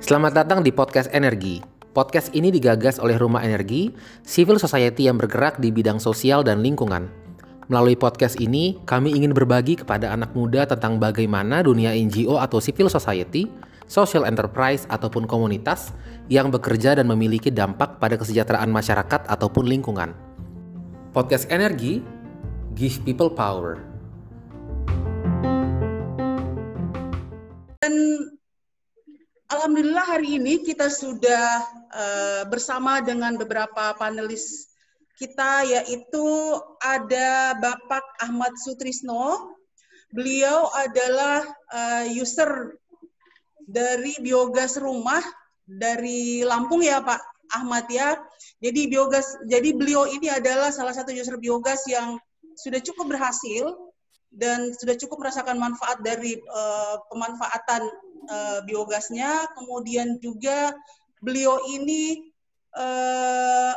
Selamat datang di Podcast Energi. Podcast ini digagas oleh Rumah Energi, civil society yang bergerak di bidang sosial dan lingkungan. Melalui podcast ini, kami ingin berbagi kepada anak muda tentang bagaimana dunia NGO atau civil society, social enterprise ataupun komunitas yang bekerja dan memiliki dampak pada kesejahteraan masyarakat ataupun lingkungan. Podcast Energi give people power. Alhamdulillah hari ini kita sudah uh, bersama dengan beberapa panelis kita yaitu ada Bapak Ahmad Sutrisno. Beliau adalah uh, user dari biogas rumah dari Lampung ya Pak Ahmad ya. Jadi biogas jadi beliau ini adalah salah satu user biogas yang sudah cukup berhasil dan sudah cukup merasakan manfaat dari uh, pemanfaatan uh, biogasnya. Kemudian juga beliau ini uh,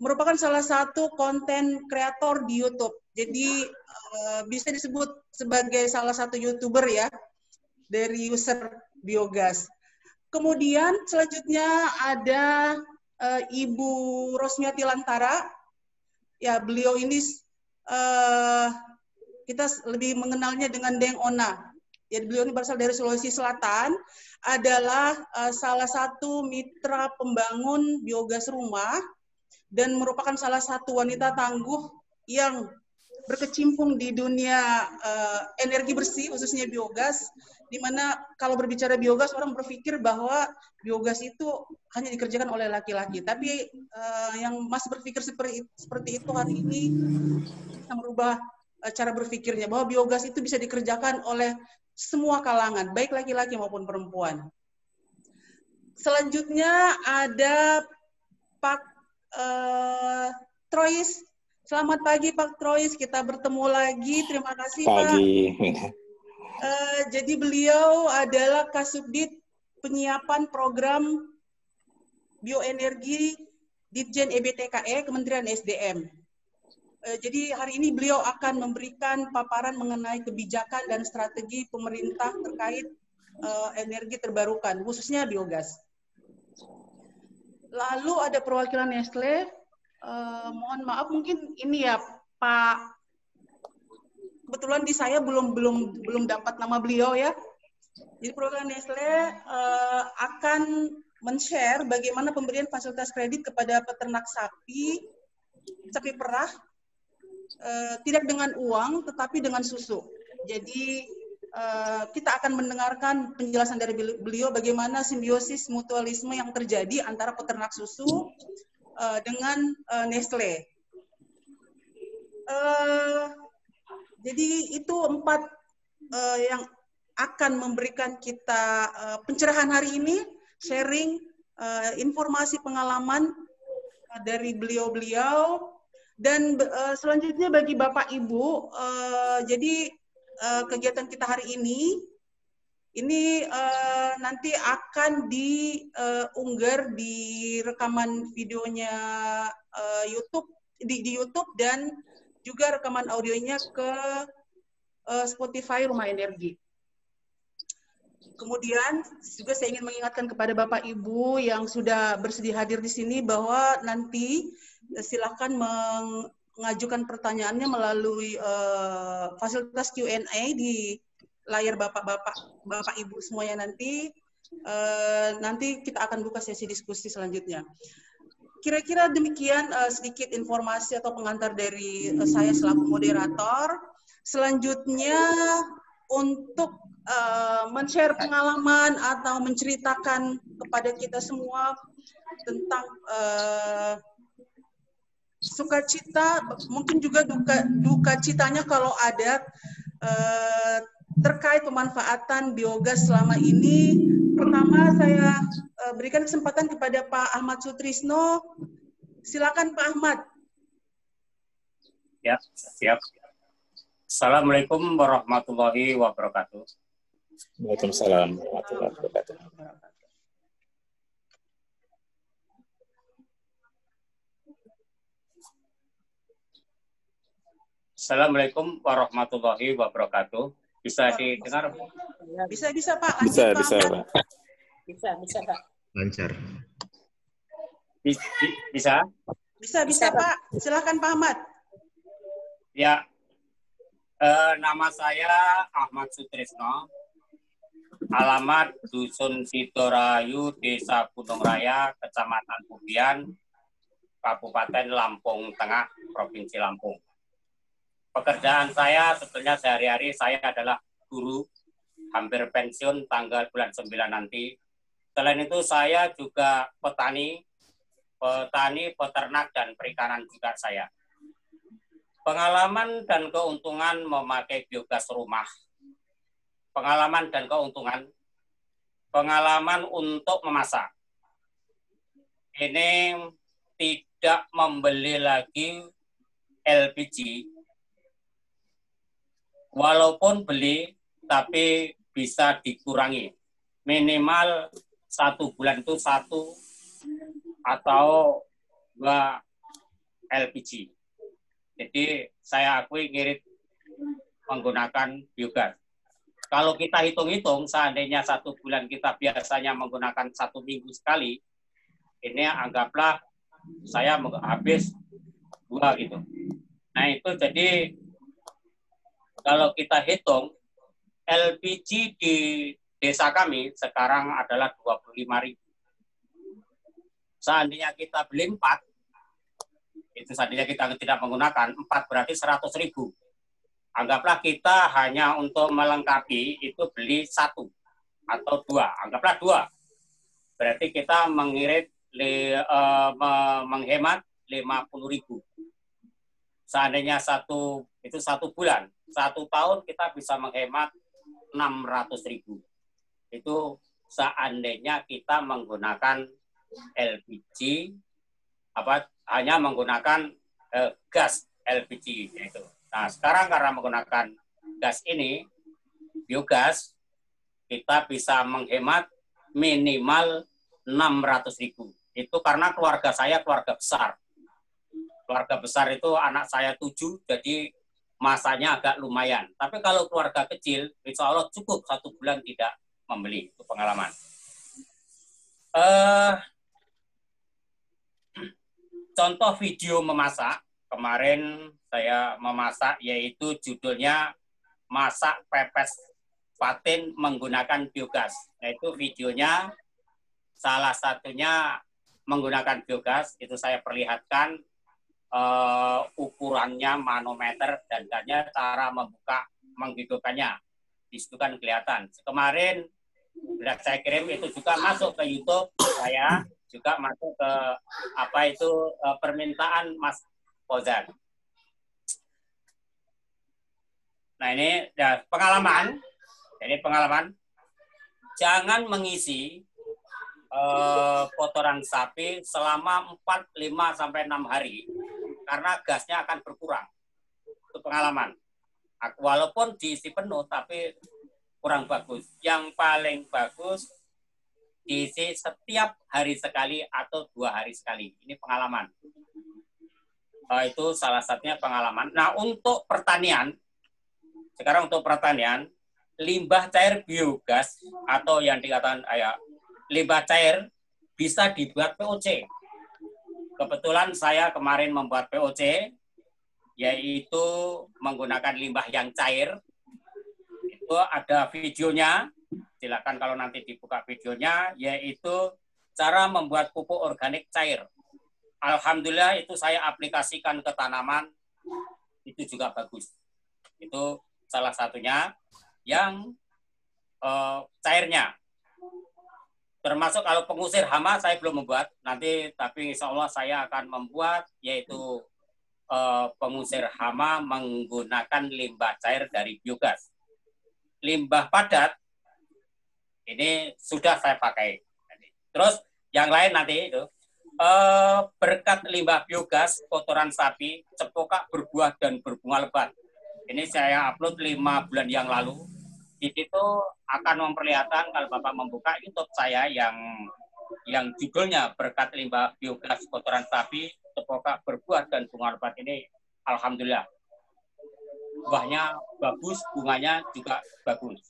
merupakan salah satu konten kreator di YouTube. Jadi uh, bisa disebut sebagai salah satu youtuber ya dari user biogas. Kemudian selanjutnya ada uh, Ibu Rosmiati Lantara. Ya, beliau ini uh, kita lebih mengenalnya dengan Deng Ona. Ya beliau ini berasal dari Sulawesi Selatan, adalah uh, salah satu mitra pembangun biogas rumah dan merupakan salah satu wanita tangguh yang berkecimpung di dunia uh, energi bersih khususnya biogas di mana kalau berbicara biogas orang berpikir bahwa biogas itu hanya dikerjakan oleh laki-laki. Tapi uh, yang masih berpikir seperti itu hari ini bisa merubah cara berpikirnya bahwa biogas itu bisa dikerjakan oleh semua kalangan, baik laki-laki maupun perempuan. Selanjutnya ada Pak uh, Trois. Selamat pagi Pak Trois, kita bertemu lagi. Terima kasih pagi. Pak. Uh, jadi beliau adalah Kasubdit penyiapan program bioenergi Ditjen EBTKE Kementerian SDM. Eh, jadi hari ini beliau akan memberikan paparan mengenai kebijakan dan strategi pemerintah terkait uh, energi terbarukan, khususnya biogas. Lalu ada perwakilan Nestle. Uh, mohon maaf mungkin ini ya Pak. Kebetulan di saya belum belum belum dapat nama beliau ya. Jadi perwakilan Nestle akan men-share bagaimana pemberian fasilitas kredit kepada peternak sapi, sapi perah uh, tidak dengan uang tetapi dengan susu. Jadi uh, kita akan mendengarkan penjelasan dari beliau bagaimana simbiosis mutualisme yang terjadi antara peternak susu uh, dengan uh, Nestle. Uh, jadi itu empat uh, yang akan memberikan kita uh, pencerahan hari ini, sharing uh, informasi pengalaman dari beliau-beliau dan uh, selanjutnya bagi Bapak Ibu, uh, jadi uh, kegiatan kita hari ini ini uh, nanti akan diunggah uh, di rekaman videonya uh, YouTube di, di YouTube dan juga rekaman audionya ke uh, Spotify Rumah Energi. Kemudian juga saya ingin mengingatkan kepada Bapak Ibu yang sudah bersedia hadir di sini bahwa nanti silakan mengajukan pertanyaannya melalui uh, fasilitas Q&A di layar bapak-bapak, bapak ibu semuanya nanti. Uh, nanti kita akan buka sesi diskusi selanjutnya. Kira-kira demikian uh, sedikit informasi atau pengantar dari uh, saya selaku moderator. Selanjutnya untuk uh, men-share pengalaman atau menceritakan kepada kita semua tentang uh, sukacita mungkin juga duka duka citanya kalau ada eh, terkait pemanfaatan biogas selama ini. Pertama saya eh, berikan kesempatan kepada Pak Ahmad Sutrisno. Silakan Pak Ahmad. Ya, siap. Assalamualaikum warahmatullahi wabarakatuh. Waalaikumsalam warahmatullahi wabarakatuh. Assalamualaikum warahmatullahi wabarakatuh. Bisa didengar? Bisa bisa Pak. Bisa, Lanjut, bisa, Pak. Pak. Bisa, bisa, Pak. Lancar. Bi- bi- Bisa? Bisa bisa Pak. Silakan Pak Ahmad. Ya. Eh, nama saya Ahmad Sutrisno. Alamat Dusun Sidorayu, Desa Gunung Raya, Kecamatan Budian, Kabupaten Lampung Tengah, Provinsi Lampung. Pekerjaan saya sebetulnya sehari-hari saya adalah guru, hampir pensiun tanggal bulan 9 nanti. Selain itu saya juga petani, petani, peternak, dan perikanan juga saya. Pengalaman dan keuntungan memakai biogas rumah. Pengalaman dan keuntungan. Pengalaman untuk memasak. Ini tidak membeli lagi LPG. Walaupun beli, tapi bisa dikurangi. Minimal satu bulan itu satu atau dua LPG. Jadi saya akui ngirit menggunakan biogas. Kalau kita hitung-hitung, seandainya satu bulan kita biasanya menggunakan satu minggu sekali, ini anggaplah saya habis dua gitu. Nah itu jadi kalau kita hitung LPG di desa kami sekarang adalah 25.000. Seandainya kita beli empat, itu seandainya kita tidak menggunakan empat berarti 100 ribu. Anggaplah kita hanya untuk melengkapi itu beli satu atau dua, anggaplah dua. Berarti kita mengirit li- me- menghemat 50 ribu. Seandainya satu itu satu bulan, satu tahun kita bisa menghemat 600 ribu. Itu seandainya kita menggunakan LPG apa hanya menggunakan eh, gas LPG itu. Nah, sekarang karena menggunakan gas ini biogas kita bisa menghemat minimal 600 ribu. Itu karena keluarga saya keluarga besar. Keluarga besar itu anak saya tujuh, jadi masanya agak lumayan. Tapi kalau keluarga kecil, insya Allah cukup satu bulan tidak membeli. Itu pengalaman. Eh, contoh video memasak. Kemarin saya memasak yaitu judulnya masak pepes patin menggunakan biogas. Nah, itu videonya salah satunya menggunakan biogas itu saya perlihatkan eh, ukurannya manometer dan dannya cara membuka menghidupkannya. Di situ kan kelihatan. Kemarin sudah saya kirim itu juga masuk ke YouTube saya juga masuk ke apa itu eh, permintaan Mas Kozan. Nah ini ya, pengalaman, ini pengalaman. Jangan mengisi eh, kotoran sapi selama 4, 5 sampai 6 hari karena gasnya akan berkurang. Itu pengalaman. Walaupun diisi penuh tapi kurang bagus. Yang paling bagus diisi setiap hari sekali atau dua hari sekali. Ini pengalaman. Eh, itu salah satunya pengalaman. Nah untuk pertanian, sekarang untuk pertanian, limbah cair biogas atau yang dikatakan ya, limbah cair bisa dibuat POC. Kebetulan saya kemarin membuat POC, yaitu menggunakan limbah yang cair. Itu ada videonya, silakan kalau nanti dibuka videonya, yaitu cara membuat pupuk organik cair. Alhamdulillah itu saya aplikasikan ke tanaman, itu juga bagus. Itu salah satunya yang eh, cairnya. Termasuk kalau pengusir hama saya belum membuat, nanti tapi insya Allah saya akan membuat yaitu eh, pengusir hama menggunakan limbah cair dari biogas. Limbah padat ini sudah saya pakai. Terus yang lain nanti itu eh, berkat limbah biogas kotoran sapi cepokak berbuah dan berbunga lebat. Ini saya upload lima bulan yang lalu. Di situ akan memperlihatkan kalau Bapak membuka YouTube saya yang yang judulnya berkat limbah biogas kotoran sapi cepokak berbuah dan bunga lebat ini alhamdulillah buahnya bagus, bunganya juga bagus.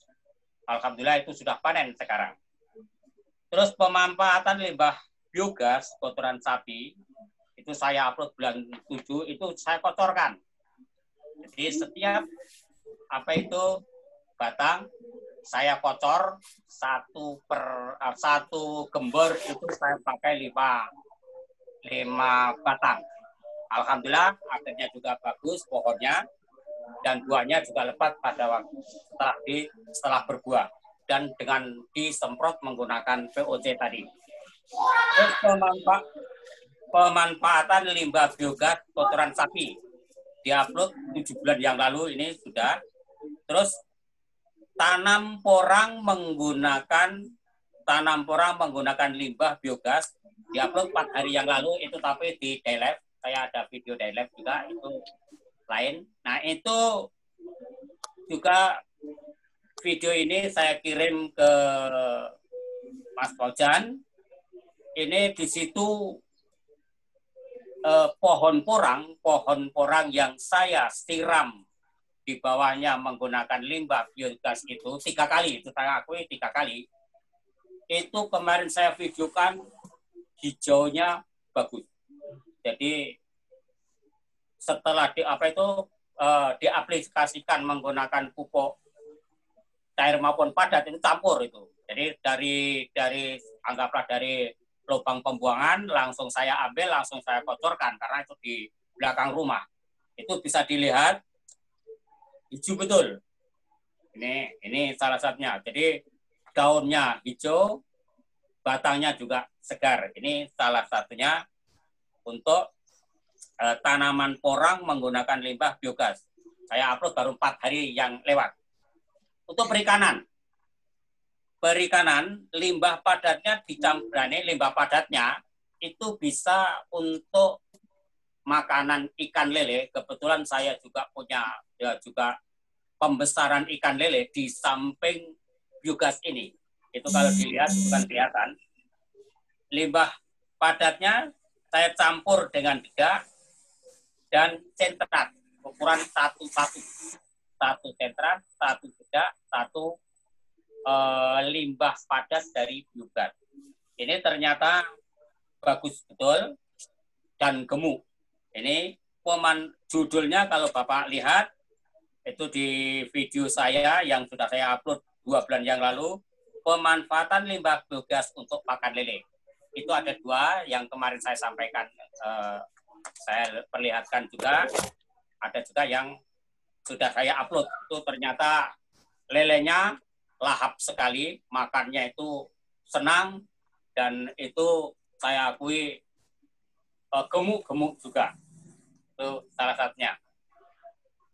Alhamdulillah itu sudah panen sekarang. Terus pemanfaatan limbah biogas kotoran sapi itu saya upload bulan 7 itu saya kotorkan. Jadi setiap apa itu batang saya kocor satu per uh, satu gembor itu saya pakai lima lima batang. Alhamdulillah akhirnya juga bagus pohonnya dan buahnya juga lebat pada waktu setelah di setelah berbuah dan dengan disemprot menggunakan VOC tadi. Terus pemanfa pemanfaatan limbah biogas kotoran sapi diupload tujuh bulan yang lalu ini sudah. Terus tanam porang menggunakan tanam porang menggunakan limbah biogas diupload empat hari yang lalu itu tapi di Delep saya ada video Delep juga itu lain. Nah itu juga video ini saya kirim ke Mas Bojan. Ini di situ eh, pohon porang, pohon porang yang saya siram di bawahnya menggunakan limbah biogas itu tiga kali, itu saya akui tiga kali. Itu kemarin saya videokan hijaunya bagus. Jadi setelah di apa itu uh, diaplikasikan menggunakan pupuk cair maupun padat itu campur itu. Jadi dari dari anggaplah dari lubang pembuangan langsung saya ambil langsung saya kotorkan karena itu di belakang rumah. Itu bisa dilihat hijau betul. Ini ini salah satunya. Jadi daunnya hijau, batangnya juga segar. Ini salah satunya untuk eh, tanaman porang menggunakan limbah biogas. Saya upload baru empat hari yang lewat. Untuk perikanan, perikanan limbah padatnya dicampurane limbah padatnya itu bisa untuk makanan ikan lele. Kebetulan saya juga punya ya juga pembesaran ikan lele di samping biogas ini. Itu kalau dilihat bukan kelihatan. Limbah padatnya saya campur dengan dedak dan sentrat ukuran satu satu satu sentrat satu bedak satu uh, limbah padat dari biogas ini ternyata bagus betul dan gemuk ini peman judulnya kalau bapak lihat itu di video saya yang sudah saya upload dua bulan yang lalu pemanfaatan limbah biogas untuk pakan lele. Itu ada dua yang kemarin saya sampaikan uh, saya perlihatkan juga ada juga yang sudah saya upload. Itu ternyata lelenya lahap sekali makannya itu senang dan itu saya akui gemuk-gemuk juga. Itu salah satunya.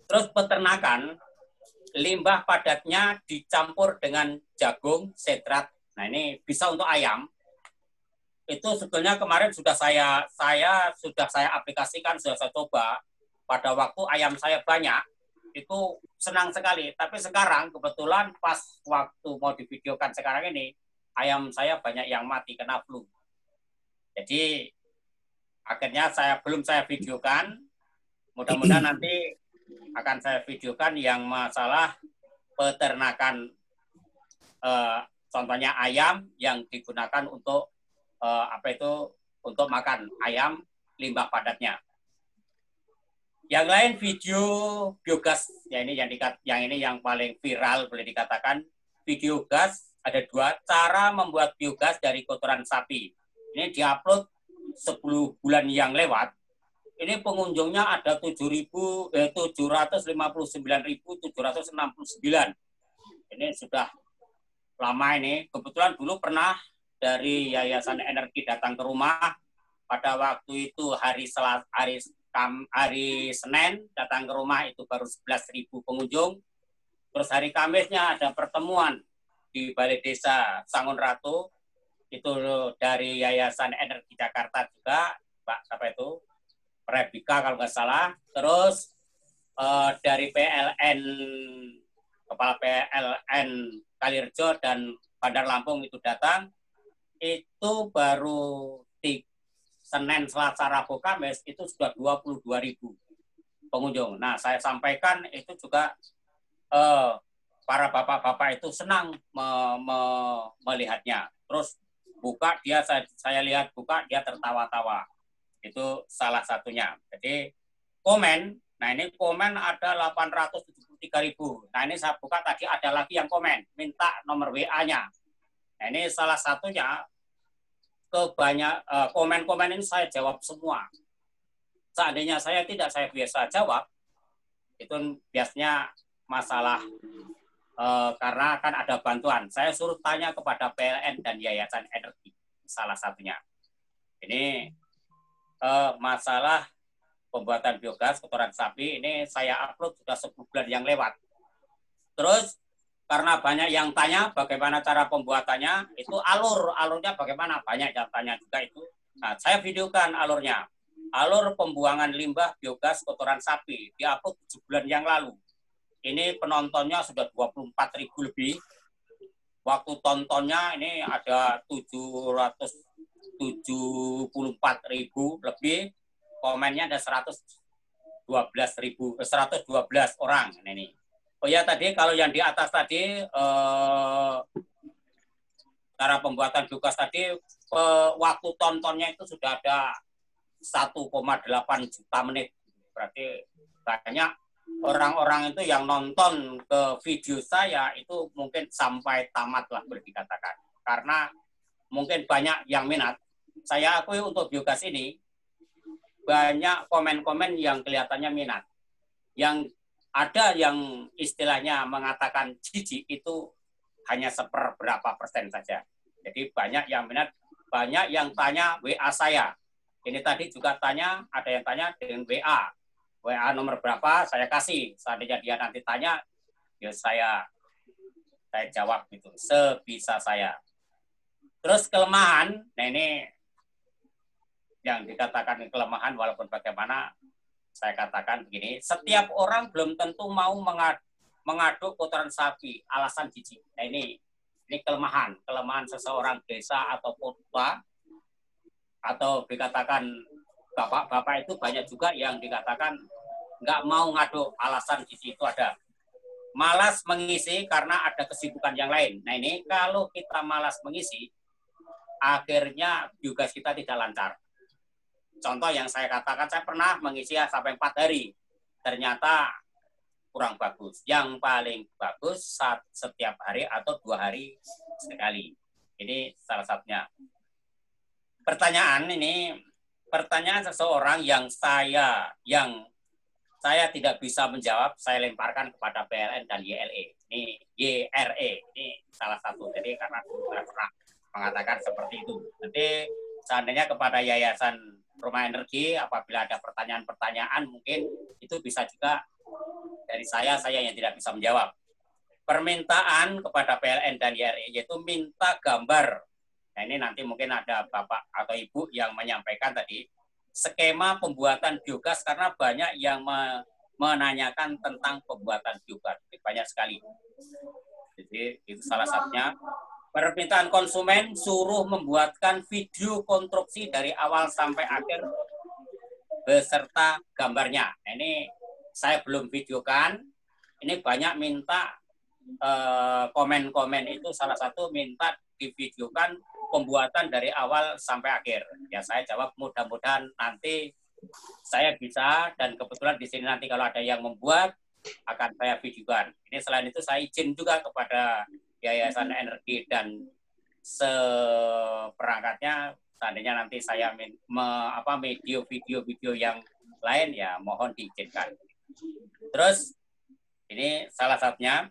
Terus peternakan limbah padatnya dicampur dengan jagung setrat. Nah ini bisa untuk ayam. Itu sebetulnya kemarin sudah saya saya sudah saya aplikasikan sudah saya coba. Pada waktu ayam saya banyak itu senang sekali. Tapi sekarang kebetulan pas waktu mau divideokan sekarang ini ayam saya banyak yang mati kena flu. Jadi akhirnya saya belum saya videokan mudah-mudahan nanti akan saya videokan yang masalah peternakan eh, contohnya ayam yang digunakan untuk uh, apa itu untuk makan ayam limbah padatnya. Yang lain video biogas ya ini yang dikat, yang ini yang paling viral boleh dikatakan video gas ada dua cara membuat biogas dari kotoran sapi. Ini diupload 10 bulan yang lewat. Ini pengunjungnya ada 7.000 eh, 759.769. Ini sudah lama ini. Kebetulan dulu pernah dari Yayasan Energi datang ke rumah pada waktu itu hari Selat hari hari Senin datang ke rumah itu baru 11.000 pengunjung. Terus hari Kamisnya ada pertemuan di Balai Desa Sangun Ratu itu dari Yayasan Energi Jakarta juga Pak siapa itu Rebika kalau nggak salah. Terus uh, dari PLN kepala PLN Kalirjo dan Bandar Lampung itu datang itu baru di Senin, Selasa, Rabu, Kamis itu sudah 22 ribu. pengunjung. Nah, saya sampaikan itu juga eh, para bapak-bapak itu senang me, me, melihatnya. Terus buka dia saya, saya lihat buka dia tertawa-tawa. Itu salah satunya. Jadi komen, nah ini komen ada 873 ribu. Nah ini saya buka tadi ada lagi yang komen, minta nomor WA-nya. Nah ini salah satunya kebanyak uh, komen-komen ini saya jawab semua. Seandainya saya tidak saya biasa jawab, itu biasanya masalah uh, karena kan ada bantuan. Saya suruh tanya kepada PLN dan Yayasan Energi salah satunya. Ini uh, masalah pembuatan biogas kotoran sapi ini saya upload sudah 10 bulan yang lewat. Terus karena banyak yang tanya bagaimana cara pembuatannya, itu alur, alurnya bagaimana, banyak yang tanya juga itu. Nah, saya videokan alurnya. Alur pembuangan limbah biogas kotoran sapi, diupload 7 bulan yang lalu. Ini penontonnya sudah 24 ribu lebih. Waktu tontonnya ini ada 774 ribu lebih. Komennya ada 112 ribu, 112 orang ini Oh ya tadi kalau yang di atas tadi eh, cara pembuatan biogas tadi eh, waktu tontonnya itu sudah ada 1,8 juta menit. Berarti banyak orang-orang itu yang nonton ke video saya itu mungkin sampai tamat lah boleh dikatakan. Karena mungkin banyak yang minat. Saya akui untuk biogas ini banyak komen-komen yang kelihatannya minat. Yang ada yang istilahnya mengatakan jijik itu hanya seperberapa persen saja. Jadi banyak yang minat, banyak yang tanya WA saya. Ini tadi juga tanya, ada yang tanya dengan WA. WA nomor berapa saya kasih. Seandainya dia nanti tanya, ya saya saya jawab gitu, sebisa saya. Terus kelemahan, nah ini yang dikatakan kelemahan walaupun bagaimana saya katakan begini, setiap orang belum tentu mau mengaduk kotoran sapi, alasan jijik. Nah ini ini kelemahan, kelemahan seseorang desa atau kota atau dikatakan bapak-bapak itu banyak juga yang dikatakan nggak mau ngaduk alasan jijik itu ada. Malas mengisi karena ada kesibukan yang lain. Nah ini kalau kita malas mengisi, akhirnya juga kita tidak lancar contoh yang saya katakan, saya pernah mengisi sampai empat hari. Ternyata kurang bagus. Yang paling bagus saat setiap hari atau dua hari sekali. Ini salah satunya. Pertanyaan ini, pertanyaan seseorang yang saya, yang saya tidak bisa menjawab, saya lemparkan kepada PLN dan YLE. Ini YRE, ini salah satu. Jadi karena saya pernah mengatakan seperti itu. Nanti seandainya kepada yayasan rumah energi apabila ada pertanyaan-pertanyaan mungkin itu bisa juga dari saya saya yang tidak bisa menjawab permintaan kepada PLN dan YRI yaitu minta gambar nah ini nanti mungkin ada bapak atau ibu yang menyampaikan tadi skema pembuatan biogas karena banyak yang menanyakan tentang pembuatan biogas banyak sekali jadi itu salah satunya permintaan konsumen suruh membuatkan video konstruksi dari awal sampai akhir beserta gambarnya. Ini saya belum videokan. Ini banyak minta eh, komen-komen itu salah satu minta divideokan pembuatan dari awal sampai akhir. Ya saya jawab mudah-mudahan nanti saya bisa dan kebetulan di sini nanti kalau ada yang membuat akan saya videokan. Ini selain itu saya izin juga kepada Yayasan Energi dan seperangkatnya seandainya nanti saya me, apa video video video yang lain ya mohon diizinkan. Terus ini salah satunya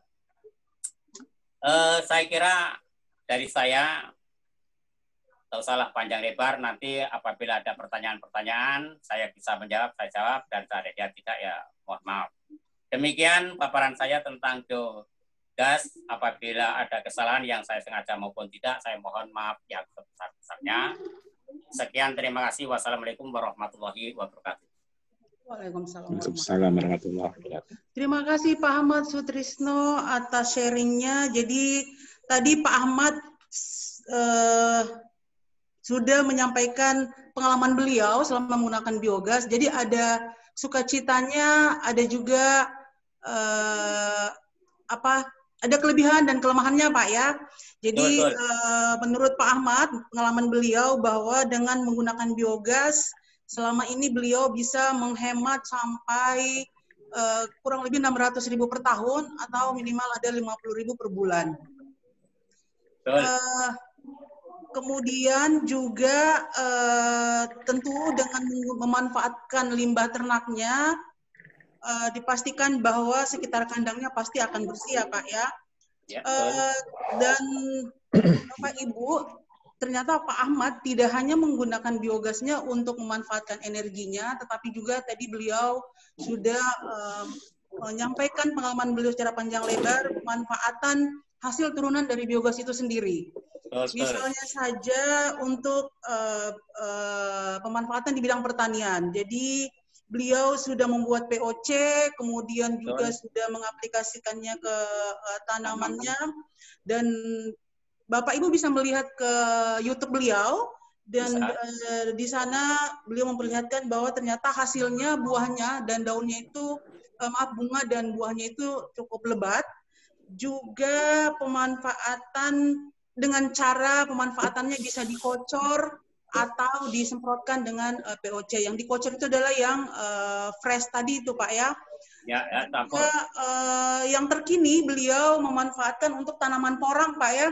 eh, saya kira dari saya atau salah panjang lebar nanti apabila ada pertanyaan-pertanyaan saya bisa menjawab saya jawab dan seandainya tidak ya mohon maaf. Demikian paparan saya tentang do gas apabila ada kesalahan yang saya sengaja maupun tidak saya mohon maaf yang sebesar-besarnya sekian terima kasih wassalamualaikum warahmatullahi wabarakatuh Waalaikumsalam warahmatullahi wabarakatuh. Terima kasih Pak Ahmad Sutrisno atas sharingnya. Jadi tadi Pak Ahmad uh, sudah menyampaikan pengalaman beliau selama menggunakan biogas. Jadi ada sukacitanya, ada juga uh, apa ada kelebihan dan kelemahannya Pak ya. Jadi uh, menurut Pak Ahmad pengalaman beliau bahwa dengan menggunakan biogas selama ini beliau bisa menghemat sampai uh, kurang lebih 600 ribu per tahun atau minimal ada 50 ribu per bulan. Uh, kemudian juga uh, tentu dengan memanfaatkan limbah ternaknya uh, dipastikan bahwa sekitar kandangnya pasti akan bersih ya Pak ya. ya uh, dan Bapak Ibu, ternyata Pak Ahmad tidak hanya menggunakan biogasnya untuk memanfaatkan energinya, tetapi juga tadi beliau sudah uh, menyampaikan pengalaman beliau secara panjang lebar pemanfaatan hasil turunan dari biogas itu sendiri. Misalnya saja untuk uh, uh, pemanfaatan di bidang pertanian. Jadi beliau sudah membuat POC, kemudian juga oh. sudah mengaplikasikannya ke uh, tanamannya dan Bapak Ibu bisa melihat ke YouTube beliau dan uh, di sana beliau memperlihatkan bahwa ternyata hasilnya buahnya dan daunnya itu uh, maaf bunga dan buahnya itu cukup lebat. Juga pemanfaatan dengan cara pemanfaatannya bisa dikocor atau disemprotkan dengan uh, eh, POC. Yang dikocor itu adalah yang uh, fresh tadi itu Pak ya. Ya, ya Juga, uh, yang terkini beliau memanfaatkan untuk tanaman porang Pak ya.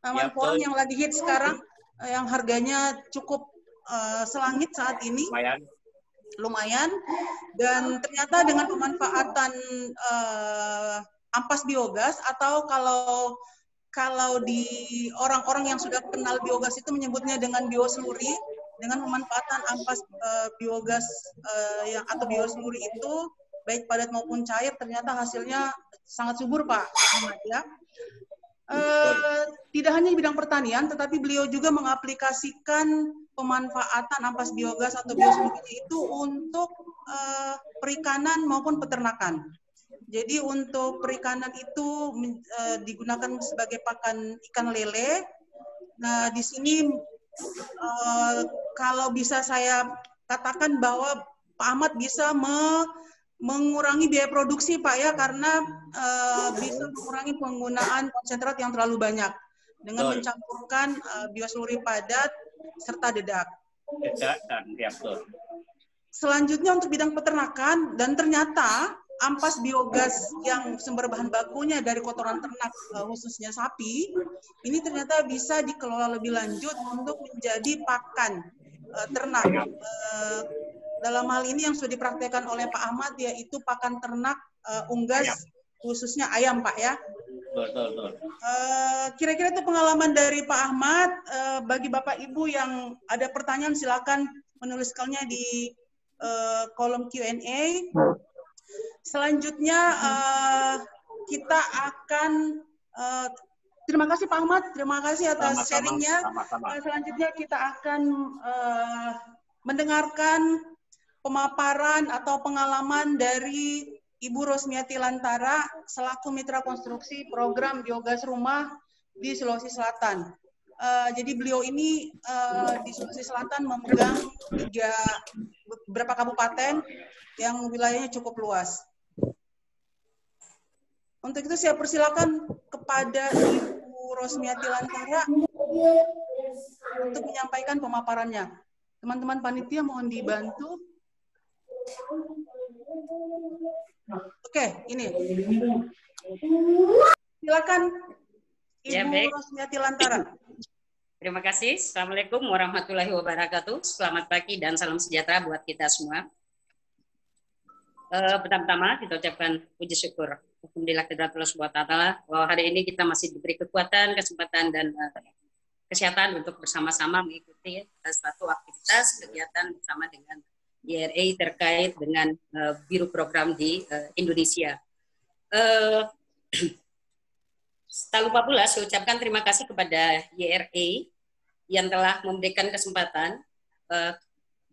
Tanaman ya, porang yang lagi hit sekarang, uh, yang harganya cukup uh, selangit saat ini. Lumayan. Lumayan. Dan ternyata dengan pemanfaatan uh, ampas biogas atau kalau kalau di orang-orang yang sudah kenal biogas itu menyebutnya dengan biosluri dengan pemanfaatan ampas uh, biogas uh, yang atau biosluri itu baik padat maupun cair ternyata hasilnya sangat subur Pak ya. Uh, tidak hanya di bidang pertanian tetapi beliau juga mengaplikasikan pemanfaatan ampas biogas atau biosluri itu untuk perikanan maupun peternakan. Jadi untuk perikanan itu uh, digunakan sebagai pakan ikan lele. Nah, di sini uh, kalau bisa saya katakan bahwa Pak Ahmad bisa me mengurangi biaya produksi Pak ya karena uh, bisa mengurangi penggunaan konsentrat yang terlalu banyak dengan betul. mencampurkan uh, biosluri padat serta dedak. Dedak dan ya, Selanjutnya untuk bidang peternakan dan ternyata ampas biogas yang sumber bahan bakunya dari kotoran ternak uh, khususnya sapi ini ternyata bisa dikelola lebih lanjut untuk menjadi pakan uh, ternak. Uh, dalam hal ini yang sudah dipraktekkan oleh Pak Ahmad yaitu pakan ternak unggas khususnya ayam Pak ya. Kira-kira itu pengalaman dari Pak Ahmad. Bagi Bapak Ibu yang ada pertanyaan silakan menuliskannya di kolom Q&A Selanjutnya uh, kita akan uh, terima kasih Pak Ahmad, terima kasih atas sama, sharingnya. Uh, selanjutnya kita akan uh, mendengarkan pemaparan atau pengalaman dari Ibu Rosmiati Lantara selaku mitra konstruksi program biogas rumah di Sulawesi Selatan. Uh, jadi beliau ini uh, di Sulawesi Selatan memegang tiga beberapa kabupaten yang wilayahnya cukup luas. Untuk itu saya persilakan kepada Ibu Rosmiati Lantara untuk menyampaikan pemaparannya. Teman-teman panitia mohon dibantu. Oke, ini. Silakan Ibu ya, baik. Rosmiati Lantara. Terima kasih. Assalamualaikum warahmatullahi wabarakatuh. Selamat pagi dan salam sejahtera buat kita semua. Uh, pertama-tama kita ucapkan puji syukur Alhamdulillah Allah Subhanahu taala bahwa hari ini kita masih diberi kekuatan, kesempatan dan uh, kesehatan untuk bersama-sama mengikuti uh, suatu aktivitas kegiatan bersama dengan YRA terkait dengan uh, biru program di uh, Indonesia. Uh, tak lupa pula saya ucapkan terima kasih kepada YRA yang telah memberikan kesempatan uh,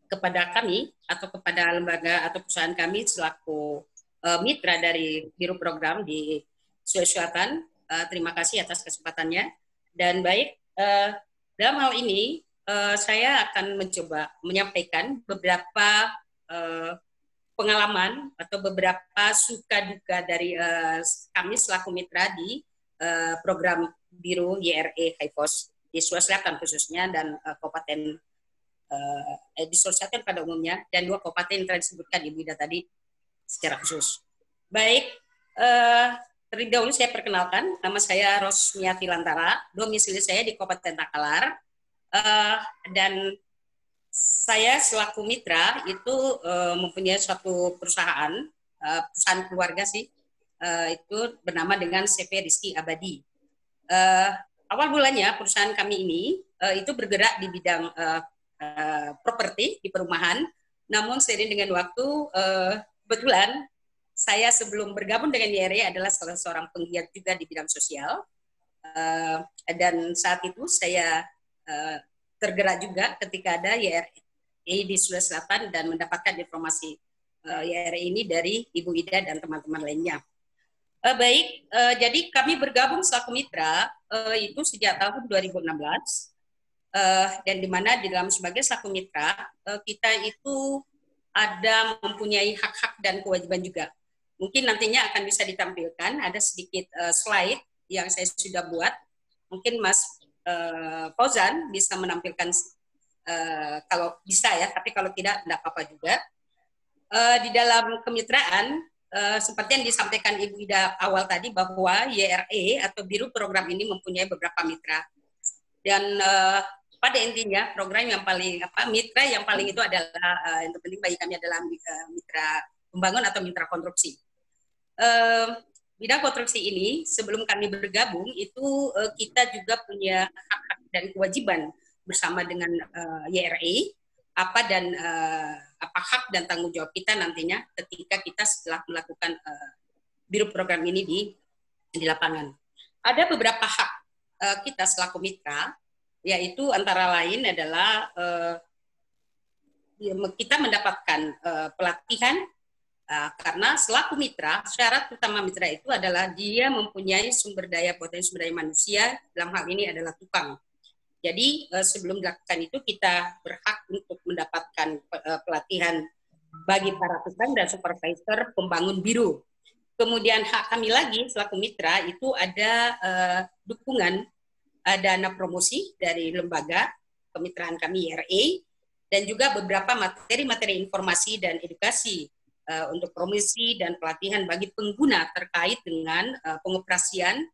kepada kami atau kepada lembaga atau perusahaan kami selaku uh, mitra dari biru program di Sulawesi Selatan. Uh, terima kasih atas kesempatannya. Dan baik, uh, dalam hal ini uh, saya akan mencoba menyampaikan beberapa uh, pengalaman atau beberapa suka duka dari uh, kami selaku mitra di uh, program biru YRE Haifos di Sulawesi khususnya dan uh, Kabupaten uh, eh, di Sulawesi pada umumnya dan dua kabupaten yang telah disebutkan Ibu Ida tadi secara khusus. Baik, uh, terlebih dahulu saya perkenalkan, nama saya Rosmiati Lantara, domisili saya di Kabupaten Takalar, uh, dan saya selaku mitra itu uh, mempunyai suatu perusahaan, uh, perusahaan keluarga sih, uh, itu bernama dengan CV Rizki Abadi. Uh, awal mulanya perusahaan kami ini uh, itu bergerak di bidang uh, uh, properti di perumahan, namun seiring dengan waktu, uh, kebetulan saya sebelum bergabung dengan YRE adalah salah seorang penggiat juga di bidang sosial, uh, dan saat itu saya uh, tergerak juga ketika ada YRE di Sulawesi Selatan dan mendapatkan informasi uh, YRE ini dari Ibu Ida dan teman-teman lainnya. Uh, baik, uh, jadi kami bergabung selaku mitra uh, itu sejak tahun 2016 uh, dan di mana di dalam sebagai selaku mitra uh, kita itu ada mempunyai hak-hak dan kewajiban juga. Mungkin nantinya akan bisa ditampilkan ada sedikit uh, slide yang saya sudah buat. Mungkin Mas uh, bisa menampilkan uh, kalau bisa ya, tapi kalau tidak tidak apa-apa juga. Uh, di dalam kemitraan uh, seperti yang disampaikan Ibu Ida awal tadi bahwa YRE atau Biru program ini mempunyai beberapa mitra dan uh, pada intinya program yang paling apa mitra yang paling itu adalah uh, yang terpenting bagi kami adalah mitra pembangun atau mitra konstruksi. Uh, bidang konstruksi ini sebelum kami bergabung itu kita juga punya hak-hak dan kewajiban bersama dengan uh, eh, YRE apa dan uh, apa hak dan tanggung jawab kita nantinya ketika kita setelah melakukan uh, biru program ini di di lapangan. Ada beberapa hak uh, kita selaku mitra yaitu antara lain adalah uh, kita mendapatkan uh, pelatihan Uh, karena selaku mitra, syarat utama mitra itu adalah dia mempunyai sumber daya potensi sumber daya manusia, dalam hal ini adalah tukang. Jadi uh, sebelum dilakukan itu kita berhak untuk mendapatkan uh, pelatihan bagi para tukang dan supervisor pembangun biru. Kemudian hak kami lagi selaku mitra itu ada uh, dukungan uh, dana promosi dari lembaga kemitraan kami IRA dan juga beberapa materi-materi informasi dan edukasi uh, untuk promosi dan pelatihan bagi pengguna terkait dengan uh, pengoperasian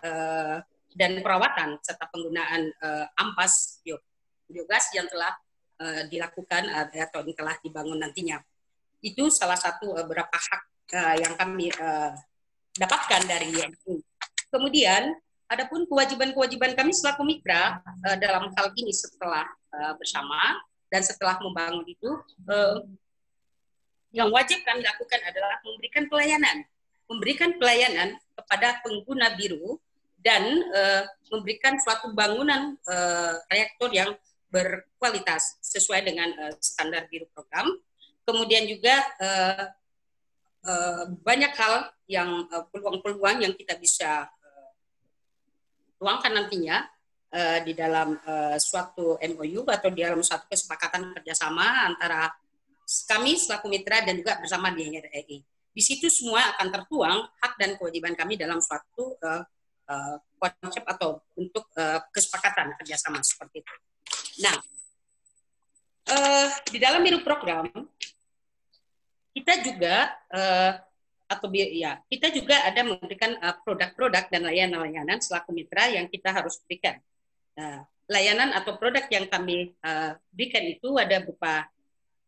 uh, dan perawatan serta penggunaan uh, ampas biogas yang telah uh, dilakukan uh, atau yang telah dibangun nantinya. Itu salah satu uh, beberapa hak uh, yang kami uh, dapatkan dari YMI. Kemudian, adapun kewajiban-kewajiban kami selaku mitra uh, dalam hal ini setelah uh, bersama dan setelah membangun itu uh, yang wajib kami lakukan adalah memberikan pelayanan, memberikan pelayanan kepada pengguna biru dan uh, memberikan suatu bangunan uh, reaktor yang berkualitas sesuai dengan uh, standar biru program. Kemudian juga uh, uh, banyak hal yang peluang-peluang uh, yang kita bisa uh, tuangkan nantinya uh, di dalam uh, suatu MOU atau di dalam suatu kesepakatan kerjasama antara kami selaku mitra dan juga bersama di NRI. Di situ semua akan tertuang hak dan kewajiban kami dalam suatu uh, uh, konsep atau untuk uh, kesepakatan kerjasama seperti itu. Nah, uh, di dalam biru program kita juga uh, atau ya kita juga ada memberikan produk-produk dan layanan-layanan selaku mitra yang kita harus berikan. Nah, layanan atau produk yang kami berikan itu ada berupa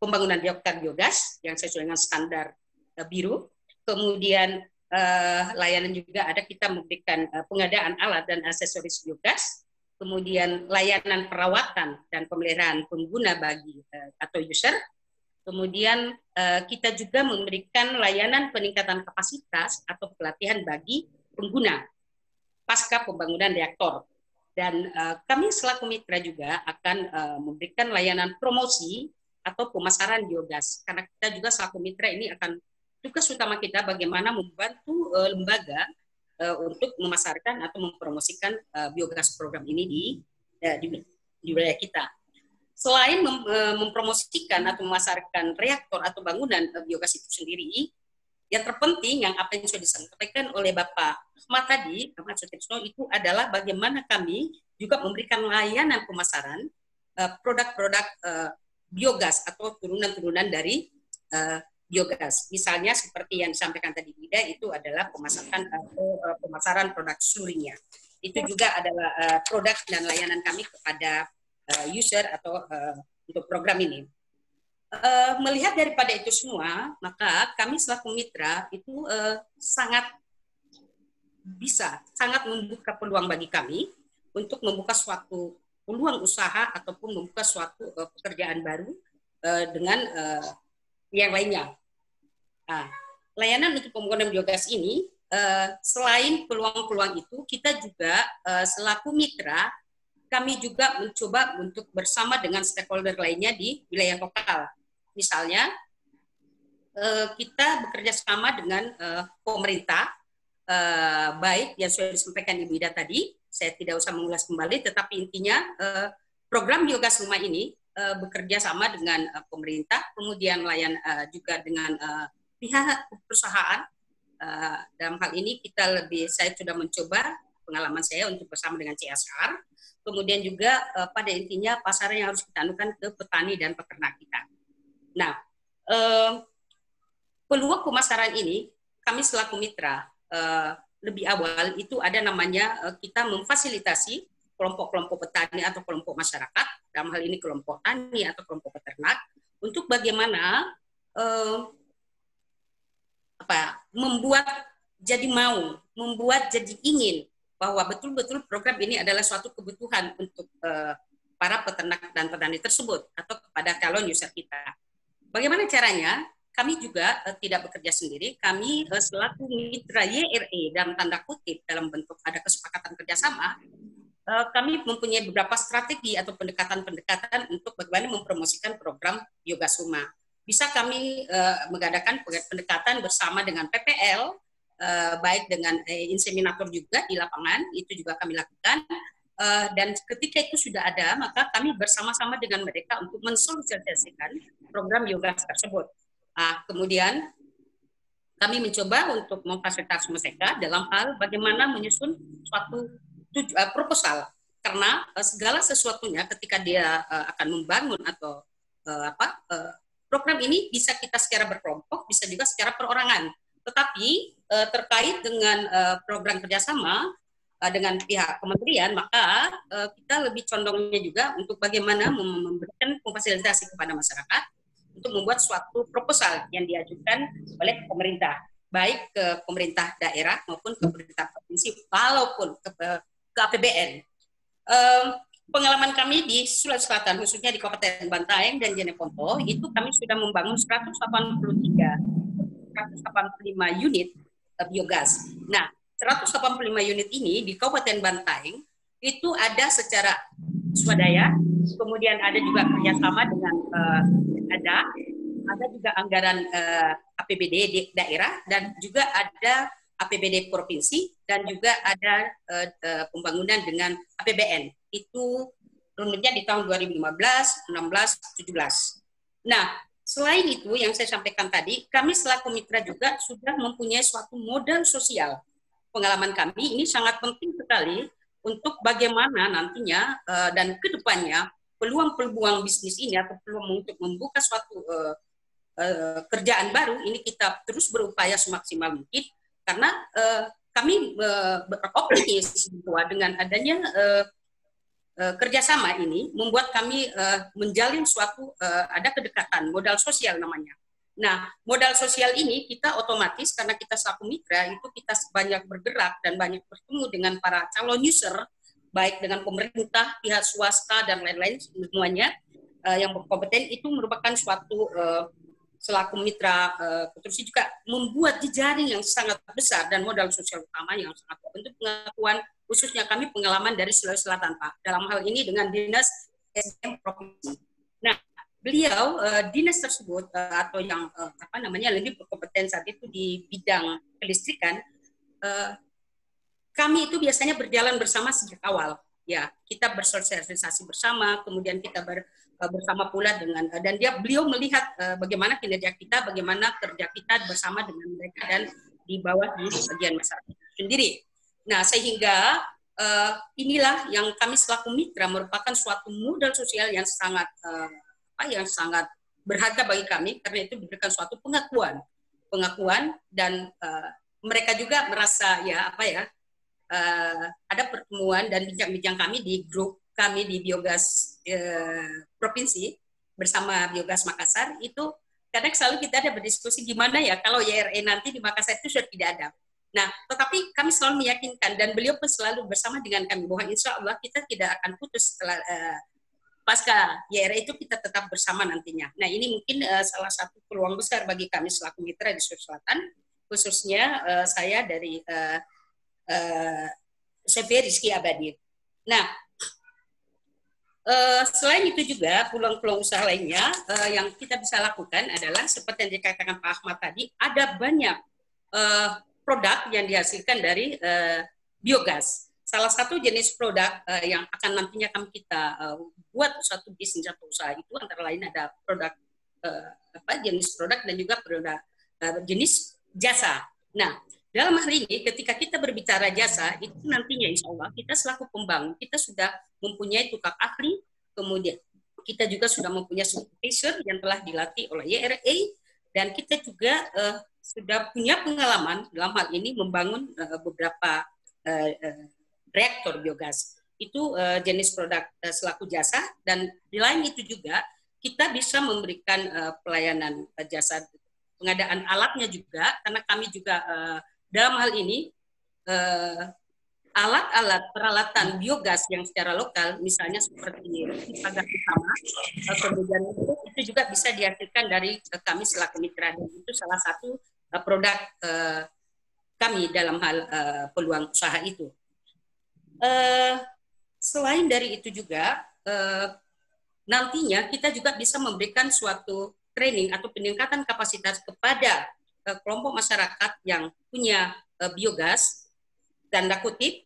pembangunan dioktar biogas yang sesuai dengan standar biru. Kemudian uh, layanan juga ada kita memberikan uh, pengadaan alat dan aksesoris biogas. Kemudian layanan perawatan dan pemeliharaan pengguna bagi uh, atau user. Kemudian uh, kita juga memberikan layanan peningkatan kapasitas atau pelatihan bagi pengguna pasca pembangunan reaktor. Dan uh, kami selaku mitra juga akan uh, memberikan layanan promosi atau pemasaran biogas. Karena kita juga selaku mitra ini akan tugas utama kita bagaimana membantu uh, lembaga uh, untuk memasarkan atau mempromosikan uh, biogas program ini di, uh, di di wilayah kita. selain mem, uh, mempromosikan atau memasarkan reaktor atau bangunan uh, biogas itu sendiri, yang terpenting yang apa yang sudah disampaikan oleh Bapak Ahmad tadi, Ahmad Sutisno itu adalah bagaimana kami juga memberikan layanan pemasaran produk-produk uh, uh, biogas atau turunan-turunan dari uh, biogas. Misalnya seperti yang disampaikan tadi Ida itu adalah pemasaran atau uh, pemasaran produk seluruhnya. Itu juga adalah uh, produk dan layanan kami kepada user atau untuk program ini. Melihat daripada itu semua, maka kami selaku mitra itu sangat bisa sangat membuka peluang bagi kami untuk membuka suatu peluang usaha ataupun membuka suatu pekerjaan baru dengan yang lainnya. Nah, layanan untuk pembangunan biogas ini uh, selain peluang-peluang itu kita juga uh, selaku mitra kami juga mencoba untuk bersama dengan stakeholder lainnya di wilayah lokal. Misalnya uh, kita bekerja sama dengan pemerintah baik yang sudah disampaikan Ibu Ida tadi saya tidak usah mengulas kembali, tetapi intinya program biogas rumah ini uh, bekerja sama dengan uh, pemerintah, kemudian layan uh, juga dengan pihak perusahaan. Dalam hal ini kita lebih, saya sudah mencoba pengalaman saya untuk bersama dengan CSR, kemudian juga pada intinya pasar yang harus kita anukan ke petani dan peternak kita. Nah, peluang pemasaran ini kami selaku mitra lebih awal itu ada namanya kita memfasilitasi kelompok-kelompok petani atau kelompok masyarakat dalam hal ini kelompok tani atau kelompok peternak untuk bagaimana uh, apa membuat jadi mau membuat jadi ingin bahwa betul-betul program ini adalah suatu kebutuhan untuk uh, para peternak dan petani tersebut atau kepada calon user kita. Bagaimana caranya? kami juga uh, tidak bekerja sendiri. Kami uh, selaku mitra YRE dalam tanda kutip dalam bentuk ada kesepakatan kerjasama, kami mempunyai beberapa strategi atau pendekatan-pendekatan untuk bagaimana mempromosikan program biogas rumah. Bisa kami uh, mengadakan pendekatan bersama dengan PPL, uh, baik dengan uh, inseminator juga di lapangan, itu juga kami lakukan. Uh, dan ketika itu sudah ada, maka kami bersama-sama dengan mereka untuk mensosialisasikan program biogas tersebut Nah, kemudian kami mencoba untuk memfasilitasi mereka dalam hal bagaimana menyusun suatu tuju, uh, proposal. Karena uh, segala sesuatunya ketika dia uh, akan membangun atau uh, apa uh, program ini bisa kita secara berkelompok bisa juga secara perorangan. Tetapi uh, terkait dengan uh, program kerjasama uh, dengan pihak kementerian maka uh, kita lebih condongnya juga untuk bagaimana memberikan memfasilitasi kepada masyarakat untuk membuat suatu proposal yang diajukan oleh pemerintah, baik ke pemerintah daerah maupun ke pemerintah provinsi, walaupun ke, ke APBN. Um, pengalaman kami di Sulawesi Selatan, khususnya di Kabupaten Bantaeng dan Jeneponto, itu kami sudah membangun 183, 185 unit uh, biogas. Nah, 185 unit ini di Kabupaten Bantaeng itu ada secara swadaya, kemudian ada juga kerjasama dengan uh, ada ada juga anggaran uh, eh, APBD di daerah dan juga ada APBD provinsi dan juga ada uh, uh, pembangunan dengan APBN. Itu runutnya di tahun 2015, 16, 17. Nah, selain itu yang saya sampaikan tadi, kami selaku mitra juga sudah mempunyai suatu modal sosial. Pengalaman kami ini sangat penting sekali untuk bagaimana nantinya uh, dan ke depannya peluang-peluang bisnis ini atau peluang untuk membuka suatu uh, uh, kerjaan baru ini kita terus berupaya semaksimal mungkin karena uh, kami uh, beroptimis bahwa dengan adanya uh, uh, kerjasama ini membuat kami uh, menjalin suatu uh, ada kedekatan modal sosial namanya. Nah, modal sosial ini kita otomatis karena kita selaku mitra itu kita banyak bergerak dan banyak bertemu dengan para calon user baik dengan pemerintah, pihak swasta dan lain-lain semuanya uh, yang berkompeten itu merupakan suatu uh, selaku mitra uh, terus juga membuat jejaring yang sangat besar dan modal sosial utama yang sangat untuk pengakuan khususnya kami pengalaman dari Sulawesi Selatan Pak dalam hal ini dengan dinas SDM provinsi. Nah beliau uh, dinas tersebut uh, atau yang apa namanya lebih berkompeten saat itu di bidang kelistrikan kami itu biasanya berjalan bersama sejak awal. Ya, kita bersosialisasi bersama, kemudian kita ber, bersama pula dengan uh, dan dia beliau melihat uh, bagaimana kinerja kita, bagaimana kerja kita bersama dengan mereka dan di bawah di bagian masyarakat sendiri. Nah, sehingga inilah yang kami selaku mitra merupakan suatu modal sosial yang sangat uh, apa yang sangat berharga bagi kami karena itu diberikan suatu pengakuan pengakuan dan mereka juga merasa ya apa ya ada pertemuan dan bincang-bincang kami di grup kami di biogas uh, provinsi bersama biogas Makassar itu kadang selalu kita ada berdiskusi gimana ya kalau YRE nanti di Makassar itu sudah tidak ada. Nah, tetapi kami selalu meyakinkan dan beliau pun selalu bersama dengan kami bahwa insya Allah kita tidak akan putus setelah uh, pasca YRE itu kita tetap bersama nantinya. Nah, ini mungkin uh, salah satu peluang besar bagi kami selaku mitra di Sulawesi Selatan, khususnya uh, saya dari uh, Rizky Abadi. Nah, Uh, selain itu juga peluang-peluang usaha lainnya uh, yang kita bisa lakukan adalah seperti yang dikatakan Pak Ahmad tadi, ada banyak uh, produk yang dihasilkan dari uh, biogas. Salah satu jenis produk uh, yang akan nantinya kami kita uh, buat suatu bisnis atau usaha itu antara lain ada produk uh, apa jenis produk dan juga produk uh, jenis jasa. Nah, dalam hal ini ketika kita berbicara jasa itu nantinya insya Allah kita selaku pembangun kita sudah mempunyai tukang ahli, kemudian kita juga sudah mempunyai supervisor yang telah dilatih oleh YRA dan kita juga uh, sudah punya pengalaman dalam hal ini membangun uh, beberapa uh, uh, reaktor biogas. Itu uh, jenis produk uh, selaku jasa. Dan di lain itu juga kita bisa memberikan uh, pelayanan uh, jasa. Pengadaan alatnya juga karena kami juga uh, dalam hal ini alat-alat peralatan biogas yang secara lokal, misalnya seperti pagar utama, kemudian itu, itu juga bisa dihasilkan dari kami selaku mitra dan itu salah satu uh, produk kami dalam hal peluang usaha itu. Selain dari itu juga nantinya kita juga bisa memberikan suatu training atau peningkatan kapasitas kepada kelompok masyarakat yang punya biogas tanda kutip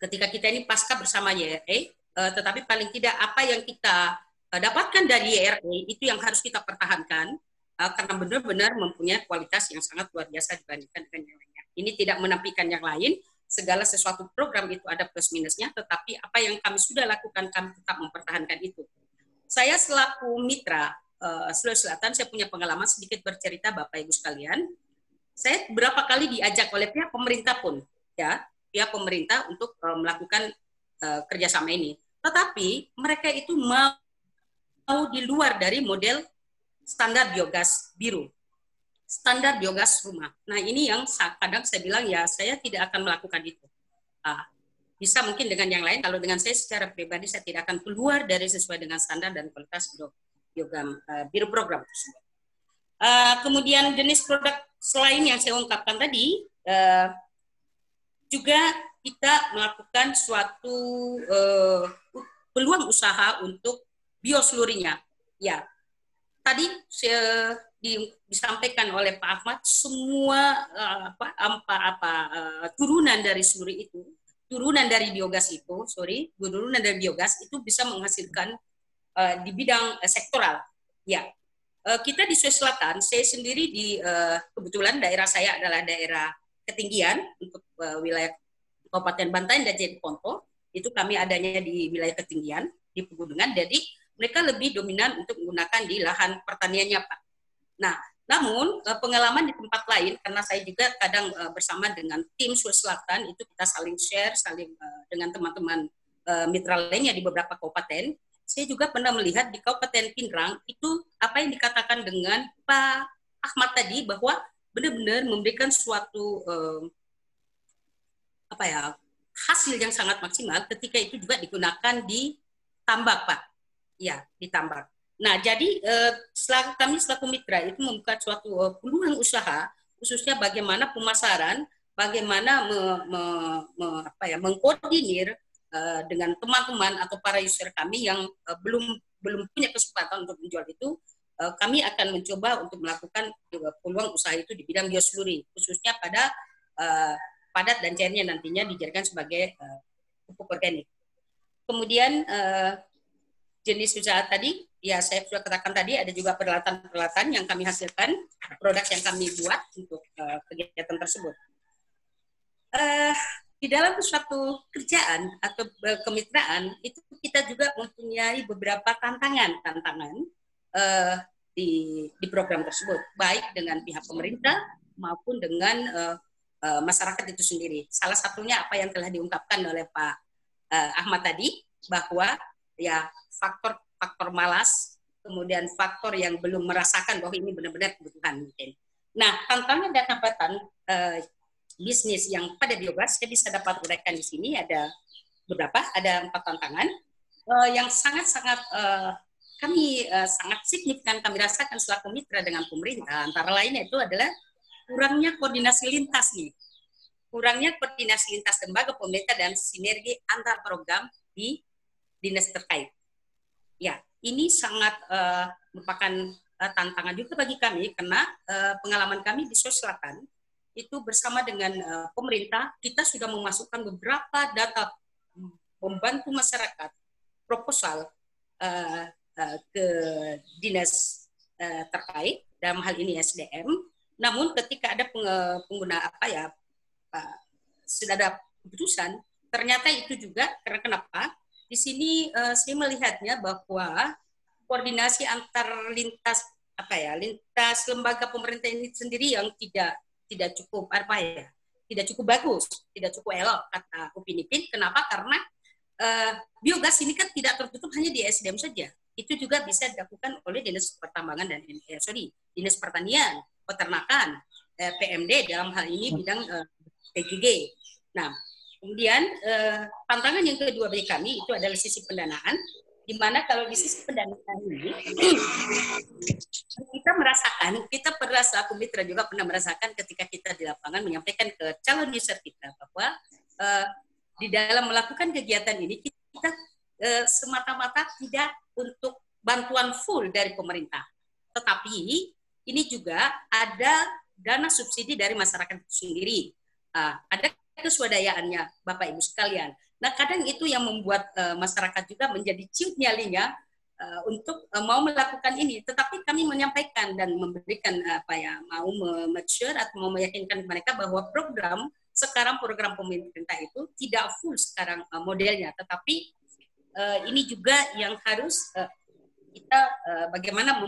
ketika kita ini pasca bersama YRE, uh, tetapi paling tidak apa yang kita uh, dapatkan dari YRE itu yang harus kita pertahankan uh, karena benar-benar mempunyai kualitas yang sangat luar biasa dibandingkan dengan yang lainnya. Ini tidak menampilkan yang lain, segala sesuatu program itu ada plus minusnya, tetapi apa yang kami sudah lakukan kami tetap mempertahankan itu. Saya selaku mitra uh, Sulawesi Selatan, saya punya pengalaman sedikit bercerita Bapak Ibu sekalian saya berapa kali diajak oleh pihak pemerintah pun ya pihak pemerintah untuk uh, melakukan uh, kerjasama ini. Tetapi mereka itu mau, mau di luar dari model standar biogas biru, standar biogas rumah. Nah ini yang kadang saya bilang ya saya tidak akan melakukan itu. Uh, bisa mungkin dengan yang lain. Kalau dengan saya secara pribadi saya tidak akan keluar dari sesuai dengan standar dan kualitas biogam uh, biru program. Uh, kemudian jenis produk selain yang saya ungkapkan tadi, uh, juga kita melakukan suatu uh, peluang usaha untuk bioselurinya. Ya, tadi di, disampaikan oleh Pak Ahmad semua uh, apa apa apa uh, turunan dari seluri itu, turunan dari biogas itu, sorry, turunan dari biogas itu bisa menghasilkan uh, di bidang uh, sektoral. Ya, uh, kita di Sulawesi Selatan, saya sendiri di uh, kebetulan daerah saya adalah daerah ketinggian untuk uh, wilayah Kabupaten Bantaeng dan Jadi Ponto, itu kami adanya di wilayah ketinggian di pegunungan, jadi mereka lebih dominan untuk menggunakan di lahan pertaniannya, Pak. Nah, namun pengalaman di tempat lain, karena saya juga kadang bersama dengan tim Sulawesi Selatan, itu kita saling share, saling dengan teman-teman mitra lainnya di beberapa kabupaten, saya juga pernah melihat di Kabupaten Pinrang itu apa yang dikatakan dengan Pak Ahmad tadi bahwa benar-benar memberikan suatu eh, apa ya hasil yang sangat maksimal ketika itu juga digunakan di tambak Pak, ya di tambak. Nah jadi eh, setelah kami selaku mitra itu membuka suatu eh, peluang usaha khususnya bagaimana pemasaran, bagaimana me, me, me, apa ya mengkoordinir Eh, dengan teman-teman atau para user kami yang uh, belum belum punya kesempatan untuk menjual itu, uh, kami akan mencoba untuk melakukan peluang usaha itu di bidang bioseluri, khususnya pada uh, padat dan cairnya nantinya dijadikan sebagai pupuk organik. Kemudian jenis usaha tadi, ya saya sudah katakan tadi ada juga peralatan-peralatan yang kami hasilkan, produk yang kami buat untuk kegiatan tersebut. Di dalam suatu kerjaan atau kemitraan itu kita juga mempunyai beberapa tantangan tantangan uh, di di program tersebut baik dengan pihak pemerintah maupun dengan uh, uh, masyarakat itu sendiri. Salah satunya apa yang telah diungkapkan oleh Pak uh, Ahmad tadi bahwa ya faktor faktor malas kemudian faktor yang belum merasakan bahwa ini benar-benar kebutuhan mungkin. Nah tantangan dan hambatan uh, bisnis yang pada biogas saya bisa dapat uraikan di sini ada beberapa ada empat tantangan. Uh, yang sangat-sangat uh, kami uh, sangat signifikan kami rasakan selaku mitra dengan pemerintah. Antara lainnya itu adalah kurangnya koordinasi lintas nih. Kurangnya koordinasi lintas lembaga pemerintah dan sinergi antar program di dinas terkait. Ya ini sangat uh, merupakan uh, tantangan juga bagi kami karena uh, pengalaman kami di Sulawesi Selatan itu bersama dengan uh, pemerintah kita sudah memasukkan beberapa data membantu masyarakat proposal uh, uh, ke dinas uh, terkait dalam hal ini SDM. Namun ketika ada pengguna apa ya uh, sudah ada keputusan, ternyata itu juga karena kenapa? Di sini uh, saya melihatnya bahwa koordinasi antar lintas apa ya lintas lembaga pemerintah ini sendiri yang tidak tidak cukup apa ya tidak cukup bagus tidak cukup elok kata Upin Ipin kenapa karena uh, biogas ini kan tidak tertutup hanya di SDM saja itu juga bisa dilakukan oleh dinas pertambangan dan eh, sorry dinas pertanian peternakan eh, PMD dalam hal ini bidang eh, PGG nah kemudian eh, tantangan yang kedua bagi kami itu adalah sisi pendanaan di mana kalau di sisi pendanaan ini kita merasakan, kita pernah selaku mitra juga pernah merasakan ketika kita di lapangan menyampaikan ke calon user kita bahwa uh, di dalam melakukan kegiatan ini kita uh, semata-mata tidak untuk bantuan full dari pemerintah, tetapi ini juga ada dana subsidi dari masyarakat sendiri, uh, ada keswadayaannya Bapak Ibu sekalian. Nah, kadang itu yang membuat uh, masyarakat juga menjadi ciut nyalinya uh, untuk uh, mau melakukan ini. Tetapi kami menyampaikan dan memberikan uh, apa ya, mau mature atau mau meyakinkan mereka bahwa program sekarang program pemerintah itu tidak full sekarang uh, modelnya, tetapi uh, ini juga yang harus uh, kita uh, bagaimana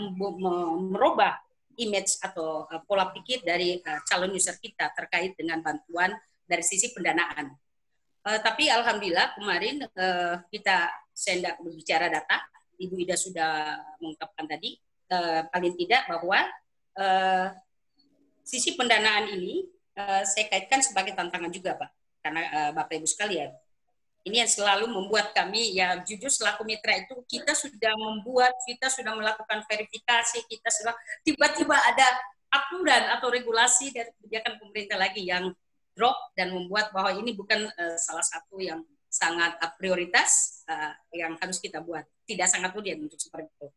merubah image atau uh, pola pikir dari uh, calon user kita terkait dengan bantuan dari sisi pendanaan. Uh, tapi alhamdulillah kemarin uh, kita tidak berbicara data, Ibu Ida sudah mengungkapkan tadi uh, paling tidak bahwa uh, sisi pendanaan ini uh, saya kaitkan sebagai tantangan juga Pak, karena uh, Bapak Ibu sekalian ini yang selalu membuat kami ya jujur selaku mitra itu kita sudah membuat kita sudah melakukan verifikasi kita sudah tiba-tiba ada aturan atau regulasi dari kebijakan pemerintah lagi yang drop dan membuat bahwa ini bukan uh, salah satu yang sangat uh, prioritas uh, yang harus kita buat. Tidak sangat mudah untuk seperti itu.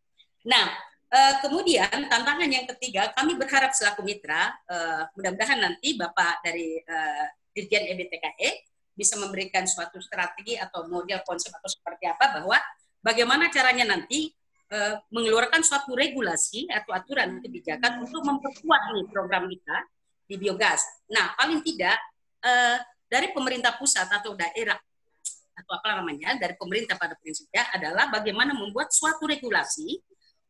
Nah, uh, kemudian tantangan yang ketiga, kami berharap selaku mitra, uh, mudah-mudahan nanti Bapak dari uh, Dirjen EBTKE bisa memberikan suatu strategi atau model konsep atau seperti apa bahwa bagaimana caranya nanti uh, mengeluarkan suatu regulasi atau aturan kebijakan untuk memperkuat nih program kita di biogas. Nah, paling tidak eh, dari pemerintah pusat atau daerah atau apa namanya dari pemerintah pada prinsipnya adalah bagaimana membuat suatu regulasi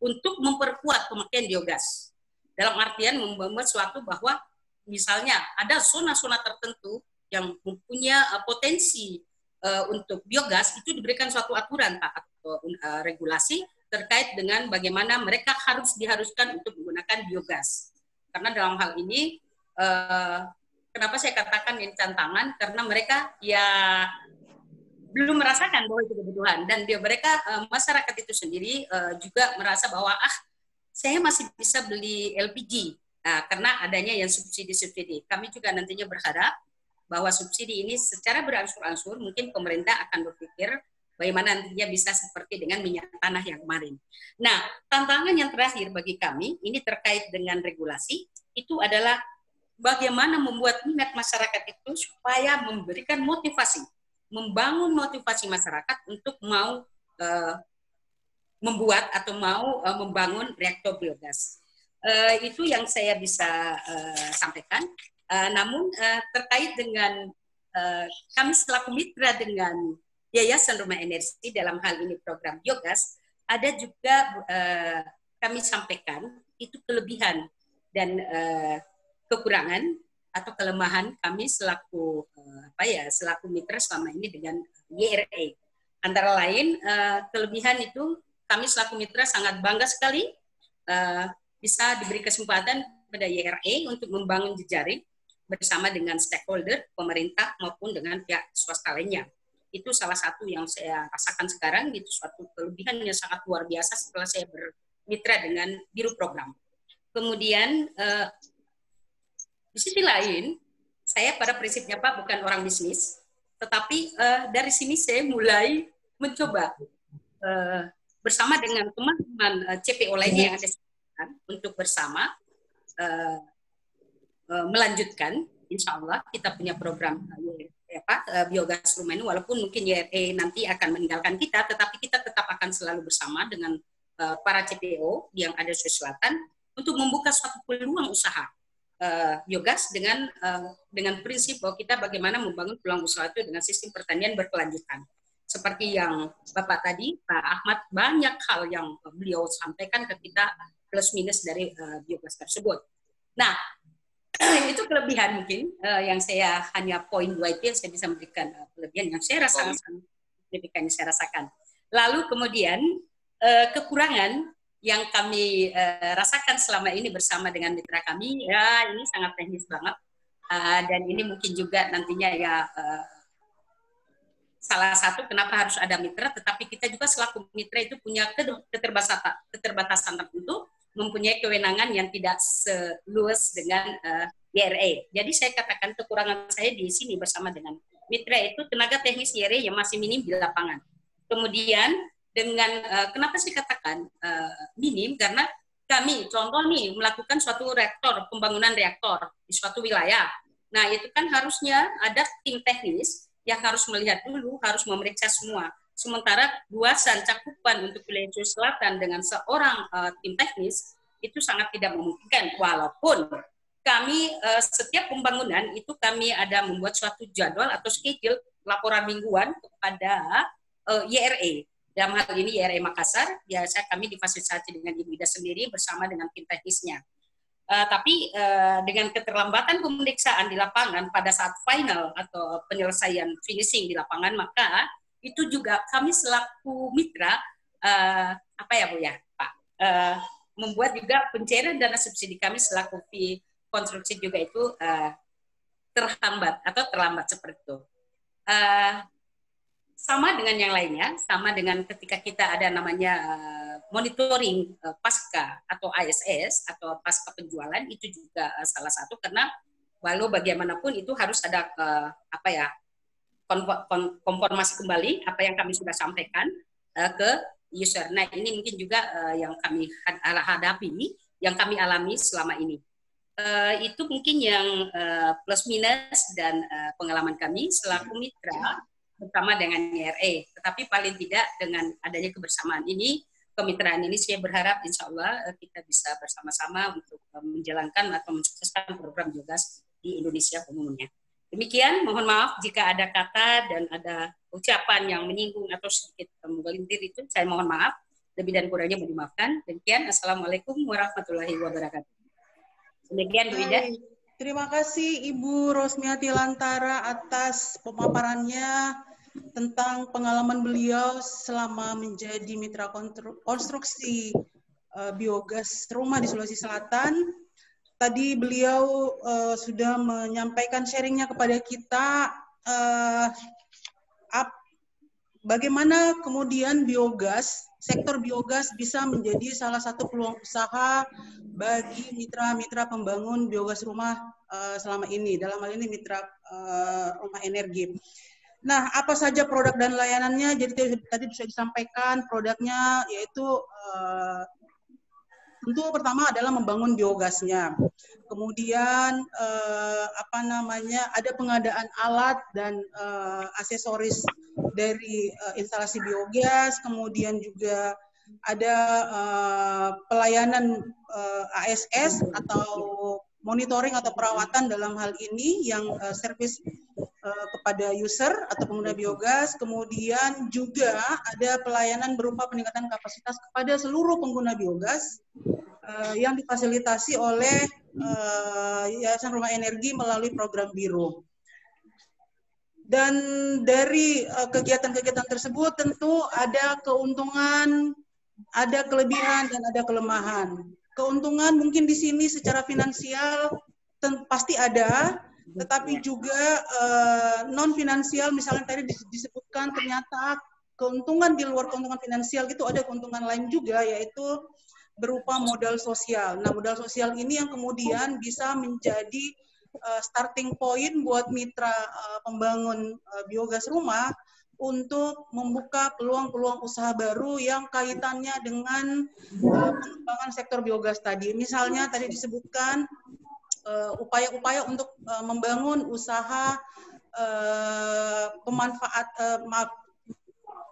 untuk memperkuat pemakaian biogas. Dalam artian membuat suatu bahwa misalnya ada zona-zona tertentu yang mempunyai uh, potensi uh, untuk biogas itu diberikan suatu aturan Pak atau uh, regulasi terkait dengan bagaimana mereka harus diharuskan untuk menggunakan biogas. Karena dalam hal ini kenapa saya katakan ini tantangan karena mereka ya belum merasakan bahwa itu kebutuhan dan dia mereka masyarakat itu sendiri juga merasa bahwa ah saya masih bisa beli LPG nah, karena adanya yang subsidi-subsidi. Kami juga nantinya berharap bahwa subsidi ini secara berangsur-angsur mungkin pemerintah akan berpikir bagaimana nantinya bisa seperti dengan minyak tanah yang kemarin. Nah, tantangan yang terakhir bagi kami ini terkait dengan regulasi itu adalah bagaimana membuat minat masyarakat itu supaya memberikan motivasi, membangun motivasi masyarakat untuk mau uh, membuat atau mau uh, membangun reaktor biogas. Uh, itu yang saya bisa uh, sampaikan. Uh, namun uh, terkait dengan uh, kami selaku mitra dengan Yayasan Rumah Energi dalam hal ini program biogas, ada juga uh, kami sampaikan itu kelebihan dan uh, kekurangan atau kelemahan kami selaku uh, apa ya selaku mitra selama ini dengan YRA. Antara lain uh, kelebihan itu kami selaku mitra sangat bangga sekali uh, bisa diberi kesempatan pada YRA untuk membangun jejaring bersama dengan stakeholder pemerintah maupun dengan pihak swasta lainnya. Itu salah satu yang saya rasakan sekarang itu suatu kelebihan yang sangat luar biasa setelah saya bermitra dengan biru program. Kemudian uh, di sisi lain, saya pada prinsipnya Pak bukan orang bisnis, tetapi uh, dari sini saya mulai mencoba uh, bersama dengan teman-teman uh, CPO lainnya yang ada untuk bersama uh, melanjutkan, insya Allah kita punya program ya, Pak, uh, biogas rumah ini, walaupun mungkin YRE nanti akan meninggalkan kita, tetapi kita tetap akan selalu bersama dengan para CPO yang ada di Selatan untuk membuka suatu peluang usaha biogas dengan dengan prinsip bahwa kita bagaimana membangun peluang usaha itu dengan sistem pertanian berkelanjutan. Seperti yang Bapak tadi, Pak Ahmad, banyak hal yang beliau sampaikan ke kita plus minus dari uh, biogas tersebut. Nah, itu kelebihan mungkin uh, yang saya hanya poin dua itu yang saya bisa memberikan uh, kelebihan yang saya rasakan signifikan yang saya rasakan. Lalu kemudian uh, kekurangan yang kami uh, rasakan selama ini bersama dengan mitra kami ya ini sangat teknis banget uh, dan ini mungkin juga nantinya ya uh, salah satu kenapa harus ada mitra tetapi kita juga selaku mitra itu punya keterbatasan keterbatasan tertentu mempunyai kewenangan yang tidak seluas dengan uh. Jadi saya katakan kekurangan saya di sini bersama dengan mitra itu tenaga teknis YRA yang masih minim di lapangan. Kemudian dengan uh, kenapa saya katakan uh, minim karena kami contoh nih melakukan suatu reaktor pembangunan reaktor di suatu wilayah. Nah itu kan harusnya ada tim teknis yang harus melihat dulu, harus memeriksa semua. Sementara luasan cakupan untuk wilayah Selatan dengan seorang uh, tim teknis itu sangat tidak memungkinkan. Walaupun kami uh, setiap pembangunan itu kami ada membuat suatu jadwal atau schedule laporan mingguan kepada uh, YRE dalam hal ini YRE Makassar, biasa kami difasilitasi dengan Ibu Ida sendiri bersama dengan tim teknisnya. Uh, tapi uh, dengan keterlambatan pemeriksaan di lapangan pada saat final atau penyelesaian finishing di lapangan, maka itu juga kami selaku mitra uh, apa ya Bu ya Pak uh, membuat juga pencairan dana subsidi kami selaku fee konstruksi juga itu uh, terhambat atau terlambat seperti itu. Uh, sama dengan yang lainnya, sama dengan ketika kita ada namanya uh, monitoring uh, pasca atau ISS atau pasca penjualan itu juga uh, salah satu karena walau bagaimanapun itu harus ada uh, apa ya konformasi kembali apa yang kami sudah sampaikan uh, ke user. Nah ini mungkin juga uh, yang kami hadapi, yang kami alami selama ini. Uh, itu mungkin yang uh, plus minus dan uh, pengalaman kami selaku mitra bersama dengan YRE. Tetapi paling tidak dengan adanya kebersamaan ini, kemitraan ini saya berharap insya Allah eh, kita bisa bersama-sama untuk eh, menjalankan atau mensukseskan program Jogas di Indonesia umumnya. Demikian, mohon maaf jika ada kata dan ada ucapan yang menyinggung atau sedikit eh, menggelintir itu, saya mohon maaf. Lebih dan kurangnya mohon dimaafkan. Demikian, Assalamualaikum warahmatullahi wabarakatuh. Demikian, Bu Ida. Terima kasih Ibu Rosmiati Lantara atas pemaparannya tentang pengalaman beliau selama menjadi mitra konstruksi uh, biogas rumah di Sulawesi Selatan. Tadi beliau uh, sudah menyampaikan sharingnya kepada kita uh, up, bagaimana kemudian biogas, sektor biogas bisa menjadi salah satu peluang usaha bagi mitra-mitra pembangun biogas rumah uh, selama ini. Dalam hal ini mitra uh, rumah energi. Nah, apa saja produk dan layanannya? Jadi tadi bisa disampaikan produknya yaitu uh, tentu pertama adalah membangun biogasnya. Kemudian uh, apa namanya? ada pengadaan alat dan uh, aksesoris dari uh, instalasi biogas, kemudian juga ada uh, pelayanan uh, ASS atau monitoring atau perawatan dalam hal ini yang uh, servis uh, kepada user atau pengguna biogas, kemudian juga ada pelayanan berupa peningkatan kapasitas kepada seluruh pengguna biogas uh, yang difasilitasi oleh uh, Yayasan Rumah Energi melalui program biru. Dan dari kegiatan-kegiatan uh, tersebut tentu ada keuntungan, ada kelebihan dan ada kelemahan keuntungan mungkin di sini secara finansial pasti ada, tetapi juga uh, eh, non finansial misalnya tadi disebutkan ternyata keuntungan di luar keuntungan finansial itu ada keuntungan lain juga yaitu berupa modal sosial. Nah, modal sosial ini yang kemudian bisa menjadi uh, starting point buat mitra uh, pembangun uh, biogas rumah untuk membuka peluang-peluang usaha baru yang kaitannya dengan uh, pengembangan sektor biogas tadi. Misalnya tadi disebutkan eh, upaya-upaya uh, untuk uh, membangun usaha uh, pemanfaat uh,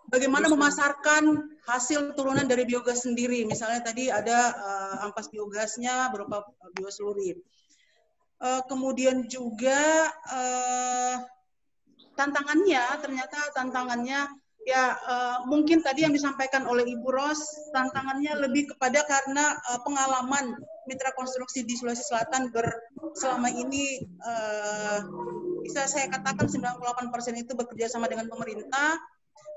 bagaimana memasarkan hasil turunan dari biogas sendiri. Misalnya tadi ada uh, ampas biogasnya berupa biosluri. Uh, kemudian juga uh, tantangannya ternyata tantangannya ya uh, mungkin tadi yang disampaikan oleh Ibu Ros tantangannya lebih kepada karena uh, pengalaman mitra konstruksi di Sulawesi Selatan ber selama ini uh, bisa saya katakan 98% itu bekerja sama dengan pemerintah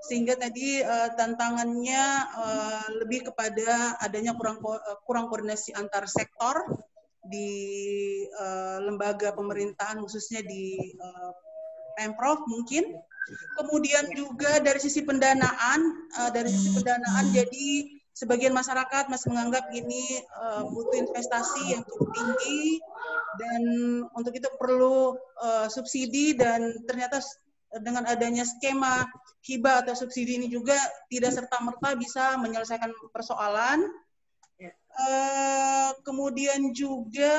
sehingga tadi uh, tantangannya uh, lebih kepada adanya kurang kurang koordinasi antar sektor di uh, lembaga pemerintahan khususnya di uh, Pemprov mungkin. Kemudian juga dari sisi pendanaan, uh, dari sisi pendanaan jadi sebagian masyarakat masih menganggap ini uh, butuh investasi yang cukup tinggi dan untuk itu perlu uh, subsidi dan ternyata dengan adanya skema hibah atau subsidi ini juga tidak serta merta bisa menyelesaikan persoalan. Uh, kemudian juga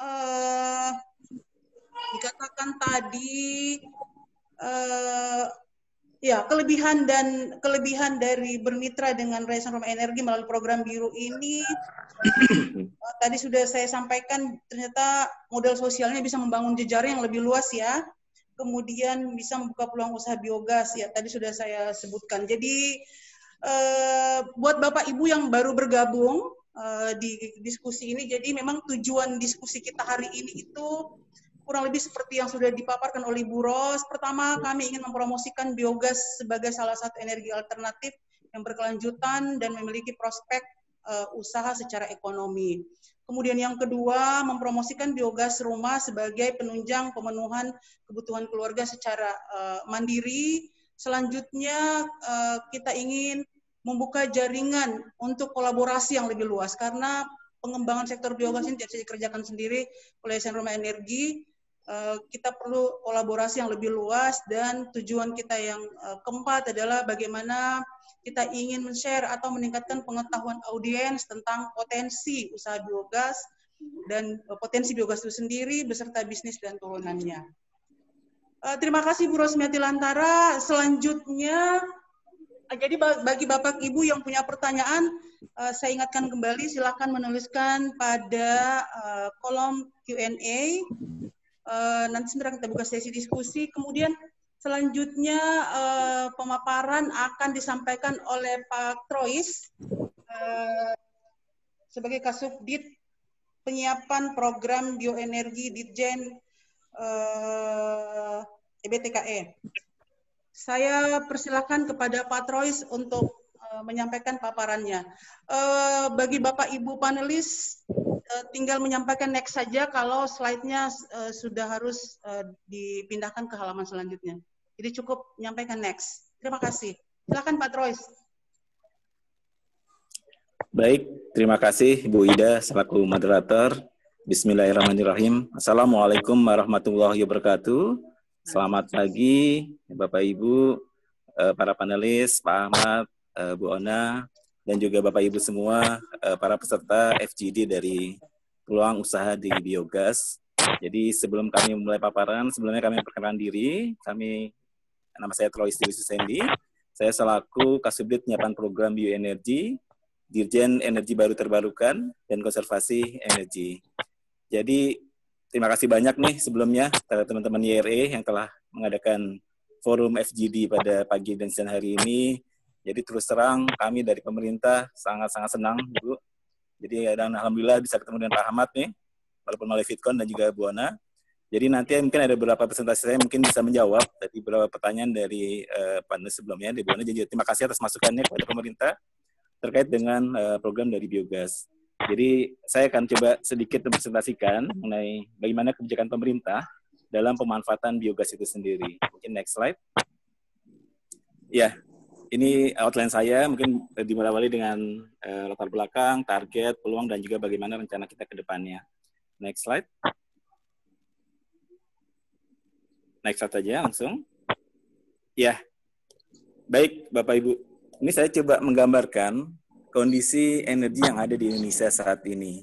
uh, dikatakan tadi uh, ya kelebihan dan kelebihan dari bermitra dengan Yayasan Rumah Energi melalui program biru ini uh, tadi sudah saya sampaikan ternyata model sosialnya bisa membangun jejaring yang lebih luas ya. Kemudian bisa membuka peluang usaha biogas ya tadi sudah saya sebutkan. Jadi uh, buat bapak ibu yang baru bergabung di diskusi ini jadi memang tujuan diskusi kita hari ini itu kurang lebih seperti yang sudah dipaparkan oleh Bu Ros. Pertama, kami ingin mempromosikan biogas sebagai salah satu energi alternatif yang berkelanjutan dan memiliki prospek uh, usaha secara ekonomi. Kemudian yang kedua, mempromosikan biogas rumah sebagai penunjang pemenuhan kebutuhan keluarga secara uh, mandiri. Selanjutnya, uh, kita ingin membuka jaringan untuk kolaborasi yang lebih luas karena pengembangan sektor biogas ini tidak bisa dikerjakan sendiri oleh Yayasan Rumah Energi. Eh, kita perlu kolaborasi yang lebih luas dan tujuan kita yang eh, keempat adalah bagaimana kita ingin men-share atau meningkatkan pengetahuan audiens tentang potensi usaha biogas dan eh, potensi biogas itu sendiri beserta bisnis dan turunannya. Terima kasih Bu Rosmiati Lantara. Selanjutnya, jadi bagi Bapak Ibu yang punya pertanyaan, saya ingatkan kembali silakan menuliskan pada kolom Q&A uh, nanti sebentar kita buka sesi diskusi. Kemudian selanjutnya uh, pemaparan akan disampaikan oleh Pak Trois uh, sebagai Kasubdit penyiapan program bioenergi Ditjen uh, EBTKE. Saya persilakan kepada Pak Trois untuk menyampaikan paparannya. Bagi Bapak Ibu panelis, uh, tinggal menyampaikan next saja kalau slide-nya uh, sudah harus uh, dipindahkan ke halaman selanjutnya. Jadi cukup menyampaikan next. Terima kasih. Silakan Pak Trois. Baik, terima kasih Bu Ida selaku moderator. Bismillahirrahmanirrahim. Assalamualaikum warahmatullahi wabarakatuh. Selamat pagi Bapak Ibu, para panelis, Pak Ahmad, Bu Ona, dan juga Bapak Ibu semua uh, para peserta FGD dari peluang usaha di biogas. Jadi sebelum kami mulai paparan, sebelumnya kami perkenalkan diri. Kami nama saya Troy Stevie Susendi. Saya selaku Kasubdit Penyiapan Program Bioenergi, Dirjen Energi Baru Terbarukan, dan Konservasi Energi. Jadi, terima kasih banyak nih sebelumnya kepada teman-teman YRE yang telah mengadakan forum FGD pada pagi dan siang hari ini. Jadi terus terang kami dari pemerintah sangat-sangat senang, Bu. Jadi dan alhamdulillah bisa ketemu dengan Pak Ahmad nih, walaupun melalui Fitcon dan juga Bu Ana. Jadi nanti mungkin ada beberapa presentasi saya mungkin bisa menjawab dari beberapa pertanyaan dari uh, panel sebelumnya. Di mana jadi terima kasih atas masukannya kepada pemerintah terkait dengan uh, program dari biogas. Jadi saya akan coba sedikit mempresentasikan mengenai bagaimana kebijakan pemerintah dalam pemanfaatan biogas itu sendiri. Mungkin next slide. Ya, ini outline saya mungkin dimulai dengan uh, latar belakang, target, peluang, dan juga bagaimana rencana kita ke depannya. Next slide. Next slide saja langsung. Ya, baik Bapak Ibu. Ini saya coba menggambarkan kondisi energi yang ada di Indonesia saat ini.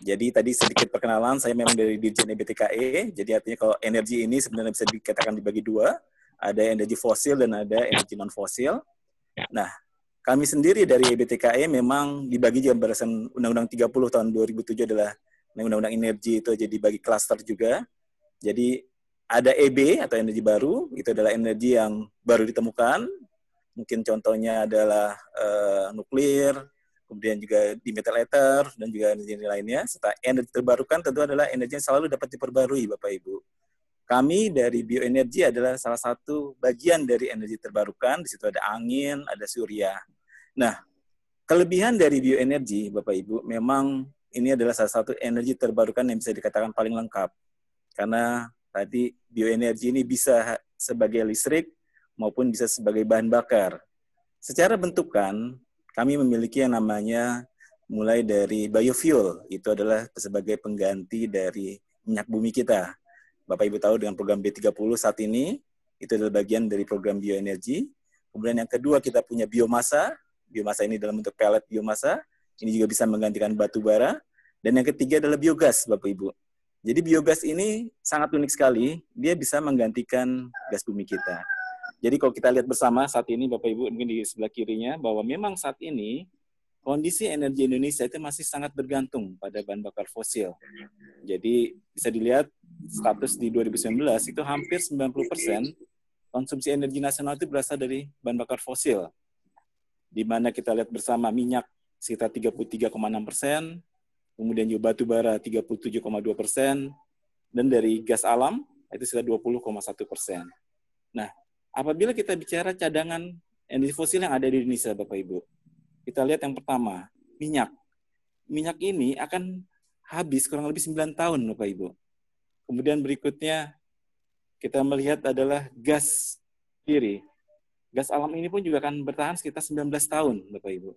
Jadi tadi sedikit perkenalan, saya memang dari Dirjen EBTKE, jadi artinya kalau energi ini sebenarnya bisa dikatakan dibagi dua, ada energi fosil dan ada energi non-fosil. Nah, kami sendiri dari EBTKE memang dibagi jam berdasarkan Undang-Undang 30 tahun 2007 adalah Undang-Undang Energi itu jadi bagi klaster juga. Jadi ada EB atau energi baru, itu adalah energi yang baru ditemukan. Mungkin contohnya adalah uh, nuklir, kemudian juga di metal ether, dan juga energi lainnya. Serta energi terbarukan tentu adalah energi yang selalu dapat diperbarui, Bapak Ibu. Kami dari bioenergi adalah salah satu bagian dari energi terbarukan. Di situ ada angin, ada surya. Nah, kelebihan dari bioenergi, Bapak Ibu, memang ini adalah salah satu energi terbarukan yang bisa dikatakan paling lengkap. Karena Tadi bioenergi ini bisa sebagai listrik maupun bisa sebagai bahan bakar. Secara bentukan, kami memiliki yang namanya mulai dari biofuel, itu adalah sebagai pengganti dari minyak bumi kita. Bapak Ibu tahu dengan program B30 saat ini, itu adalah bagian dari program bioenergi. Kemudian yang kedua kita punya biomasa, biomasa ini dalam bentuk pellet biomasa, ini juga bisa menggantikan batu bara. Dan yang ketiga adalah biogas, Bapak Ibu. Jadi biogas ini sangat unik sekali, dia bisa menggantikan gas bumi kita. Jadi kalau kita lihat bersama saat ini Bapak Ibu mungkin di sebelah kirinya bahwa memang saat ini kondisi energi Indonesia itu masih sangat bergantung pada bahan bakar fosil. Jadi bisa dilihat status di 2019 itu hampir 90% konsumsi energi nasional itu berasal dari bahan bakar fosil. Di mana kita lihat bersama minyak sekitar 33,6 persen, kemudian juga batu bara 37,2 persen, dan dari gas alam itu sekitar 20,1 persen. Nah, apabila kita bicara cadangan energi fosil yang ada di Indonesia, Bapak Ibu, kita lihat yang pertama, minyak. Minyak ini akan habis kurang lebih 9 tahun, Bapak Ibu. Kemudian berikutnya kita melihat adalah gas kiri. Gas alam ini pun juga akan bertahan sekitar 19 tahun, Bapak Ibu.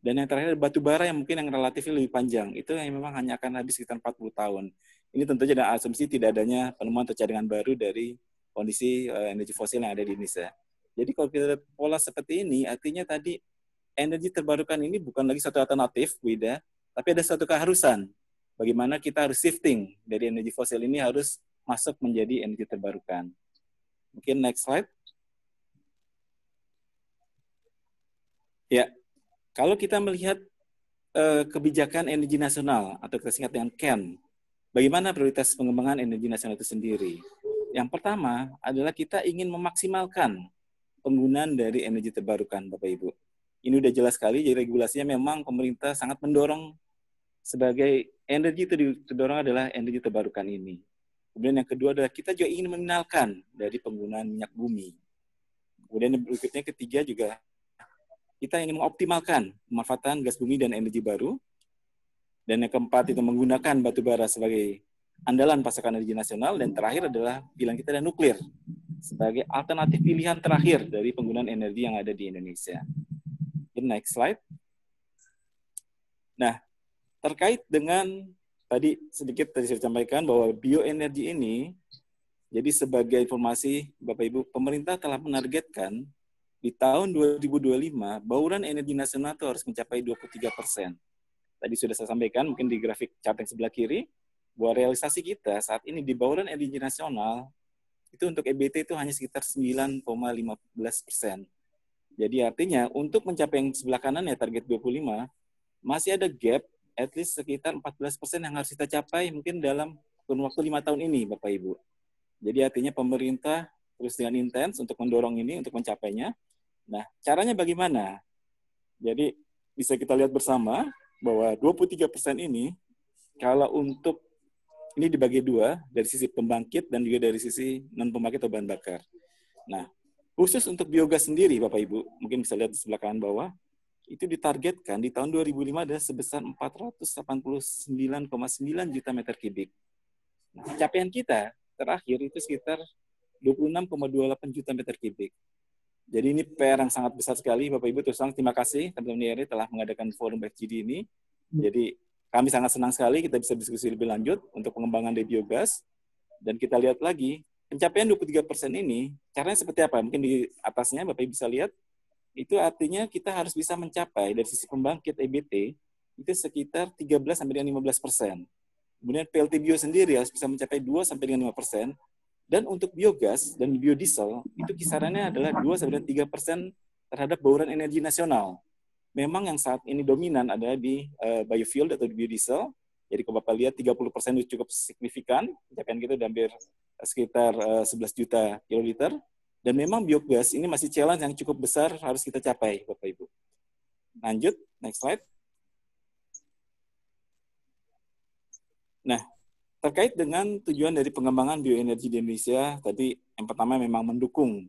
Dan yang terakhir batu bara yang mungkin yang relatif lebih panjang. Itu yang memang hanya akan habis sekitar 40 tahun. Ini tentu dengan asumsi tidak adanya penemuan atau cadangan baru dari kondisi uh, energi fosil yang ada di Indonesia. Jadi kalau kita pola seperti ini, artinya tadi energi terbarukan ini bukan lagi satu alternatif, Bu Ida, tapi ada satu keharusan. Bagaimana kita harus shifting dari energi fosil ini harus masuk menjadi energi terbarukan. Mungkin next slide. Ya, kalau kita melihat uh, kebijakan energi nasional atau kita singkat dengan KEN, bagaimana prioritas pengembangan energi nasional itu sendiri? Yang pertama adalah kita ingin memaksimalkan penggunaan dari energi terbarukan, Bapak Ibu. Ini udah jelas sekali, jadi regulasinya memang pemerintah sangat mendorong sebagai energi itu didorong adalah energi terbarukan ini. Kemudian yang kedua adalah kita juga ingin mengenalkan dari penggunaan minyak bumi. Kemudian yang berikutnya ketiga juga kita ingin mengoptimalkan pemanfaatan gas bumi dan energi baru. Dan yang keempat itu menggunakan batu bara sebagai andalan pasokan energi nasional. Dan terakhir adalah pilihan kita dan nuklir sebagai alternatif pilihan terakhir dari penggunaan energi yang ada di Indonesia. In next slide. Nah, terkait dengan tadi sedikit tadi saya sampaikan bahwa bioenergi ini jadi sebagai informasi Bapak Ibu, pemerintah telah menargetkan di tahun 2025 bauran energi nasional itu harus mencapai 23 persen. Tadi sudah saya sampaikan mungkin di grafik chart yang sebelah kiri bahwa realisasi kita saat ini di bauran energi nasional itu untuk EBT itu hanya sekitar 9,15 persen. Jadi artinya untuk mencapai yang sebelah kanan ya target 25, masih ada gap at least sekitar 14% yang harus kita capai mungkin dalam kurun waktu lima tahun ini, Bapak Ibu. Jadi artinya pemerintah terus dengan intens untuk mendorong ini, untuk mencapainya. Nah, caranya bagaimana? Jadi bisa kita lihat bersama bahwa 23% ini kalau untuk ini dibagi dua dari sisi pembangkit dan juga dari sisi non pembangkit atau bahan bakar. Nah, khusus untuk biogas sendiri Bapak Ibu, mungkin bisa lihat di sebelah kanan bawah, itu ditargetkan di tahun 2005 adalah sebesar 489,9 juta meter kubik. Nah, capaian kita terakhir itu sekitar 26,28 juta meter kubik. Jadi ini PR yang sangat besar sekali, Bapak Ibu. Terus terima kasih teman-teman IRI telah mengadakan forum FGD ini. Jadi kami sangat senang sekali kita bisa diskusi lebih lanjut untuk pengembangan dari biogas. Dan kita lihat lagi, pencapaian 23 persen ini, caranya seperti apa? Mungkin di atasnya Bapak bisa lihat, itu artinya kita harus bisa mencapai dari sisi pembangkit EBT, itu sekitar 13 sampai dengan 15 persen. Kemudian PLT Bio sendiri harus bisa mencapai 2 sampai dengan 5 persen. Dan untuk biogas dan biodiesel, itu kisarannya adalah 2 sampai dengan 3 persen terhadap bauran energi nasional memang yang saat ini dominan ada di uh, biofuel atau di biodiesel. Jadi kalau Bapak lihat 30% itu cukup signifikan, pencapaian kita hampir sekitar uh, eh, 11 juta kiloliter. Dan memang biogas ini masih challenge yang cukup besar harus kita capai, Bapak Ibu. Lanjut, next slide. Nah, terkait dengan tujuan dari pengembangan bioenergi di Indonesia, tadi yang pertama memang mendukung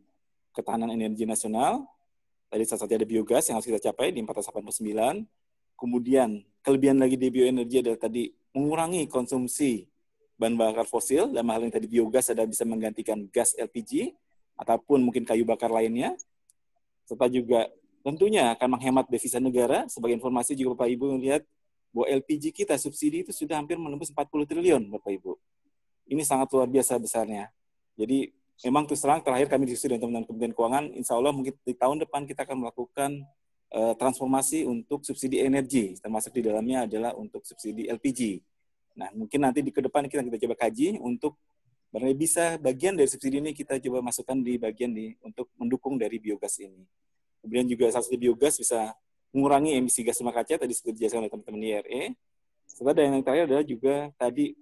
ketahanan energi nasional, Tadi salah satu ada biogas yang harus kita capai di 489. Kemudian kelebihan lagi di bioenergi adalah tadi mengurangi konsumsi bahan bakar fosil, dan hal yang tadi biogas ada bisa menggantikan gas LPG ataupun mungkin kayu bakar lainnya. Serta juga tentunya akan menghemat devisa negara. Sebagai informasi juga Bapak Ibu melihat bahwa LPG kita subsidi itu sudah hampir menembus 40 triliun Bapak Ibu. Ini sangat luar biasa besarnya. Jadi memang terus terang terakhir kami diskusi dengan teman-teman Kementerian Keuangan, insya Allah mungkin di tahun depan kita akan melakukan uh, transformasi untuk subsidi energi, termasuk di dalamnya adalah untuk subsidi LPG. Nah, mungkin nanti di ke depan kita kita coba kaji untuk barangkali bisa bagian dari subsidi ini kita coba masukkan di bagian di untuk mendukung dari biogas ini. Kemudian juga salah satu biogas bisa mengurangi emisi gas rumah kaca tadi seperti dijelaskan oleh teman-teman IRE. Serta dan yang terakhir adalah juga tadi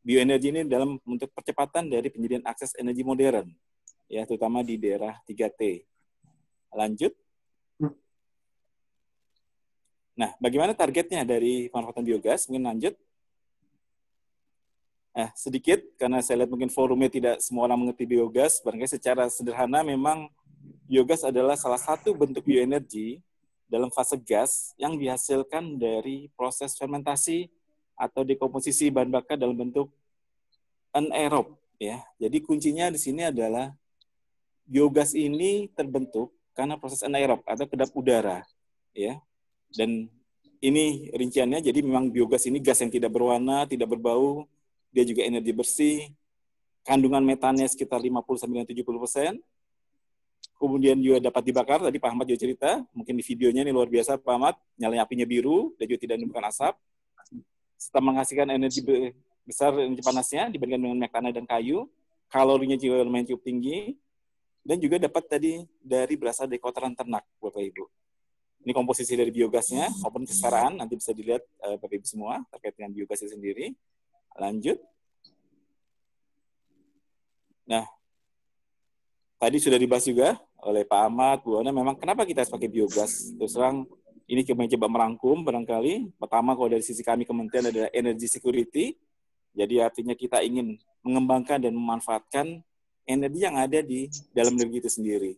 bioenergi ini dalam untuk percepatan dari penyediaan akses energi modern, ya terutama di daerah 3T. Lanjut. Nah, bagaimana targetnya dari pemanfaatan biogas? Mungkin lanjut. Nah, sedikit, karena saya lihat mungkin forumnya tidak semua orang mengerti biogas, barangkali secara sederhana memang biogas adalah salah satu bentuk bioenergi dalam fase gas yang dihasilkan dari proses fermentasi atau dekomposisi bahan bakar dalam bentuk anaerob ya. Jadi kuncinya di sini adalah biogas ini terbentuk karena proses anaerob atau kedap udara ya. Dan ini rinciannya jadi memang biogas ini gas yang tidak berwarna, tidak berbau, dia juga energi bersih, kandungan metannya sekitar 50 sampai 70 persen. Kemudian juga dapat dibakar, tadi Pak Ahmad juga cerita, mungkin di videonya ini luar biasa Pak Ahmad, nyalanya apinya biru, dan juga tidak menimbulkan asap serta menghasilkan energi besar energi panasnya dibandingkan dengan tanah dan kayu. Kalorinya juga lumayan cukup tinggi. Dan juga dapat tadi dari berasal dari kotoran ternak, Bapak Ibu. Ini komposisi dari biogasnya maupun kesetaraan, nanti bisa dilihat uh, Bapak Ibu semua terkait dengan biogas itu sendiri. Lanjut. Nah, tadi sudah dibahas juga oleh Pak Ahmad, Bu Ana, memang kenapa kita harus pakai biogas? Terus terang ini kami coba merangkum barangkali. Pertama kalau dari sisi kami kementerian adalah energy security. Jadi artinya kita ingin mengembangkan dan memanfaatkan energi yang ada di dalam negeri itu sendiri.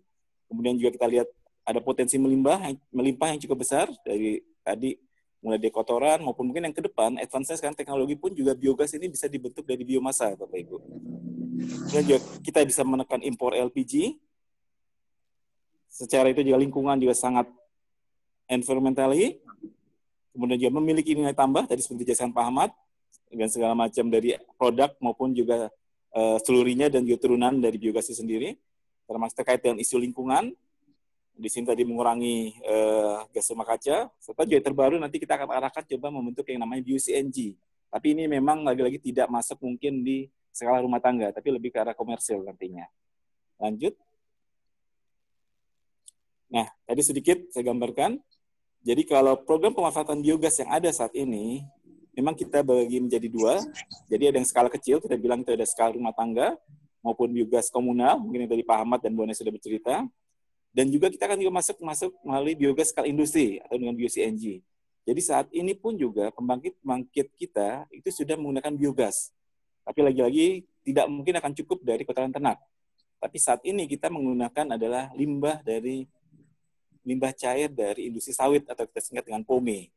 Kemudian juga kita lihat ada potensi melimpah melimpah yang cukup besar dari tadi mulai dari kotoran maupun mungkin yang ke depan advance sekarang teknologi pun juga biogas ini bisa dibentuk dari biomasa Bapak Ibu. Dan juga kita bisa menekan impor LPG. Secara itu juga lingkungan juga sangat environmentally, kemudian juga memiliki nilai tambah tadi seperti dijelaskan Pak Ahmad dengan segala macam dari produk maupun juga uh, seluruhnya dan juga turunan dari biogas itu sendiri termasuk terkait dengan isu lingkungan di sini tadi mengurangi uh, gas rumah kaca serta juga terbaru nanti kita akan arahkan coba membentuk yang namanya BioCNG tapi ini memang lagi-lagi tidak masuk mungkin di skala rumah tangga tapi lebih ke arah komersil nantinya lanjut Nah, tadi sedikit saya gambarkan. Jadi kalau program pemanfaatan biogas yang ada saat ini, memang kita bagi menjadi dua. Jadi ada yang skala kecil, kita bilang itu ada skala rumah tangga, maupun biogas komunal, mungkin yang tadi Pak Ahmad dan Bu Ane sudah bercerita. Dan juga kita akan juga masuk masuk melalui biogas skala industri atau dengan bio-CNG. Jadi saat ini pun juga pembangkit-pembangkit kita itu sudah menggunakan biogas. Tapi lagi-lagi tidak mungkin akan cukup dari kotoran ternak. Tapi saat ini kita menggunakan adalah limbah dari limbah cair dari industri sawit atau kita singkat dengan POME.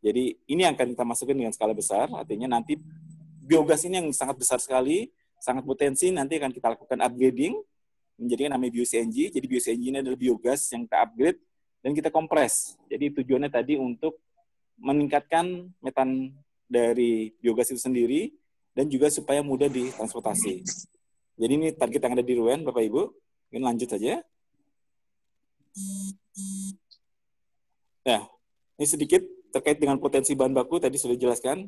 Jadi ini yang akan kita masukkan dengan skala besar, artinya nanti biogas ini yang sangat besar sekali, sangat potensi, nanti akan kita lakukan upgrading menjadi namanya bio-CNG. Jadi bio-CNG ini adalah biogas yang kita upgrade dan kita kompres. Jadi tujuannya tadi untuk meningkatkan metan dari biogas itu sendiri dan juga supaya mudah ditransportasi. Jadi ini target yang ada di RUN, Bapak Ibu. Ini lanjut saja. Nah, ini sedikit terkait dengan potensi bahan baku tadi sudah dijelaskan.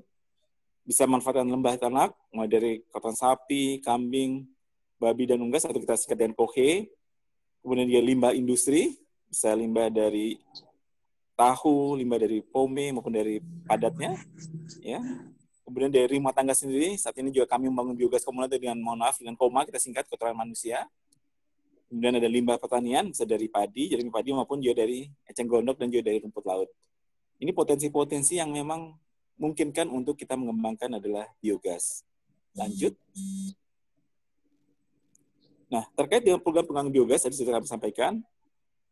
Bisa manfaatkan lembah ternak, mulai dari kotoran sapi, kambing, babi dan unggas atau kita singkat dengan. Kemudian dia limbah industri, bisa limbah dari tahu, limbah dari pome maupun dari padatnya, ya. Kemudian dari rumah tangga sendiri, saat ini juga kami membangun biogas komunal dengan mohon maaf dengan koma kita singkat kotoran manusia. Kemudian ada limbah pertanian, bisa dari padi, jadi padi maupun juga dari eceng gondok dan juga dari rumput laut. Ini potensi-potensi yang memang memungkinkan untuk kita mengembangkan adalah biogas. Lanjut. Nah, terkait dengan program pengembangan biogas, tadi sudah kami sampaikan,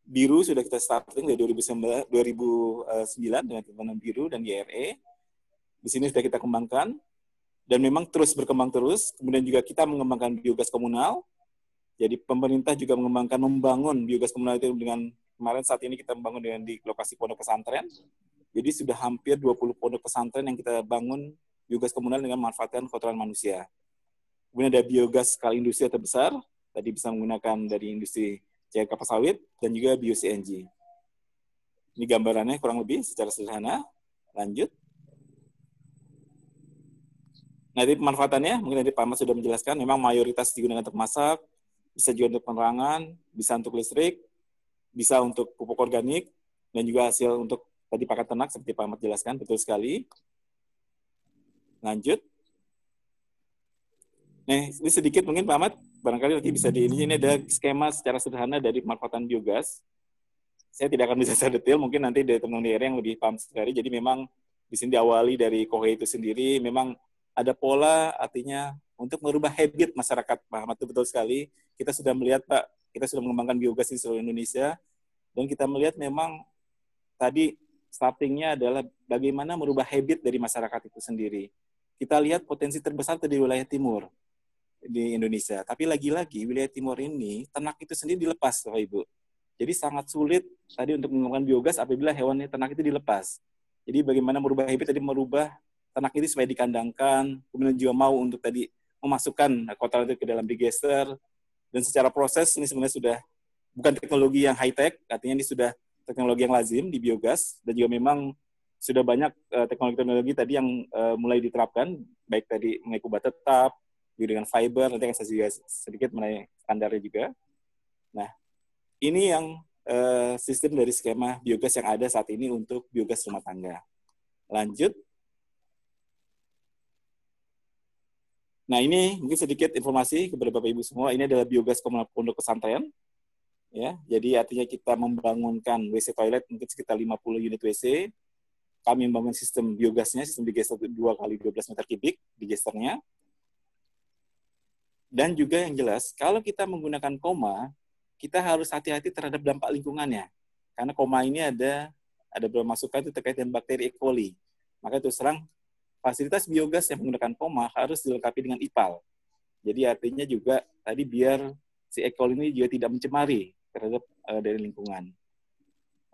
biru sudah kita starting dari 2009, 2009 dengan teman biru dan YRE. Di sini sudah kita kembangkan, dan memang terus berkembang terus. Kemudian juga kita mengembangkan biogas komunal. Jadi pemerintah juga mengembangkan membangun biogas komunal itu dengan kemarin saat ini kita membangun dengan di lokasi pondok pesantren jadi sudah hampir 20 pondok pesantren yang kita bangun biogas komunal dengan memanfaatkan kotoran manusia. Kemudian ada biogas skala industri terbesar, tadi bisa menggunakan dari industri cair kapal sawit dan juga bio-CNG. Ini gambarannya kurang lebih secara sederhana. Lanjut. Nah, ini pemanfaatannya, mungkin tadi Pak Mas sudah menjelaskan, memang mayoritas digunakan untuk masak, bisa juga untuk penerangan, bisa untuk listrik, bisa untuk pupuk organik, dan juga hasil untuk tadi pakan ternak seperti Pak Ahmad jelaskan, betul sekali. Lanjut. Nah, ini sedikit mungkin Pak Ahmad, barangkali nanti bisa di ini, ada skema secara sederhana dari pemanfaatan biogas. Saya tidak akan bisa secara detail, mungkin nanti dari teman teman yang lebih paham sekali. Jadi memang di sini diawali dari kohe itu sendiri, memang ada pola artinya untuk merubah habit masyarakat. Pak Ahmad itu betul sekali. Kita sudah melihat Pak, kita sudah mengembangkan biogas di seluruh Indonesia, dan kita melihat memang tadi startingnya adalah bagaimana merubah habit dari masyarakat itu sendiri. Kita lihat potensi terbesar di wilayah timur di Indonesia. Tapi lagi-lagi wilayah timur ini ternak itu sendiri dilepas, Bapak Ibu. Jadi sangat sulit tadi untuk mengembangkan biogas apabila hewan ternak itu dilepas. Jadi bagaimana merubah habit tadi merubah ternak itu supaya dikandangkan, kemudian juga mau untuk tadi memasukkan kotoran itu ke dalam digester dan secara proses ini sebenarnya sudah bukan teknologi yang high tech, artinya ini sudah teknologi yang lazim di biogas dan juga memang sudah banyak eh, teknologi-teknologi tadi yang uh, mulai diterapkan baik tadi mengenai tetap dengan fiber nanti akan saya juga sedikit mengenai standarnya juga. Nah, ini yang uh, sistem dari skema biogas yang ada saat ini untuk biogas rumah tangga. Lanjut. Nah, ini mungkin sedikit informasi kepada Bapak Ibu semua. Ini adalah biogas komunal pondok pesantren ya jadi artinya kita membangunkan WC toilet mungkin sekitar 50 unit WC kami membangun sistem biogasnya sistem digester 2 kali 12 meter kubik digesternya dan juga yang jelas kalau kita menggunakan koma kita harus hati-hati terhadap dampak lingkungannya karena koma ini ada ada beberapa masukan itu terkait dengan bakteri E. coli maka itu serang fasilitas biogas yang menggunakan koma harus dilengkapi dengan IPAL jadi artinya juga tadi biar si E. coli ini juga tidak mencemari terhadap uh, dari lingkungan.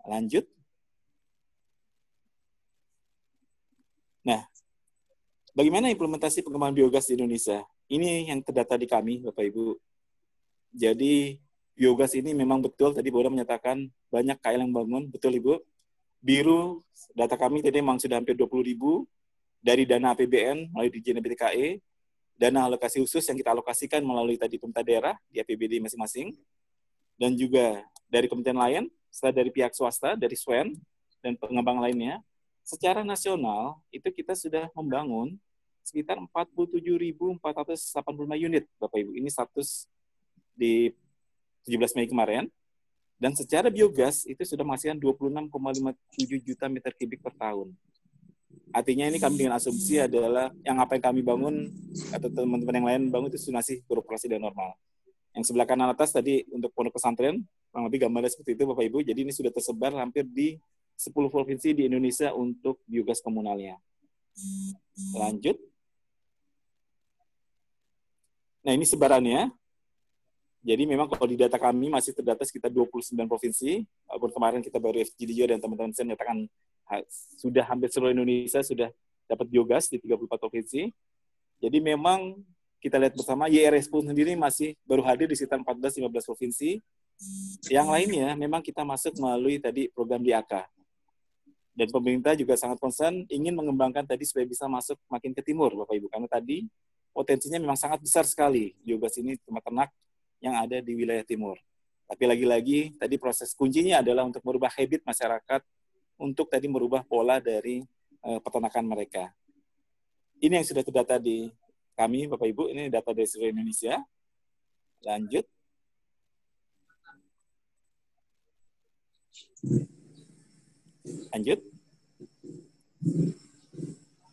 Lanjut. Nah, bagaimana implementasi pengembangan biogas di Indonesia? Ini yang terdata di kami, Bapak Ibu. Jadi biogas ini memang betul tadi Boda menyatakan banyak KL yang bangun, betul Ibu. Biru data kami tadi memang sudah hampir 20 ribu dari dana APBN melalui Dirjen BTKE, dana alokasi khusus yang kita alokasikan melalui tadi pemerintah daerah di APBD masing-masing, dan juga dari kementerian lain setelah dari pihak swasta, dari SWEN, dan pengembang lainnya, secara nasional itu kita sudah membangun sekitar 47.485 unit, Bapak Ibu. Ini status di 17 Mei kemarin. Dan secara biogas itu sudah menghasilkan 26,57 juta meter kubik per tahun. Artinya ini kami dengan asumsi adalah yang apa yang kami bangun atau teman-teman yang lain bangun itu sudah masih beroperasi dengan normal. Yang sebelah kanan atas tadi untuk pondok pesantren, kurang lebih gambarnya seperti itu Bapak Ibu. Jadi ini sudah tersebar hampir di 10 provinsi di Indonesia untuk biogas komunalnya. Lanjut. Nah ini sebarannya. Jadi memang kalau di data kami masih terdata sekitar 29 provinsi. Walaupun kemarin kita baru FGD dan teman-teman saya menyatakan sudah hampir seluruh Indonesia sudah dapat biogas di 34 provinsi. Jadi memang kita lihat bersama YRS pun sendiri masih baru hadir di sekitar 14-15 provinsi. Yang lainnya memang kita masuk melalui tadi program DAK. Dan pemerintah juga sangat concern ingin mengembangkan tadi supaya bisa masuk makin ke timur, Bapak Ibu. Karena tadi potensinya memang sangat besar sekali biogas ini tempat ternak yang ada di wilayah timur. Tapi lagi-lagi tadi proses kuncinya adalah untuk merubah habit masyarakat untuk tadi merubah pola dari uh, peternakan mereka. Ini yang sudah terdata di kami, Bapak Ibu. Ini data dari seluruh Indonesia. Lanjut. Lanjut.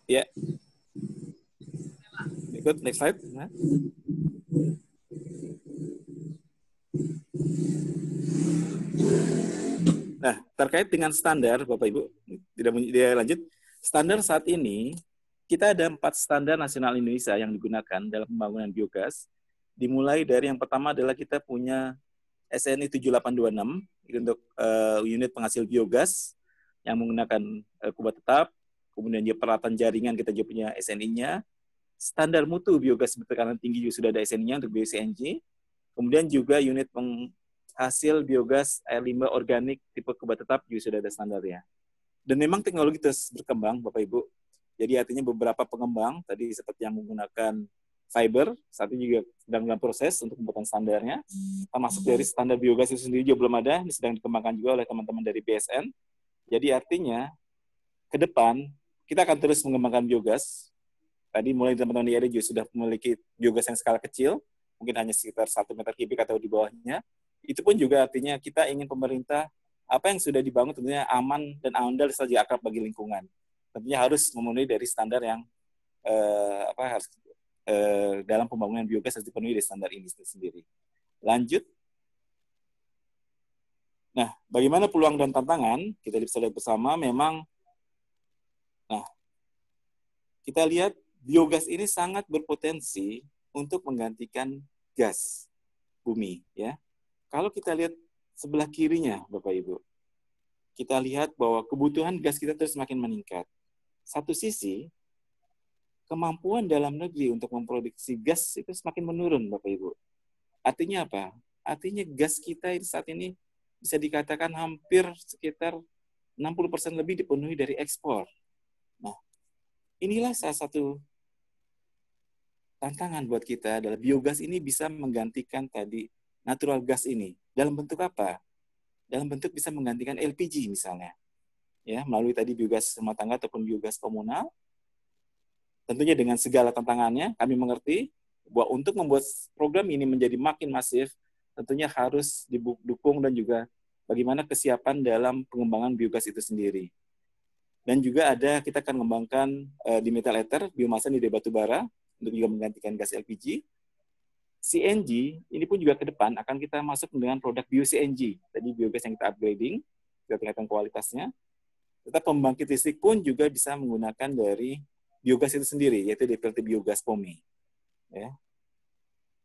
Ya. Ikut next slide. Nah. Nah, terkait dengan standar, Bapak Ibu, tidak dia lanjut. Standar saat ini kita ada empat standar nasional Indonesia yang digunakan dalam pembangunan biogas. Dimulai dari yang pertama adalah kita punya SNI 7826 untuk uh, unit penghasil biogas yang menggunakan uh, kubah tetap. Kemudian dia peralatan jaringan kita juga punya SNI-nya. Standar mutu biogas bertekanan tinggi juga sudah ada SNI-nya untuk BioCNG. Kemudian juga unit penghasil biogas air limbah organik tipe kubah tetap juga sudah ada standarnya. Dan memang teknologi terus berkembang, Bapak Ibu. Jadi artinya beberapa pengembang tadi seperti yang menggunakan fiber saat ini juga sedang dalam proses untuk pembuatan standarnya. Termasuk dari standar biogas itu sendiri juga belum ada, ini sedang dikembangkan juga oleh teman-teman dari BSN. Jadi artinya ke depan kita akan terus mengembangkan biogas. Tadi mulai teman-teman di juga sudah memiliki biogas yang skala kecil, mungkin hanya sekitar satu meter kubik atau di bawahnya. Itu pun juga artinya kita ingin pemerintah apa yang sudah dibangun tentunya aman dan andal saja akrab bagi lingkungan. Tentunya harus memenuhi dari standar yang eh, apa harus eh, dalam pembangunan biogas harus dipenuhi dari standar ini sendiri. Lanjut. Nah, bagaimana peluang dan tantangan? Kita bisa lihat bersama memang nah kita lihat biogas ini sangat berpotensi untuk menggantikan gas bumi ya. Kalau kita lihat sebelah kirinya Bapak Ibu, kita lihat bahwa kebutuhan gas kita terus semakin meningkat. Satu sisi, kemampuan dalam negeri untuk memproduksi gas itu semakin menurun Bapak Ibu. Artinya apa? Artinya gas kita saat ini bisa dikatakan hampir sekitar 60% lebih dipenuhi dari ekspor. Nah, inilah salah satu tantangan buat kita adalah biogas ini bisa menggantikan tadi natural gas ini dalam bentuk apa? Dalam bentuk bisa menggantikan LPG misalnya, ya melalui tadi biogas rumah tangga ataupun biogas komunal. Tentunya dengan segala tantangannya, kami mengerti bahwa untuk membuat program ini menjadi makin masif, tentunya harus didukung dan juga bagaimana kesiapan dalam pengembangan biogas itu sendiri. Dan juga ada kita akan mengembangkan uh, di metal ether biomasa di batu bara untuk juga menggantikan gas LPG. CNG ini pun juga ke depan akan kita masuk dengan produk bio-CNG. Tadi biogas yang kita upgrading, kita tingkatkan kualitasnya. Tetap pembangkit listrik pun juga bisa menggunakan dari biogas itu sendiri, yaitu DPLT biogas POME. Ya.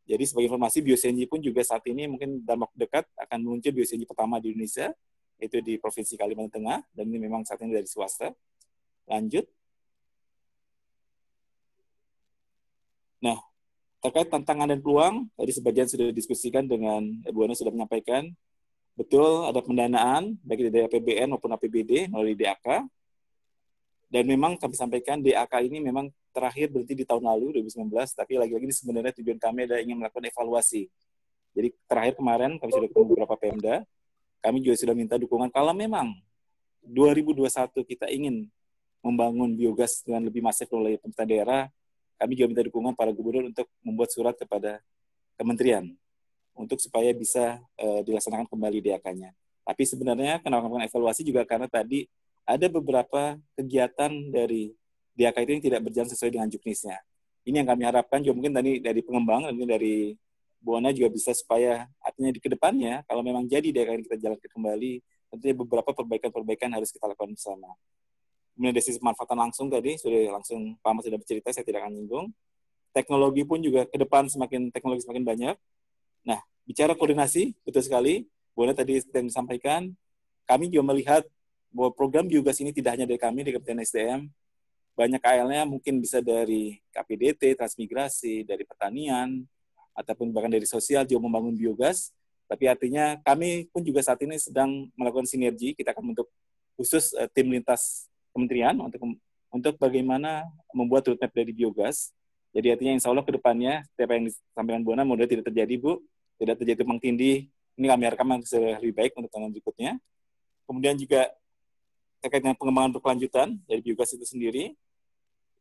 Jadi sebagai informasi, bio-CNG pun juga saat ini mungkin dalam waktu dekat akan muncul bio-CNG pertama di Indonesia, yaitu di Provinsi Kalimantan Tengah, dan ini memang saat ini dari swasta. Lanjut. Nah, terkait tantangan dan peluang, tadi sebagian sudah didiskusikan dengan Bu Ana sudah menyampaikan, betul ada pendanaan, baik dari APBN maupun APBD melalui DAK, dan memang kami sampaikan DAK ini memang terakhir berhenti di tahun lalu 2019, tapi lagi-lagi ini sebenarnya tujuan kami adalah ingin melakukan evaluasi. Jadi terakhir kemarin kami sudah ketemu beberapa Pemda, kami juga sudah minta dukungan. Kalau memang 2021 kita ingin membangun biogas dengan lebih masif oleh pemerintah daerah, kami juga minta dukungan para gubernur untuk membuat surat kepada kementerian untuk supaya bisa uh, dilaksanakan kembali DAK-nya. Tapi sebenarnya kenapa melakukan evaluasi juga karena tadi ada beberapa kegiatan dari DAK itu yang tidak berjalan sesuai dengan juknisnya. Ini yang kami harapkan juga mungkin tadi dari pengembang, ini dari Buana juga bisa supaya artinya di ke depannya kalau memang jadi DAK yang kita jalankan kembali, tentunya beberapa perbaikan-perbaikan harus kita lakukan bersama. Kemudian dari sisi pemanfaatan langsung tadi, sudah langsung Pak Mas sudah bercerita, saya tidak akan nyinggung. Teknologi pun juga ke depan semakin teknologi semakin banyak. Nah, bicara koordinasi, betul sekali. Boleh tadi yang disampaikan, kami juga melihat bahwa program biogas ini tidak hanya dari kami, di Kementerian SDM, banyak KL-nya mungkin bisa dari KPDT, transmigrasi, dari pertanian, ataupun bahkan dari sosial juga membangun biogas. Tapi artinya kami pun juga saat ini sedang melakukan sinergi. Kita akan membentuk khusus uh, tim lintas kementerian untuk untuk bagaimana membuat roadmap dari biogas. Jadi artinya insya Allah ke depannya, setiap yang disampaikan Bu Ana, mudah tidak terjadi Bu, tidak terjadi tumpang tindih. Ini kami harapkan lebih baik untuk tahun berikutnya. Kemudian juga terkait dengan pengembangan berkelanjutan dari biogas itu sendiri,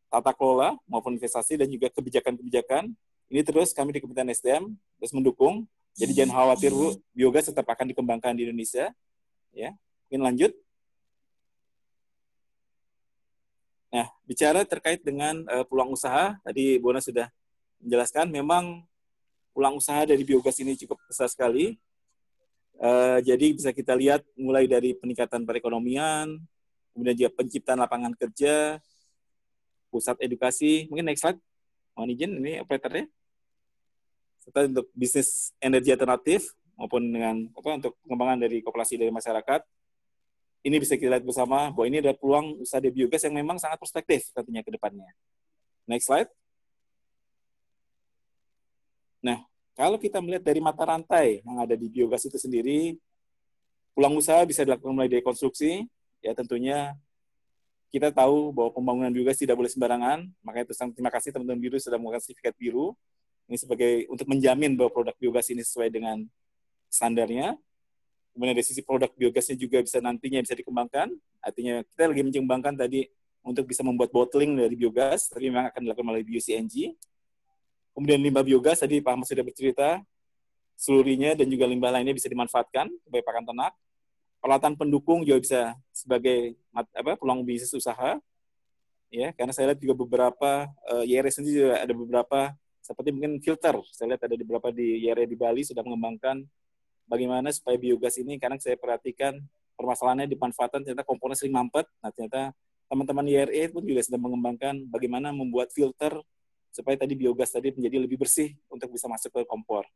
tata kelola maupun investasi dan juga kebijakan-kebijakan. Ini terus kami di Kementerian SDM terus mendukung. Jadi jangan khawatir Bu, biogas tetap akan dikembangkan di Indonesia. Ya, mungkin lanjut. Nah, bicara terkait dengan uh, peluang usaha, tadi Bona sudah menjelaskan, memang peluang usaha dari biogas ini cukup besar sekali. Uh, jadi bisa kita lihat mulai dari peningkatan perekonomian, kemudian juga penciptaan lapangan kerja, pusat edukasi. Mungkin next slide, mohon izin ini operatornya. Serta untuk bisnis energi alternatif maupun dengan apa untuk pengembangan dari populasi dari masyarakat ini bisa kita lihat bersama bahwa ini adalah peluang usaha di biogas yang memang sangat prospektif tentunya ke depannya. Next slide. Nah, kalau kita melihat dari mata rantai yang ada di biogas itu sendiri, peluang usaha bisa dilakukan mulai dari konstruksi, ya tentunya kita tahu bahwa pembangunan biogas tidak boleh sembarangan, makanya terus terima kasih teman-teman biru sudah melakukan sertifikat biru. Ini sebagai untuk menjamin bahwa produk biogas ini sesuai dengan standarnya. Kemudian dari sisi produk biogasnya juga bisa nantinya bisa dikembangkan. Artinya kita lagi mencembangkan tadi untuk bisa membuat bottling dari biogas, tapi memang akan dilakukan melalui bio-CNG. Kemudian limbah biogas, tadi Pak Ahmad sudah bercerita, seluruhnya dan juga limbah lainnya bisa dimanfaatkan sebagai pakan ternak. Peralatan pendukung juga bisa sebagai apa peluang bisnis usaha. Ya, karena saya lihat juga beberapa uh, eh, YRS sendiri juga ada beberapa seperti mungkin filter. Saya lihat ada beberapa di YRS di Bali sudah mengembangkan bagaimana supaya biogas ini karena saya perhatikan permasalahannya di pemanfaatan ternyata komponen sering mampet. Nah, ternyata teman-teman IRE pun juga sedang mengembangkan bagaimana membuat filter supaya tadi biogas tadi menjadi lebih bersih untuk bisa masuk ke kompor.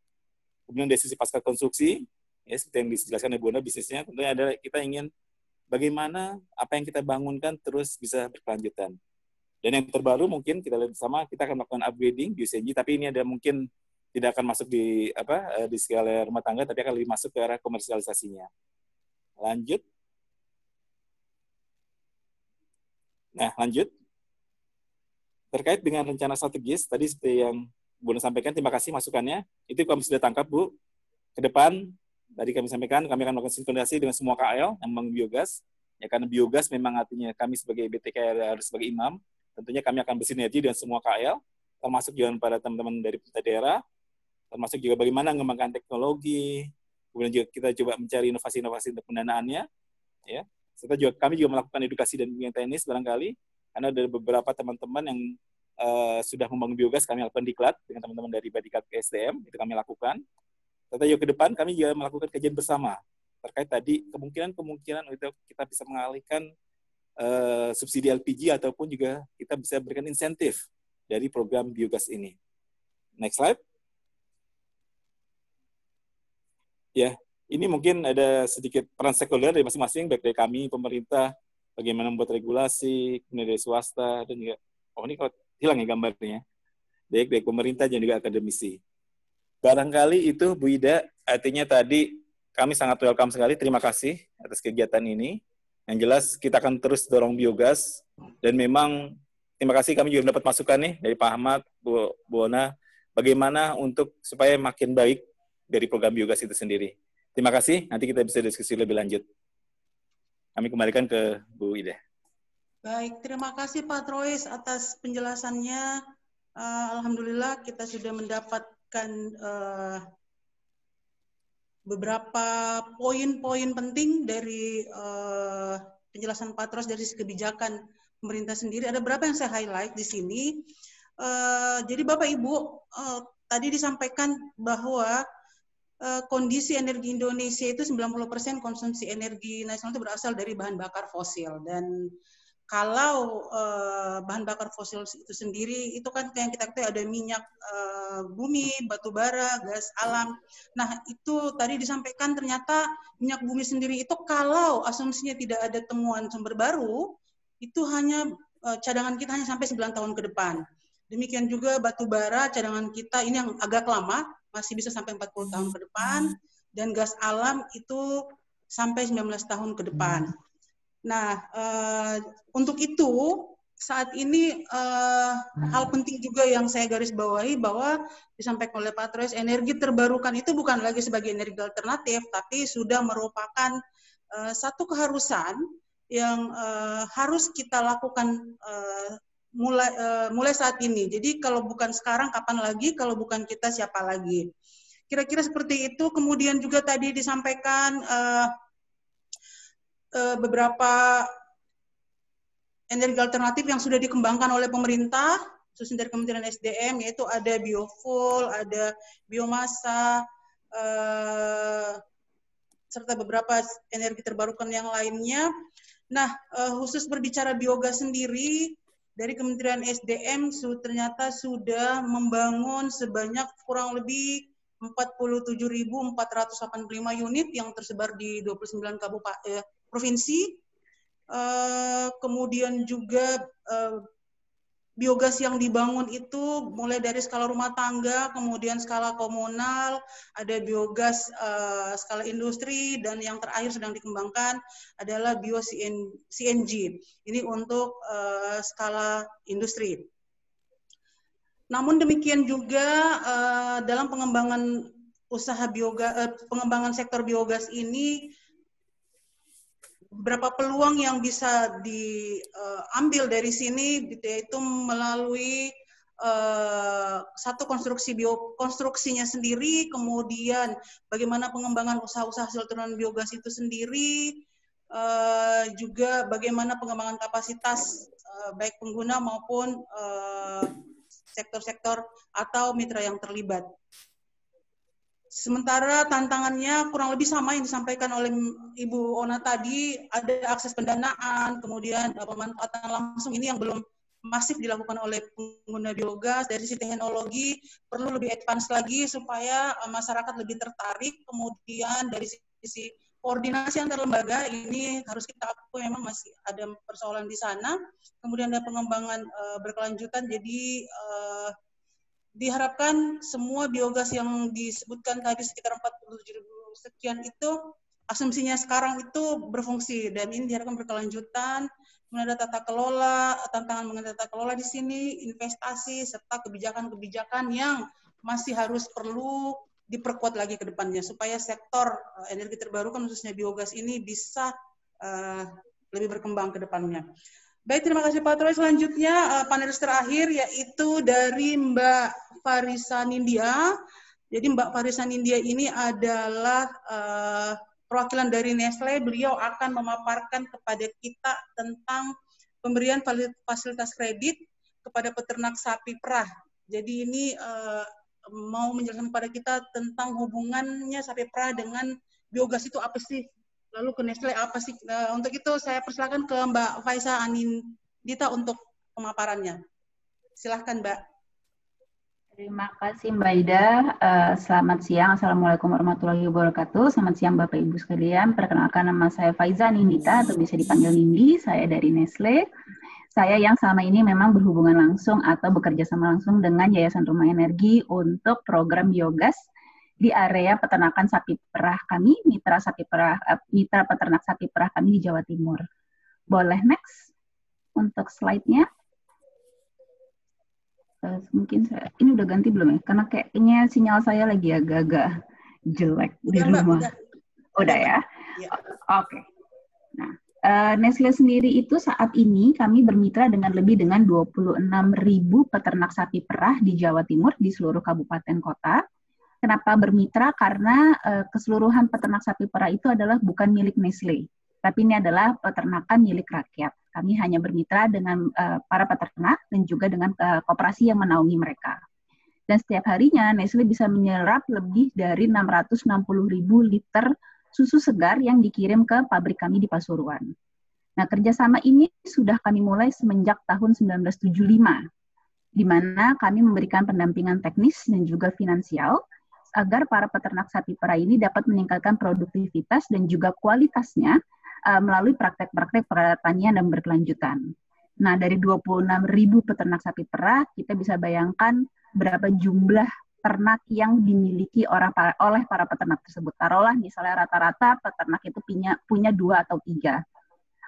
Kemudian dari sisi pasca konstruksi, ya seperti yang dijelaskan Ibu Anda bisnisnya, tentunya adalah kita ingin bagaimana apa yang kita bangunkan terus bisa berkelanjutan. Dan yang terbaru mungkin kita lihat bersama, kita akan melakukan upgrading BioCNG, tapi ini ada mungkin tidak akan masuk di apa eh, di skala rumah tangga tapi akan lebih masuk ke arah komersialisasinya. Lanjut. Nah, lanjut. Terkait dengan rencana strategis, tadi seperti yang Bu sampaikan, terima kasih masukannya. Itu kami sudah tangkap, Bu. Ke depan, tadi kami sampaikan, kami akan melakukan sinkronisasi dengan semua KL yang memang biogas. Ya, karena biogas memang artinya kami sebagai BTK harus sebagai imam, tentunya kami akan bersinergi dengan semua KL, termasuk juga pada teman-teman dari pemerintah daerah, termasuk juga bagaimana mengembangkan teknologi, kemudian juga kita coba mencari inovasi-inovasi untuk pendanaannya, ya. Serta juga kami juga melakukan edukasi dan bimbingan teknis barangkali, karena ada beberapa teman-teman yang uh, sudah membangun biogas kami lakukan diklat dengan teman-teman dari Badikat SDM, itu kami lakukan. Serta juga ke depan kami juga melakukan kajian bersama terkait tadi kemungkinan-kemungkinan untuk kita bisa mengalihkan uh, subsidi LPG ataupun juga kita bisa berikan insentif dari program biogas ini. Next slide. Ya ini mungkin ada sedikit peran sekuler dari masing-masing baik dari kami pemerintah bagaimana membuat regulasi kemudian dari swasta dan juga oh ini kalau hilang ya gambarnya. Baik dari pemerintah dan juga akademisi. Barangkali itu Bu Ida artinya tadi kami sangat welcome sekali. Terima kasih atas kegiatan ini. Yang jelas kita akan terus dorong biogas. Dan memang terima kasih kami juga dapat masukan nih dari Pak Ahmad Bu, Bu Ona bagaimana untuk supaya makin baik dari program biogas itu sendiri. Terima kasih. Nanti kita bisa diskusi lebih lanjut. Kami kembalikan ke Bu Ida. Baik, terima kasih Pak Trois atas penjelasannya. Uh, Alhamdulillah kita sudah mendapatkan uh, beberapa poin-poin penting dari uh, penjelasan Pak Trois dari kebijakan pemerintah sendiri. Ada berapa yang saya highlight di sini. Uh, jadi Bapak Ibu uh, tadi disampaikan bahwa kondisi energi Indonesia itu 90% konsumsi energi nasional itu berasal dari bahan bakar fosil dan kalau uh, bahan bakar fosil itu sendiri itu kan yang kita ketahui ada minyak uh, bumi, batu bara, gas alam. Nah itu tadi disampaikan ternyata minyak bumi sendiri itu kalau asumsinya tidak ada temuan sumber baru itu hanya uh, cadangan kita hanya sampai 9 tahun ke depan. Demikian juga batu bara cadangan kita ini yang agak lama masih bisa sampai 40 tahun ke depan dan gas alam itu sampai 19 tahun ke depan. Nah, uh, untuk itu saat ini uh, hal penting juga yang saya garis bawahi bahwa disampaikan oleh Pak Trois, energi terbarukan itu bukan lagi sebagai energi alternatif, tapi sudah merupakan uh, satu keharusan yang uh, harus kita lakukan uh, mulai uh, mulai saat ini. Jadi kalau bukan sekarang, kapan lagi? Kalau bukan kita, siapa lagi? Kira-kira seperti itu. Kemudian juga tadi disampaikan uh, uh, beberapa energi alternatif yang sudah dikembangkan oleh pemerintah, khususnya dari Kementerian SDM, yaitu ada biofuel, ada biomasa, uh, serta beberapa energi terbarukan yang lainnya. Nah, khusus berbicara biogas sendiri, dari Kementerian SDM su, ternyata sudah membangun sebanyak kurang lebih 47.485 unit yang tersebar di 29 kabupaten eh, provinsi. Uh, kemudian juga uh, biogas yang dibangun itu mulai dari skala rumah tangga, kemudian skala komunal, ada biogas uh, skala industri, dan yang terakhir sedang dikembangkan adalah bio CNG. Ini untuk uh, skala industri. Namun demikian juga uh, dalam pengembangan usaha biogas, uh, pengembangan sektor biogas ini berapa peluang yang bisa diambil dari sini yaitu melalui uh, satu konstruksi bio konstruksinya sendiri kemudian bagaimana pengembangan usaha-usaha hasil turunan biogas itu sendiri uh, juga bagaimana pengembangan kapasitas uh, baik pengguna maupun sektor-sektor uh, atau mitra yang terlibat Sementara tantangannya kurang lebih sama yang disampaikan oleh Ibu Ona tadi, ada akses pendanaan, kemudian eh, pemanfaatan langsung ini yang belum masif dilakukan oleh pengguna biogas dari sisi teknologi perlu lebih advance lagi supaya eh, masyarakat lebih tertarik. Kemudian dari sisi koordinasi antar lembaga ini harus kita akui memang masih ada persoalan di sana. Kemudian ada pengembangan uh, berkelanjutan jadi diharapkan semua biogas yang disebutkan tadi sekitar 47 ribu sekian itu asumsinya sekarang itu berfungsi dan ini diharapkan berkelanjutan kemudian ada tata kelola tantangan mengenai tata kelola di sini investasi serta kebijakan-kebijakan yang masih harus perlu diperkuat lagi ke depannya supaya sektor eh, energi terbarukan khususnya biogas ini bisa uh, lebih berkembang ke depannya. Baik, terima kasih Pak Troy. Selanjutnya uh, panelis terakhir yaitu dari Mbak Farisa Nindya. Jadi Mbak Farisa Nindya ini adalah uh, perwakilan dari Nestle. Beliau akan memaparkan kepada kita tentang pemberian fasilitas kredit kepada peternak sapi perah. Jadi ini uh, mau menjelaskan kepada kita tentang hubungannya sapi perah dengan biogas itu apa sih lalu ke Nestle apa sih? Uh, untuk itu saya persilakan ke Mbak Faisa Anindita untuk pemaparannya. Silahkan Mbak. Terima kasih Mbak Ida. Uh, selamat siang. Assalamualaikum warahmatullahi wabarakatuh. Selamat siang Bapak Ibu sekalian. Perkenalkan nama saya Faiza Nindita atau bisa dipanggil Nindi. Saya dari Nestle. Saya yang selama ini memang berhubungan langsung atau bekerja sama langsung dengan Yayasan Rumah Energi untuk program biogas di area peternakan sapi perah kami, mitra sapi perah, uh, mitra peternak sapi perah kami di Jawa Timur. Boleh next untuk slide-nya? Uh, mungkin saya, ini udah ganti belum ya? Karena kayaknya sinyal saya lagi agak-agak jelek di udah, rumah. Mbak, Udah ya? ya. Oke. Okay. Nah, uh, Nestle sendiri itu saat ini kami bermitra dengan lebih dengan 26 ribu peternak sapi perah di Jawa Timur di seluruh kabupaten kota. Kenapa bermitra? Karena uh, keseluruhan peternak sapi perah itu adalah bukan milik Nestle, tapi ini adalah peternakan milik rakyat. Kami hanya bermitra dengan uh, para peternak dan juga dengan uh, koperasi yang menaungi mereka. Dan setiap harinya Nestle bisa menyerap lebih dari 660 ribu liter susu segar yang dikirim ke pabrik kami di Pasuruan. Nah, kerjasama ini sudah kami mulai semenjak tahun 1975, di mana kami memberikan pendampingan teknis dan juga finansial agar para peternak sapi perah ini dapat meningkatkan produktivitas dan juga kualitasnya uh, melalui praktek-praktek pertanian dan berkelanjutan. Nah, dari 26 ribu peternak sapi perah, kita bisa bayangkan berapa jumlah ternak yang dimiliki orang oleh para peternak tersebut. Taruhlah misalnya rata-rata peternak itu punya punya dua atau tiga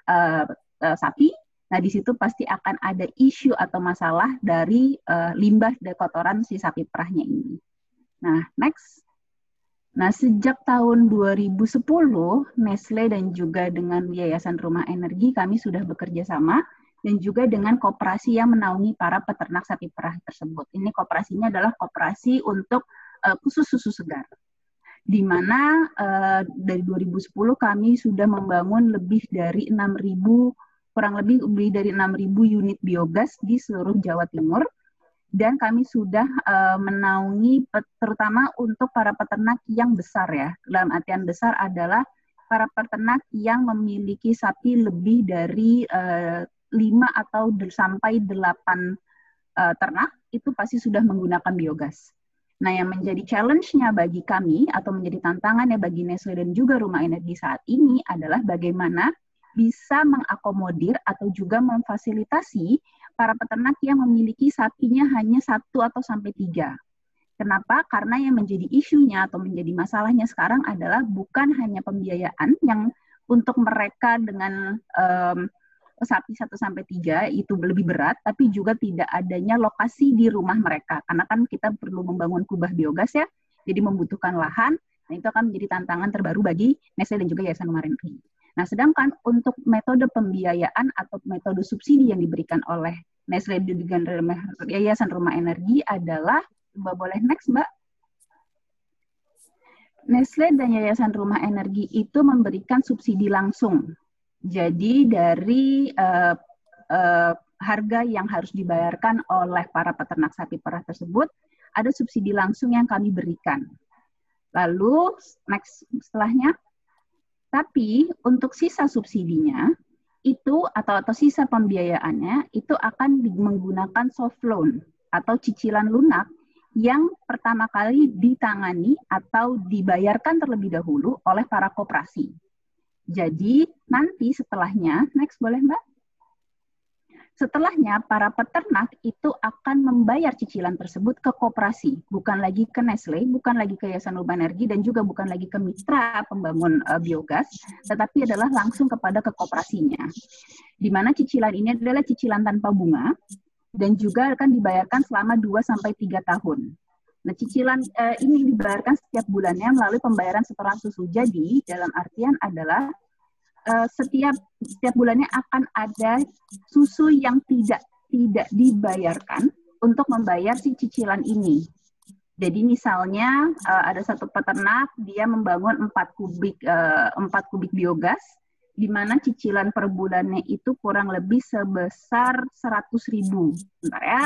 uh, uh, sapi. Nah, di situ pasti akan ada isu atau masalah dari uh, limbah dan kotoran si sapi perahnya ini. Nah, next. Nah, sejak tahun 2010, Nestle dan juga dengan Yayasan Rumah Energi kami sudah bekerja sama dan juga dengan koperasi yang menaungi para peternak sapi perah tersebut. Ini koperasinya adalah koperasi untuk uh, khusus susu segar. Di mana uh, dari 2010 kami sudah membangun lebih dari 6.000 kurang lebih lebih dari 6.000 unit biogas di seluruh Jawa Timur dan kami sudah uh, menaungi terutama untuk para peternak yang besar ya. Dalam artian besar adalah para peternak yang memiliki sapi lebih dari uh, atau sampai 8 uh, eh, ternak itu pasti sudah menggunakan biogas. Nah, yang menjadi challenge-nya bagi kami atau menjadi tantangannya bagi Nestle dan juga Rumah Energi saat ini adalah bagaimana bisa mengakomodir atau juga memfasilitasi para peternak yang memiliki sapinya hanya satu atau sampai tiga. Kenapa? Karena yang menjadi isunya atau menjadi masalahnya sekarang adalah bukan hanya pembiayaan yang untuk mereka dengan um, sapi satu sampai tiga itu lebih berat, tapi juga tidak adanya lokasi di rumah mereka. Karena kan kita perlu membangun kubah biogas ya, jadi membutuhkan lahan. Nah itu akan menjadi tantangan terbaru bagi Nestle dan juga Yayasan Umarin Nah, sedangkan untuk metode pembiayaan atau metode subsidi yang diberikan oleh Nestle dengan Yayasan Rumah Energi adalah, Mbak boleh next, Mbak? Nestle dan Yayasan Rumah Energi itu memberikan subsidi langsung. Jadi dari uh, uh, harga yang harus dibayarkan oleh para peternak sapi perah tersebut, ada subsidi langsung yang kami berikan. Lalu next setelahnya tapi untuk sisa subsidinya itu atau atau sisa pembiayaannya itu akan menggunakan soft loan atau cicilan lunak yang pertama kali ditangani atau dibayarkan terlebih dahulu oleh para koperasi. Jadi nanti setelahnya, next boleh Mbak? Setelahnya, para peternak itu akan membayar cicilan tersebut ke koperasi, bukan lagi ke Nestle, bukan lagi ke Yayasan Urban Energi, dan juga bukan lagi ke mitra pembangun uh, biogas, tetapi adalah langsung kepada ke koperasinya. Di mana cicilan ini adalah cicilan tanpa bunga, dan juga akan dibayarkan selama 2-3 tahun. Nah, cicilan uh, ini dibayarkan setiap bulannya melalui pembayaran setoran susu. Jadi, dalam artian adalah uh, setiap setiap bulannya akan ada susu yang tidak tidak dibayarkan untuk membayar si cicilan ini. Jadi misalnya uh, ada satu peternak dia membangun 4 kubik uh, 4 kubik biogas di mana cicilan per bulannya itu kurang lebih sebesar 100 ribu. Bentar ya,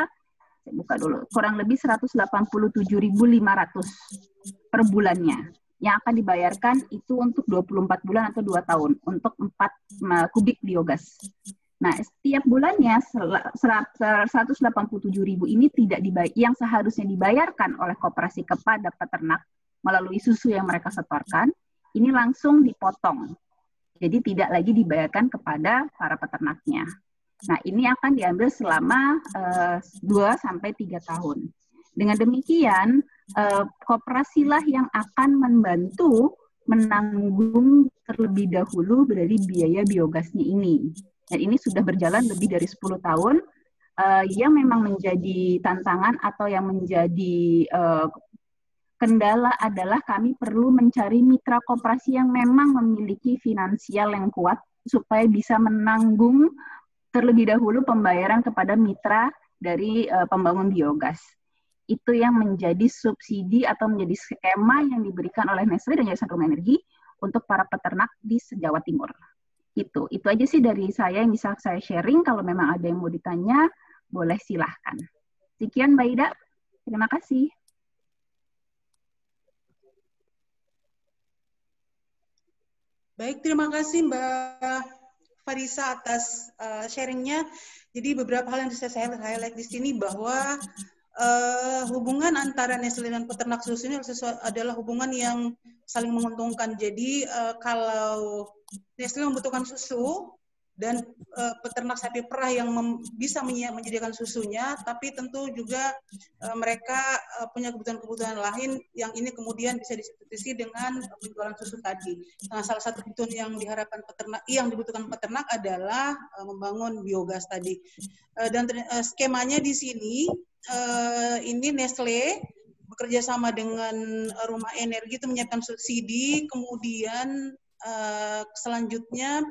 saya buka dulu. Kurang lebih 187.500 per bulannya yang akan dibayarkan itu untuk 24 bulan atau 2 tahun untuk 4 kubik biogas. Nah, setiap bulannya 187 ribu ini tidak dibayar, yang seharusnya dibayarkan oleh koperasi kepada peternak melalui susu yang mereka setorkan, ini langsung dipotong. Jadi tidak lagi dibayarkan kepada para peternaknya. Nah, ini akan diambil selama uh, eh, 2 sampai 3 tahun. Dengan demikian, uh, kooperasilah yang akan membantu menanggung terlebih dahulu dari biaya biogasnya ini. Dan ini sudah berjalan lebih dari 10 tahun, uh, yang memang menjadi tantangan atau yang menjadi uh, kendala adalah kami perlu mencari mitra koperasi yang memang memiliki finansial yang kuat supaya bisa menanggung terlebih dahulu pembayaran kepada mitra dari uh, pembangun biogas. Itu yang menjadi subsidi atau menjadi skema yang diberikan oleh Nestle dan Yayasan Rumah Energi untuk para peternak di Jawa Timur. Itu, itu aja sih dari saya yang bisa saya sharing. Kalau memang ada yang mau ditanya, boleh silahkan. Sekian Mbak Ida, terima kasih. Baik, terima kasih Mbak Farisa atas uh, sharingnya. Jadi beberapa hal yang bisa saya highlight di sini bahwa uh, hubungan antara Nestle dan peternak susu ini adalah hubungan yang saling menguntungkan. Jadi uh, kalau Nestle membutuhkan susu, dan uh, peternak sapi perah yang bisa menyediakan susunya, tapi tentu juga uh, mereka uh, punya kebutuhan-kebutuhan lain yang ini kemudian bisa disubstitusi dengan penjualan susu tadi. Nah, salah satu kebutuhan yang diharapkan peternak, yang dibutuhkan peternak adalah uh, membangun biogas tadi. Uh, dan uh, skemanya di sini uh, ini Nestle bekerja sama dengan rumah energi itu menyiapkan subsidi, kemudian uh, selanjutnya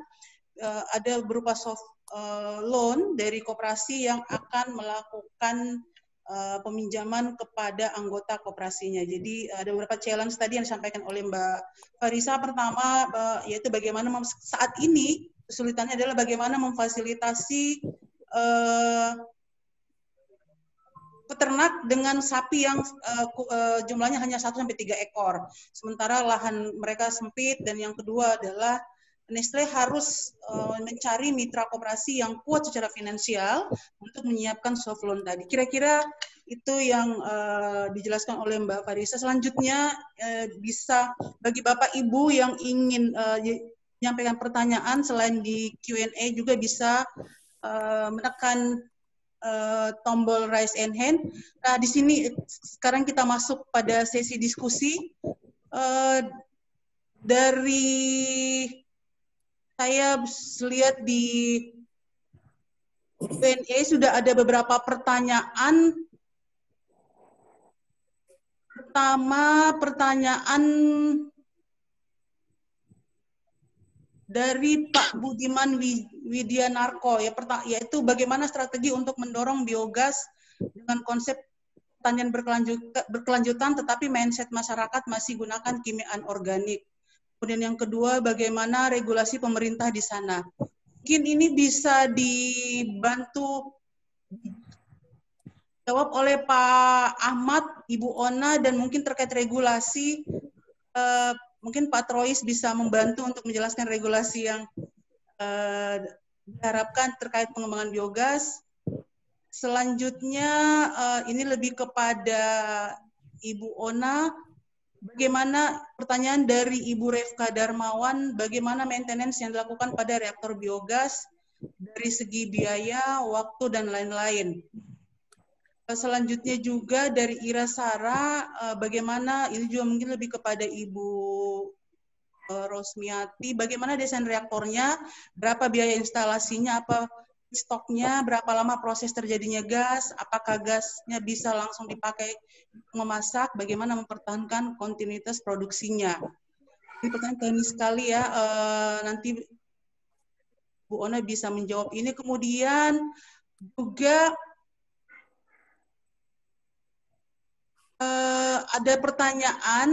uh, ada berupa soft uh, loan dari koperasi yang akan melakukan uh, peminjaman kepada anggota koperasinya. Jadi ada beberapa challenge tadi yang disampaikan oleh Mbak Farisa. Pertama uh, yaitu bagaimana saat ini kesulitannya adalah bagaimana memfasilitasi uh, peternak dengan sapi yang uh, uh, jumlahnya hanya 1 sampai 3 ekor. Sementara lahan mereka sempit dan yang kedua adalah Nestle harus uh, mencari mitra koperasi yang kuat secara finansial untuk menyiapkan soft loan tadi. Kira-kira itu yang uh, dijelaskan oleh Mbak Farisa. Selanjutnya uh, bisa bagi Bapak Ibu yang ingin uh, menyampaikan pertanyaan selain di Q&A juga bisa uh, menekan uh, tombol raise and hand. Nah, di sini sekarang kita masuk pada sesi diskusi. Uh, dari saya lihat di BNE sudah ada beberapa pertanyaan. Pertama, pertanyaan dari Pak Budiman Widianarko ya yaitu bagaimana strategi untuk mendorong biogas dengan konsep pertanian berkelanjutan tetapi mindset masyarakat masih gunakan kimiaan organik. Kemudian yang kedua, bagaimana regulasi pemerintah di sana. Mungkin ini bisa dibantu jawab oleh Pak Ahmad, Ibu Ona, dan mungkin terkait regulasi, eh, mungkin Pak Trois bisa membantu untuk menjelaskan regulasi yang eh, diharapkan terkait pengembangan biogas. Selanjutnya, eh, ini lebih kepada Ibu Ona, Bagaimana pertanyaan dari Ibu Refka Darmawan, bagaimana maintenance yang dilakukan pada reaktor biogas dari segi biaya, waktu, dan lain-lain. Selanjutnya juga dari Ira Sara, eh, bagaimana ini juga mungkin lebih kepada Ibu eh, Rosmiati, bagaimana desain reaktornya, berapa biaya instalasinya, apa stoknya, berapa lama proses terjadinya gas, apakah gasnya bisa langsung dipakai memasak, bagaimana mempertahankan kontinuitas produksinya. Ini pertanyaan teknis sekali ya, e, nanti Bu Ona bisa menjawab ini. Kemudian juga e, ada pertanyaan,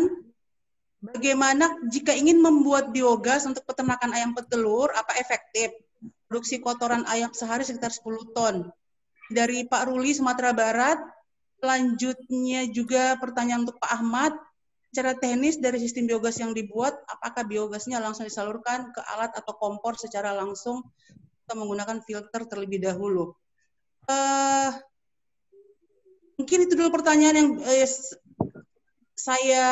bagaimana jika ingin membuat biogas untuk peternakan ayam petelur, apa efektif? Produksi kotoran ayam sehari sekitar 10 ton. Dari Pak Ruli, Sumatera Barat, selanjutnya juga pertanyaan untuk Pak Ahmad, secara teknis dari sistem biogas yang dibuat, apakah biogasnya langsung disalurkan ke alat atau kompor secara langsung atau menggunakan filter terlebih dahulu? Uh, mungkin itu dulu pertanyaan yang uh, saya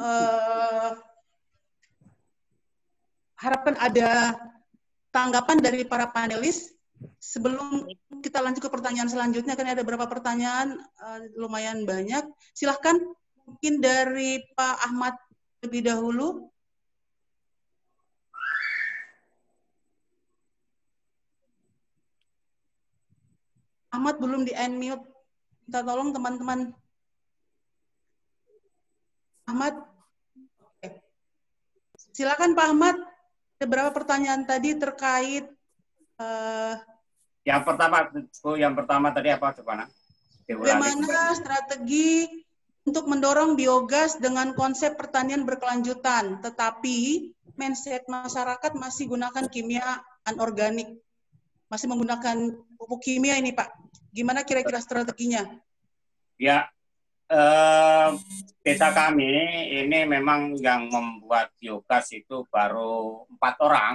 uh, harapkan ada tanggapan dari para panelis sebelum kita lanjut ke pertanyaan selanjutnya kan ada beberapa pertanyaan uh, lumayan banyak. Silahkan mungkin dari Pak Ahmad lebih dahulu. Ahmad belum di unmute. Minta tolong teman-teman. Ahmad. Silakan Pak Ahmad. Beberapa pertanyaan tadi terkait uh, yang pertama, Bu, yang pertama tadi apa, Coba Bagaimana strategi untuk mendorong biogas dengan konsep pertanian berkelanjutan, tetapi mindset masyarakat masih gunakan kimia anorganik, masih menggunakan pupuk kimia ini, Pak. Gimana kira-kira strateginya? Ya, desa kami ini memang yang membuat biogas itu baru empat orang.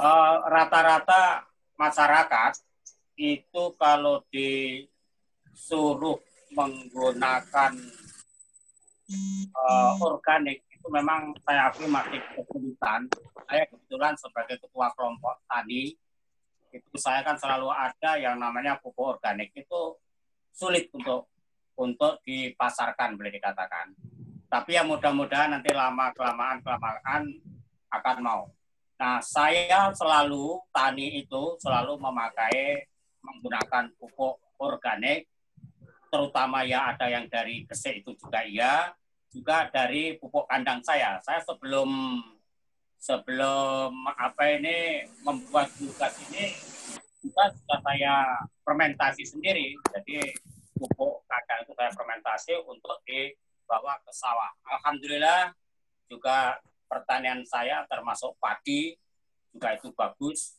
Eh, rata-rata masyarakat itu kalau disuruh menggunakan uh, organik itu memang saya akui masih kesulitan. Saya kebetulan sebagai ketua kelompok tadi itu saya kan selalu ada yang namanya pupuk organik itu sulit untuk untuk dipasarkan boleh dikatakan. Tapi ya mudah-mudahan nanti lama kelamaan kelamaan akan mau. Nah, saya selalu tani itu selalu memakai menggunakan pupuk organik, terutama ya ada yang dari gesek itu juga iya, juga dari pupuk kandang saya. Saya sebelum sebelum apa ini membuat biogas ini juga sudah saya fermentasi sendiri. Jadi pupuk kandang itu saya fermentasi untuk dibawa ke sawah. Alhamdulillah juga pertanian saya termasuk padi juga itu bagus.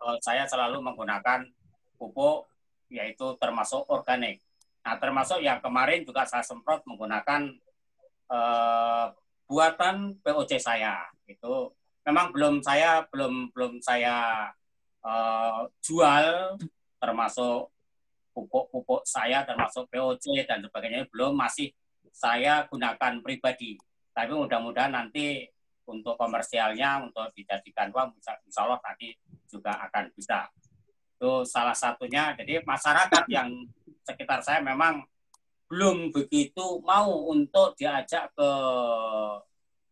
Eh, saya selalu menggunakan pupuk yaitu termasuk organik. Nah, termasuk yang kemarin juga saya semprot menggunakan eh, buatan POC saya. Itu memang belum saya belum belum saya uh, jual termasuk pupuk-pupuk saya termasuk POC dan sebagainya belum masih saya gunakan pribadi. Tapi mudah-mudahan nanti untuk komersialnya untuk dijadikan uang insya Allah nanti juga akan bisa. Itu salah satunya. Jadi masyarakat yang sekitar saya memang belum begitu mau untuk diajak ke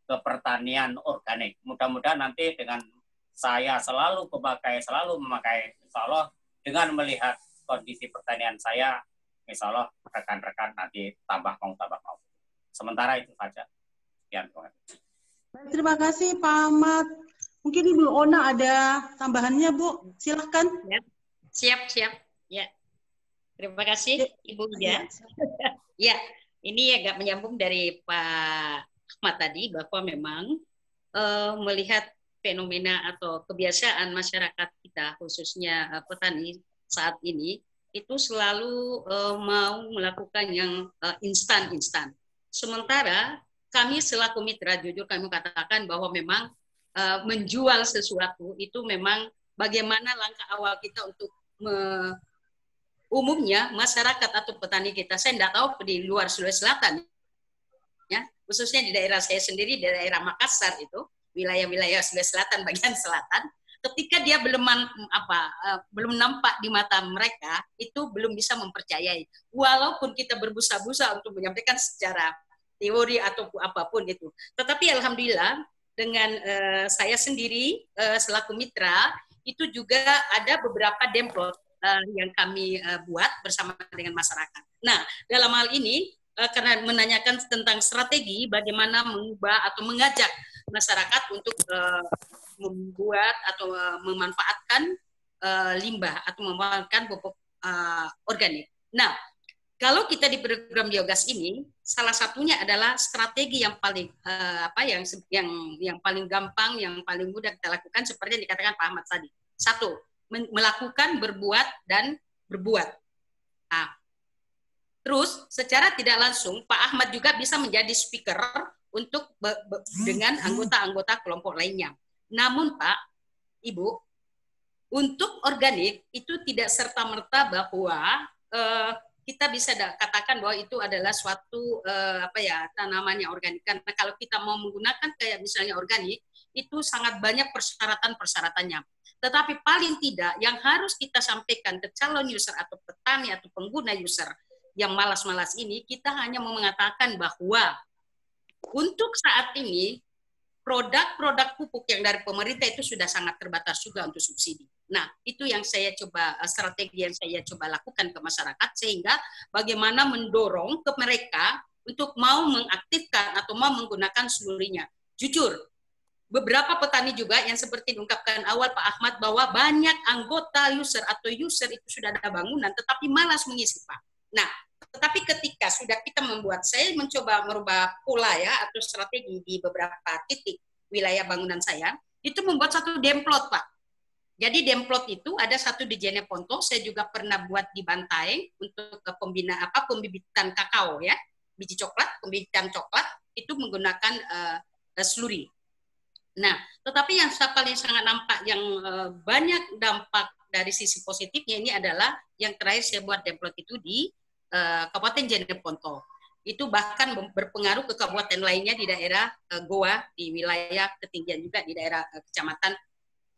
ke pertanian organik. Mudah-mudahan nanti dengan saya selalu memakai, selalu memakai, insya Allah dengan melihat kondisi pertanian saya, insya Allah rekan-rekan nanti tambah mau, tambah mau. Sementara itu saja. Sekian. Terima kasih Pak Ahmad. Mungkin Ibu Ona ada tambahannya Bu, silahkan. Ya. Siap, siap. Ya. Terima kasih Ibu Ida. ya, ini agak menyambung dari Pak Ahmad tadi bahwa memang uh, melihat fenomena atau kebiasaan masyarakat kita khususnya uh, petani saat ini itu selalu uh, mau melakukan yang instan-instan. Sementara kami selaku mitra jujur kami katakan bahwa memang uh, menjual sesuatu itu memang bagaimana langkah awal kita untuk me, umumnya masyarakat atau petani kita saya tidak tahu di luar Sulawesi Selatan ya khususnya di daerah saya sendiri di daerah Makassar itu wilayah-wilayah Sulawesi Selatan bagian selatan ketika dia belum apa uh, belum nampak di mata mereka itu belum bisa mempercayai walaupun kita berbusa-busa untuk menyampaikan secara teori atau apa pun itu tetapi alhamdulillah dengan uh, saya sendiri uh, selaku mitra itu juga ada beberapa demplot uh, yang kami uh, buat bersama dengan masyarakat. Nah, dalam hal ini uh, karena menanyakan tentang strategi bagaimana mengubah atau mengajak masyarakat untuk uh, membuat atau uh, memanfaatkan uh, limbah atau memanfaatkan pupuk organik. Nah, kalau kita di program biogas ini, salah satunya adalah strategi yang paling apa yang yang yang paling gampang, yang paling mudah kita lakukan seperti yang dikatakan Pak Ahmad tadi. Satu, melakukan, berbuat dan berbuat. Nah, Terus secara tidak langsung Pak Ahmad juga bisa menjadi speaker untuk dengan anggota-anggota kelompok lainnya. Namun Pak, Ibu, untuk organik itu tidak serta merta bahwa uh, kita bisa katakan bahwa itu adalah suatu uh, apa ya tanamannya organik. Karena kalau kita mau menggunakan kayak misalnya organik itu sangat banyak persyaratan-persyaratannya. Tetapi paling tidak yang harus kita sampaikan ke calon user atau petani atau pengguna user yang malas-malas ini, kita hanya mau mengatakan bahwa untuk saat ini produk-produk pupuk yang dari pemerintah itu sudah sangat terbatas juga untuk subsidi. Nah, itu yang saya coba eh, strategi yang saya coba lakukan ke masyarakat sehingga bagaimana mendorong ke mereka untuk mau mengaktifkan atau mau menggunakan seluruhnya. Jujur, beberapa petani juga yang seperti diungkapkan awal Pak Ahmad bahwa banyak anggota user atau user itu sudah ada bangunan tetapi malas mengisi Pak. Nah, tetapi ketika sudah kita membuat, saya mencoba merubah pola ya atau strategi di beberapa titik wilayah bangunan saya, itu membuat satu demplot Pak. Jadi demplot itu ada satu di Jeneponto, saya juga pernah buat di Bantaeng untuk pembina apa pembibitan kakao ya, biji coklat, pembibitan coklat itu menggunakan uh, sluri Nah, tetapi yang paling sangat nampak yang uh, banyak dampak dari sisi positifnya ini adalah yang terakhir saya buat demplot itu di uh, Kabupaten Jeneponto. Itu bahkan berpengaruh ke kabupaten lainnya di daerah uh, Goa, di wilayah ketinggian juga di daerah uh, Kecamatan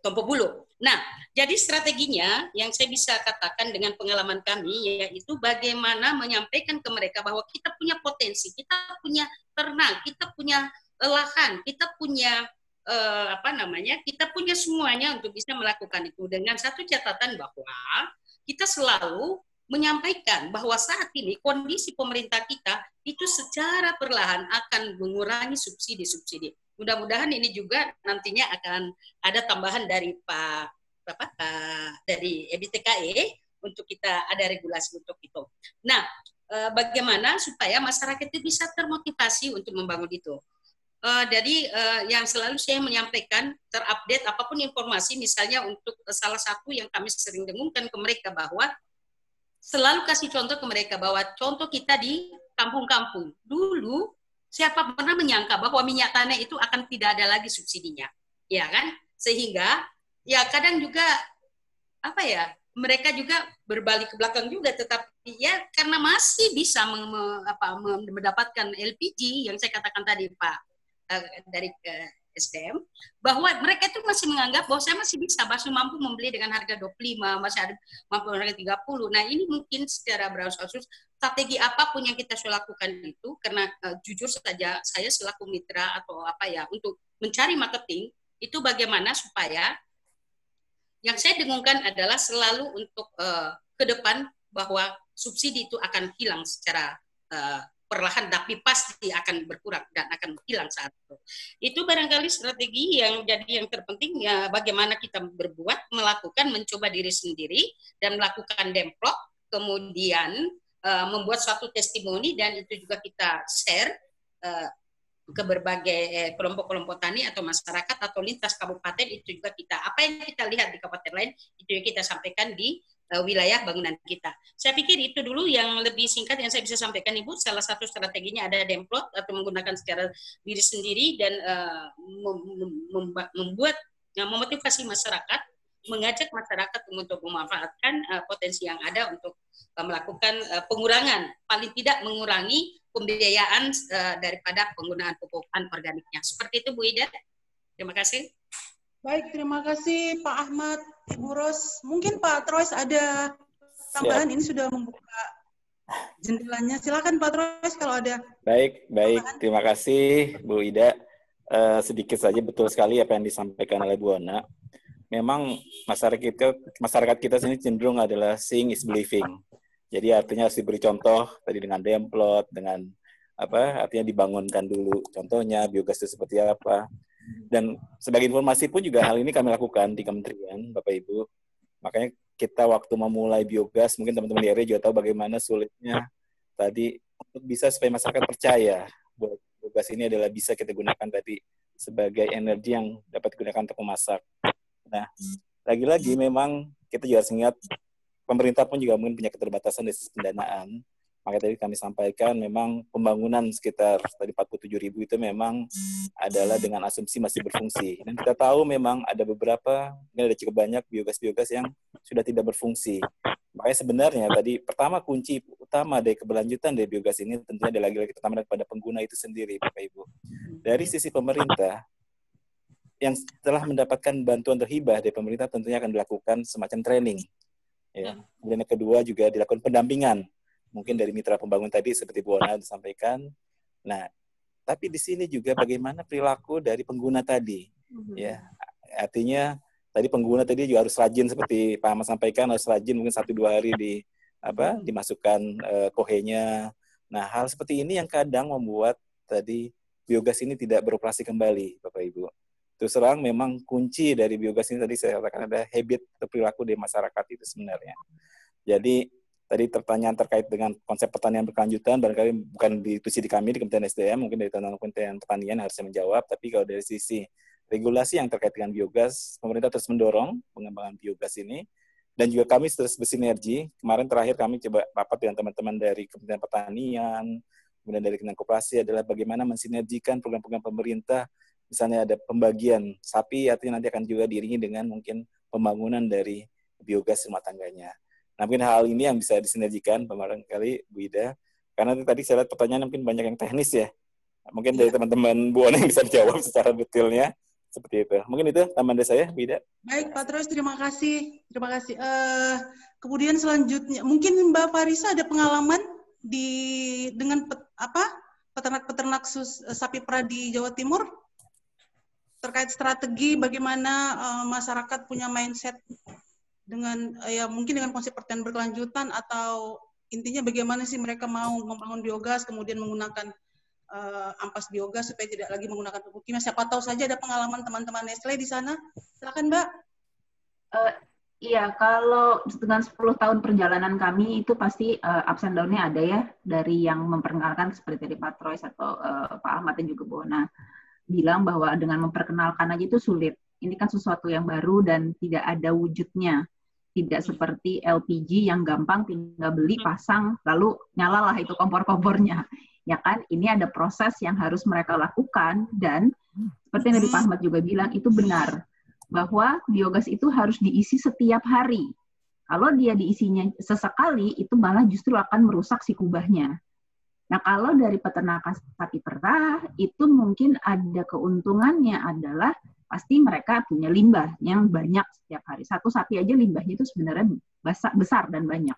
Tompobulu. Nah, jadi strateginya yang saya bisa katakan dengan pengalaman kami yaitu bagaimana menyampaikan ke mereka bahwa kita punya potensi, kita punya ternak, kita punya lahan, kita punya eh, apa namanya kita punya semuanya untuk bisa melakukan itu dengan satu catatan bahwa kita selalu menyampaikan bahwa saat ini kondisi pemerintah kita itu secara perlahan akan mengurangi subsidi-subsidi. Mudah-mudahan ini juga nantinya akan ada tambahan dari Pak Bapak uh, dari EBTKE untuk kita ada regulasi untuk itu. Nah, uh, bagaimana supaya masyarakat itu bisa termotivasi untuk membangun itu? Uh, jadi uh, yang selalu saya menyampaikan terupdate apa pun informasi misalnya untuk salah satu yang kami sering dengungkan ke mereka bahwa selalu kasih contoh ke mereka bahwa contoh kita di kampung-kampung. Dulu siapa pernah menyangka bahwa minyak tanah itu akan tidak ada lagi subsidinya? Ya kan? Sehingga ya kadang juga apa ya mereka juga berbalik ke belakang juga. Tetapi ya karena masih bisa apa, mendapatkan LPG yang saya katakan tadi Pak. Eh, dari uh, SDM bahwa mereka itu masih menganggap bahwa saya masih bisa masih mampu membeli dengan harga 25 masih ada mampu harga 30 nah ini mungkin secara berasus strategi apa pun yang kita sudah lakukan itu karena uh, jujur saja saya selaku mitra atau apa ya untuk mencari marketing itu bagaimana supaya yang saya dengungkan adalah selalu untuk uh, ke depan bahwa subsidi itu akan hilang secara uh, perlahan tapi pasti akan berkurang dan akan hilang saat itu. Itu barangkali strategi yang jadi yang terpenting ya bagaimana kita berbuat, melakukan, mencoba diri sendiri dan melakukan demplok, kemudian uh, membuat suatu testimoni dan itu juga kita share uh, ke berbagai eh, kelompok-kelompok tani atau masyarakat atau lintas kabupaten itu juga kita apa yang kita lihat di kabupaten lain itu yang kita sampaikan di uh, wilayah bangunan kita. Saya pikir itu dulu yang lebih singkat yang saya bisa sampaikan Ibu. Salah satu strateginya ada demplot atau menggunakan secara diri sendiri dan uh, membuat uh, memotivasi masyarakat, mengajak masyarakat untuk memanfaatkan uh, potensi yang ada untuk uh, melakukan uh, pengurangan, paling tidak mengurangi pembiayaan uh, daripada penggunaan pupuk organiknya. Seperti itu Bu Ida. Terima kasih. Baik, terima kasih Pak Ahmad Muros. Mungkin Pak Trois ada tambahan Siap. ini sudah membuka jendelanya. Silakan Pak Trois kalau ada. Baik, baik. Tambahan. Terima kasih Bu Ida. Uh, sedikit saja betul sekali apa yang disampaikan oleh Bu Ana. Memang masyarakat kita masyarakat kita sini cenderung adalah seeing is believing. Jadi artinya harus diberi contoh tadi dengan demplot, dengan apa artinya dibangunkan dulu contohnya biogas itu seperti apa dan sebagai informasi pun juga hal ini kami lakukan di kementerian, Bapak Ibu. Makanya kita waktu memulai biogas, mungkin teman-teman di area juga tahu bagaimana sulitnya tadi untuk bisa supaya masyarakat percaya bahwa biogas ini adalah bisa kita gunakan tadi sebagai energi yang dapat digunakan untuk memasak. Nah, lagi-lagi memang kita juga harus ingat pemerintah pun juga mungkin punya keterbatasan dari pendanaan. Maka tadi kami sampaikan memang pembangunan sekitar tadi 47 ribu itu memang adalah dengan asumsi masih berfungsi. Dan kita tahu memang ada beberapa, ini ada cukup banyak biogas-biogas yang sudah tidak berfungsi. Makanya sebenarnya tadi pertama kunci utama dari keberlanjutan dari biogas ini tentunya adalah lagi-lagi pertama kepada pengguna itu sendiri, Bapak Ibu. Dari sisi pemerintah, yang telah mendapatkan bantuan terhibah dari pemerintah tentunya akan dilakukan semacam training. Ya. Kemudian yang kedua juga dilakukan pendampingan mungkin dari mitra pembangun tadi seperti Bu Ona disampaikan. Nah, tapi di sini juga bagaimana perilaku dari pengguna tadi. Mm-hmm. Ya, artinya tadi pengguna tadi juga harus rajin seperti Pak Ahmad sampaikan harus rajin mungkin satu dua hari di apa mm-hmm. dimasukkan uh, kohenya Nah, hal seperti ini yang kadang membuat tadi biogas ini tidak beroperasi kembali, Bapak Ibu. Terus terang memang kunci dari biogas ini tadi saya katakan ada habit atau perilaku di masyarakat itu sebenarnya. Jadi tadi pertanyaan terkait dengan konsep pertanian berkelanjutan barangkali bukan diskusi di kami di Kementerian SDM mungkin dari teman Kementerian Pertanian harusnya menjawab tapi kalau dari sisi regulasi yang terkait dengan biogas pemerintah terus mendorong pengembangan biogas ini dan juga kami terus bersinergi. Kemarin terakhir kami coba rapat dengan teman-teman dari Kementerian Pertanian kemudian dari Kementerian Koperasi adalah bagaimana mensinergikan program-program pemerintah. Misalnya ada pembagian sapi artinya nanti akan juga diiringi dengan mungkin pembangunan dari biogas rumah tangganya Nah, mungkin hal ini yang bisa disinergikan kali Bu Ida. Karena tadi saya lihat pertanyaan mungkin banyak yang teknis ya. Mungkin dari iya. teman-teman Bu Ona yang bisa dijawab secara detailnya seperti itu. Mungkin itu tambahan dari saya, Bu Ida. Baik, Pak Terus, terima kasih. Terima kasih. Uh, kemudian selanjutnya, mungkin Mbak Farisa ada pengalaman di dengan pet, apa peternak-peternak eh, sapi perah di Jawa Timur terkait strategi bagaimana uh, masyarakat punya mindset dengan eh, ya mungkin dengan konsep pertanian berkelanjutan atau intinya bagaimana sih mereka mau membangun biogas kemudian menggunakan uh, ampas biogas supaya tidak lagi menggunakan pupuk kimia. Siapa tahu saja ada pengalaman teman-teman Nestle di sana. Silakan Mbak. Uh, iya, kalau dengan 10 tahun perjalanan kami itu pasti uh, ups and ada ya dari yang memperkenalkan seperti tadi Pak Troy atau uh, Pak Ahmad dan juga Bona bilang bahwa dengan memperkenalkan aja itu sulit. Ini kan sesuatu yang baru dan tidak ada wujudnya tidak seperti LPG yang gampang tinggal beli hmm. pasang lalu nyalalah itu kompor-kompornya. Ya kan? Ini ada proses yang harus mereka lakukan dan seperti yang Nabi Ahmad juga bilang itu benar bahwa biogas itu harus diisi setiap hari. Kalau dia diisinya sesekali itu malah justru akan merusak si kubahnya Nah, kalau dari peternakan sapi perah itu mungkin ada keuntungannya adalah pasti mereka punya limbah yang banyak setiap hari. Satu sapi aja limbahnya itu sebenarnya besar dan banyak.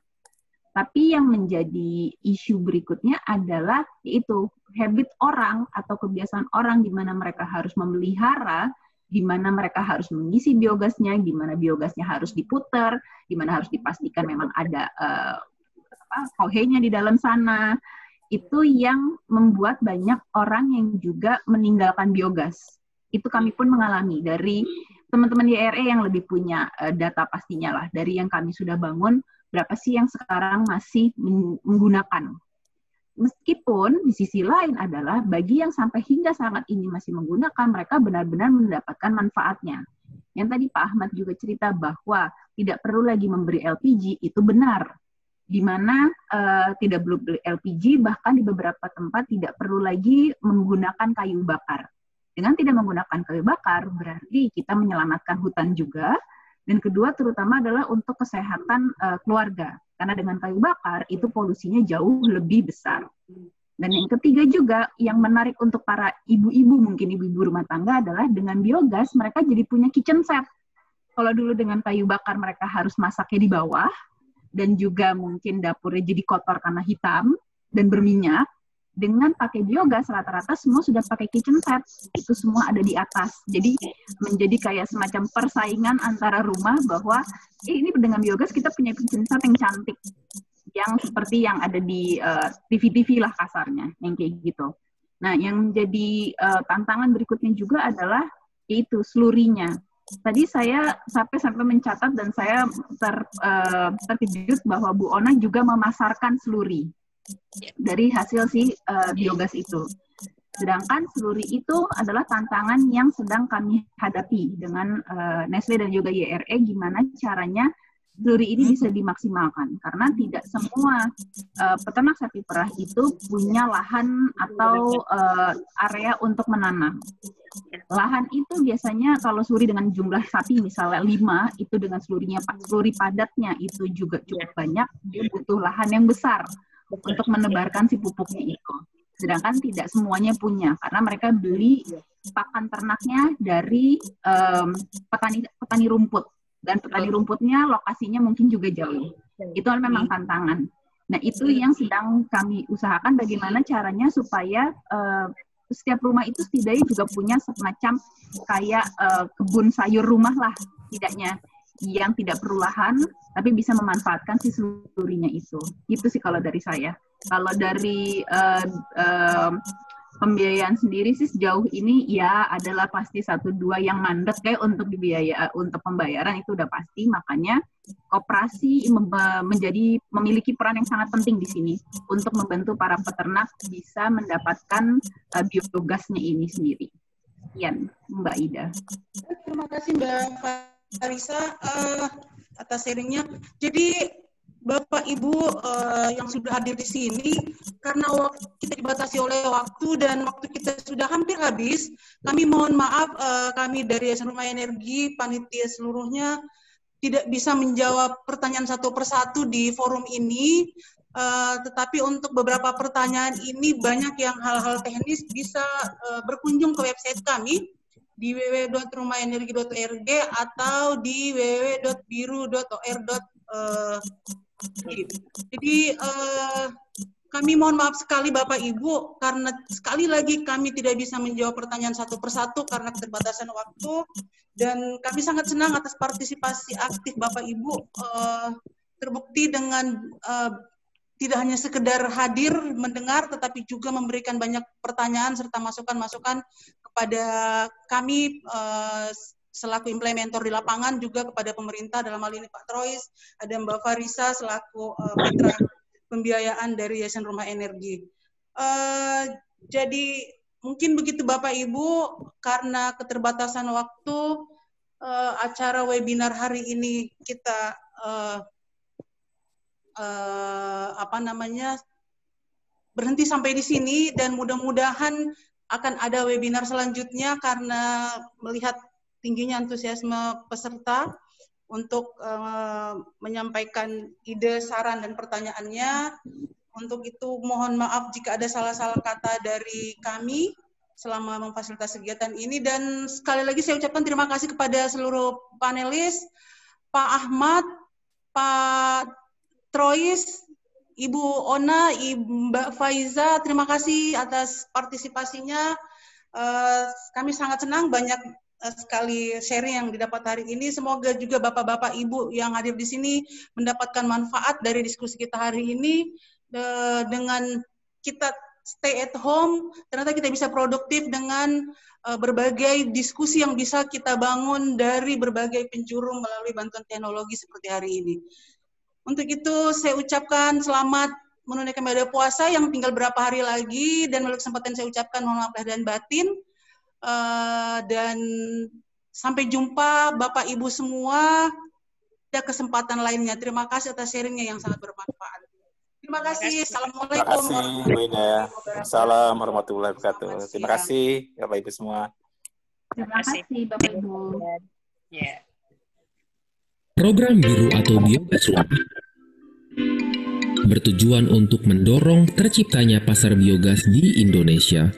Tapi yang menjadi isu berikutnya adalah yaitu habit orang atau kebiasaan orang di mana mereka harus memelihara, di mana mereka harus mengisi biogasnya, di mana biogasnya harus diputar, di mana harus dipastikan memang ada uh, apa, di dalam sana. Itu yang membuat banyak orang yang juga meninggalkan biogas. Itu kami pun mengalami dari teman-teman YRE yang lebih punya uh, data pastinya lah. Dari yang kami sudah bangun berapa sih yang sekarang masih menggunakan? Meskipun di sisi lain adalah bagi yang sampai hingga saat ini masih menggunakan mereka benar-benar mendapatkan manfaatnya. Yang tadi Pak Ahmad juga cerita bahwa tidak perlu lagi memberi LPG itu benar di mana uh, tidak perlu beli LPG bahkan di beberapa tempat tidak perlu lagi menggunakan kayu bakar dengan tidak menggunakan kayu bakar berarti kita menyelamatkan hutan juga dan kedua terutama adalah untuk kesehatan uh, keluarga karena dengan kayu bakar itu polusinya jauh lebih besar. Dan yang ketiga juga yang menarik untuk para ibu-ibu mungkin ibu-ibu rumah tangga adalah dengan biogas mereka jadi punya kitchen set. Kalau dulu dengan kayu bakar mereka harus masaknya di bawah dan juga mungkin dapurnya jadi kotor karena hitam dan berminyak dengan pakai biogas rata-rata semua sudah pakai kitchen set. Itu semua ada di atas. Jadi menjadi kayak semacam persaingan antara rumah bahwa eh, ini dengan biogas kita punya kitchen set yang cantik yang seperti yang ada di uh, eh, TV-TV lah kasarnya yang kayak gitu. Nah yang menjadi uh, tantangan berikutnya juga adalah yaitu selurinya tadi saya sampai sampai mencatat dan saya ter, uh, terkejut bahwa Bu Ona juga memasarkan seluri dari hasil si uh, biogas itu. Sedangkan seluri itu adalah tantangan yang sedang kami hadapi dengan uh, Nestle dan juga YRE gimana caranya seluri ini bisa dimaksimalkan karena tidak semua uh, peternak sapi perah itu punya lahan atau uh, area untuk menanam. Lahan itu biasanya kalau suri dengan jumlah sapi misalnya lima itu dengan selurinya seluri padatnya itu juga cukup banyak dia butuh lahan yang besar untuk menebarkan si pupuknya itu. Sedangkan tidak semuanya punya karena mereka beli pakan ternaknya dari um, petani petani rumput dan petani rumputnya lokasinya mungkin juga jauh. Itu memang tantangan. Nah itu yang sedang kami usahakan bagaimana caranya supaya uh, setiap rumah itu setidaknya juga punya semacam kayak uh, kebun sayur rumah lah tidaknya yang tidak perlu lahan, tapi bisa memanfaatkan si selurinya itu. Itu sih kalau dari saya. Kalau dari uh, uh, pembiayaan sendiri sih sejauh ini ya adalah pasti satu dua yang mandek kayak untuk dibiaya untuk pembayaran itu udah pasti makanya koperasi menjadi memiliki peran yang sangat penting di sini untuk membantu para peternak bisa mendapatkan uh, biogasnya ini sendiri. Sekian Mbak Ida. Terima kasih Mbak Farisa uh, atas sharingnya. Jadi Bapak Ibu uh, yang sudah hadir di sini, karena waktu kita dibatasi oleh waktu dan waktu kita sudah hampir habis, kami mohon maaf uh, kami dari Yayasan Rumah Energi, panitia seluruhnya tidak bisa menjawab pertanyaan satu persatu di forum ini. Uh, tetapi untuk beberapa pertanyaan ini banyak yang hal-hal teknis bisa uh, berkunjung ke website kami di www.rumahenergi.org atau di www.biru.or. Jadi uh, kami mohon maaf sekali Bapak Ibu karena sekali lagi kami tidak bisa menjawab pertanyaan satu persatu karena keterbatasan waktu dan kami sangat senang atas partisipasi aktif Bapak Ibu uh, terbukti dengan uh, tidak hanya sekedar hadir mendengar tetapi juga memberikan banyak pertanyaan serta masukan-masukan kepada kami uh, selaku implementer di lapangan juga kepada pemerintah dalam hal ini Pak Trois, ada Mbak Farisa selaku uh, mitra pembiayaan dari Yayasan Rumah Energi. Uh, jadi mungkin begitu Bapak Ibu karena keterbatasan waktu uh, acara webinar hari ini kita uh, uh, apa namanya berhenti sampai di sini dan mudah-mudahan akan ada webinar selanjutnya karena melihat tingginya antusiasme peserta untuk uh, menyampaikan ide, saran, dan pertanyaannya. Untuk itu mohon maaf jika ada salah-salah kata dari kami selama memfasilitasi kegiatan ini. Dan sekali lagi saya ucapkan terima kasih kepada seluruh panelis, Pak Ahmad, Pak Trois, Ibu Ona, Ibu Mbak Faiza, terima kasih atas partisipasinya. Uh, kami sangat senang banyak Eh, sekali sharing yang didapat hari ini. Semoga juga Bapak-Bapak Ibu yang hadir di sini mendapatkan manfaat dari diskusi kita hari ini eh, dengan kita stay at home, ternyata kita bisa produktif dengan eh, berbagai diskusi yang bisa kita bangun dari berbagai penjuru melalui bantuan teknologi seperti hari ini. Untuk itu saya ucapkan selamat menunaikan ibadah puasa yang tinggal berapa hari lagi dan melalui kesempatan saya ucapkan mohon maaf dan batin. Uh, dan sampai jumpa Bapak Ibu semua ada kesempatan lainnya. Terima kasih atas sharingnya yang sangat bermanfaat. Terima kasih. Assalamualaikum. Terima kasih, Bu Ida. Salam warahmatullahi wabarakatuh. Terima kasih, Bapak Ibu semua. Terima kasih, Bapak Ibu. Ya. Program biru atau biogas bertujuan untuk mendorong terciptanya pasar biogas di Indonesia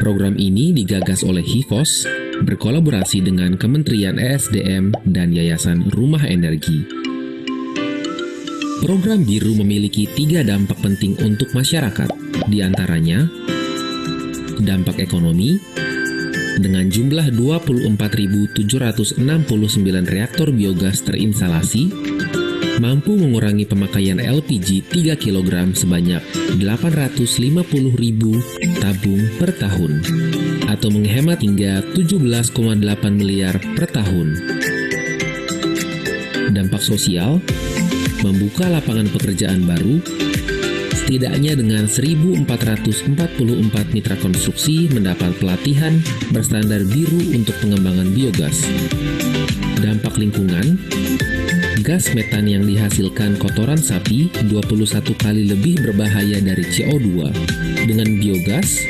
Program ini digagas oleh HIVOS berkolaborasi dengan Kementerian ESDM dan Yayasan Rumah Energi. Program biru memiliki tiga dampak penting untuk masyarakat, di antaranya dampak ekonomi, dengan jumlah 24.769 reaktor biogas terinstalasi, mampu mengurangi pemakaian LPG 3 kg sebanyak 850.000 tabung per tahun atau menghemat hingga 17,8 miliar per tahun. Dampak sosial membuka lapangan pekerjaan baru setidaknya dengan 1.444 mitra konstruksi mendapat pelatihan berstandar biru untuk pengembangan biogas. Dampak lingkungan gas metan yang dihasilkan kotoran sapi 21 kali lebih berbahaya dari CO2. Dengan biogas,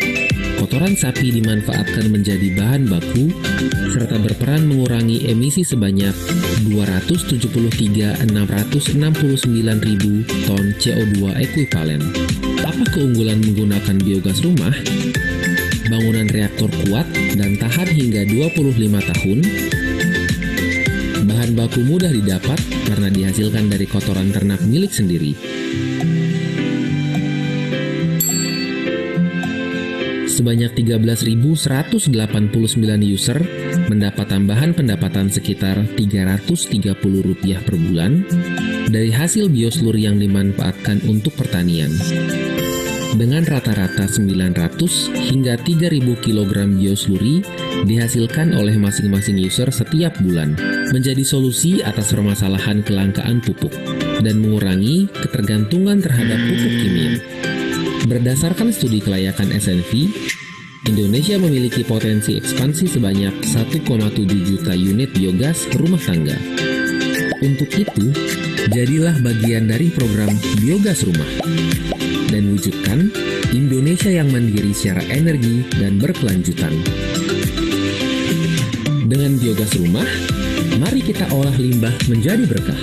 kotoran sapi dimanfaatkan menjadi bahan baku serta berperan mengurangi emisi sebanyak 273.669.000 ton CO2 ekuivalen. Apa keunggulan menggunakan biogas rumah? Bangunan reaktor kuat dan tahan hingga 25 tahun, bahan baku mudah didapat karena dihasilkan dari kotoran ternak milik sendiri. Sebanyak 13.189 user mendapat tambahan pendapatan sekitar Rp330 per bulan dari hasil bioslur yang dimanfaatkan untuk pertanian. Dengan rata-rata 900 hingga 3000 kg biosluri dihasilkan oleh masing-masing user setiap bulan, menjadi solusi atas permasalahan kelangkaan pupuk dan mengurangi ketergantungan terhadap pupuk kimia. Berdasarkan studi kelayakan SNV, Indonesia memiliki potensi ekspansi sebanyak 1,7 juta unit biogas rumah tangga. Untuk itu, jadilah bagian dari program Biogas Rumah dan wujudkan Indonesia yang mandiri secara energi dan berkelanjutan. Dengan biogas rumah, mari kita olah limbah menjadi berkah.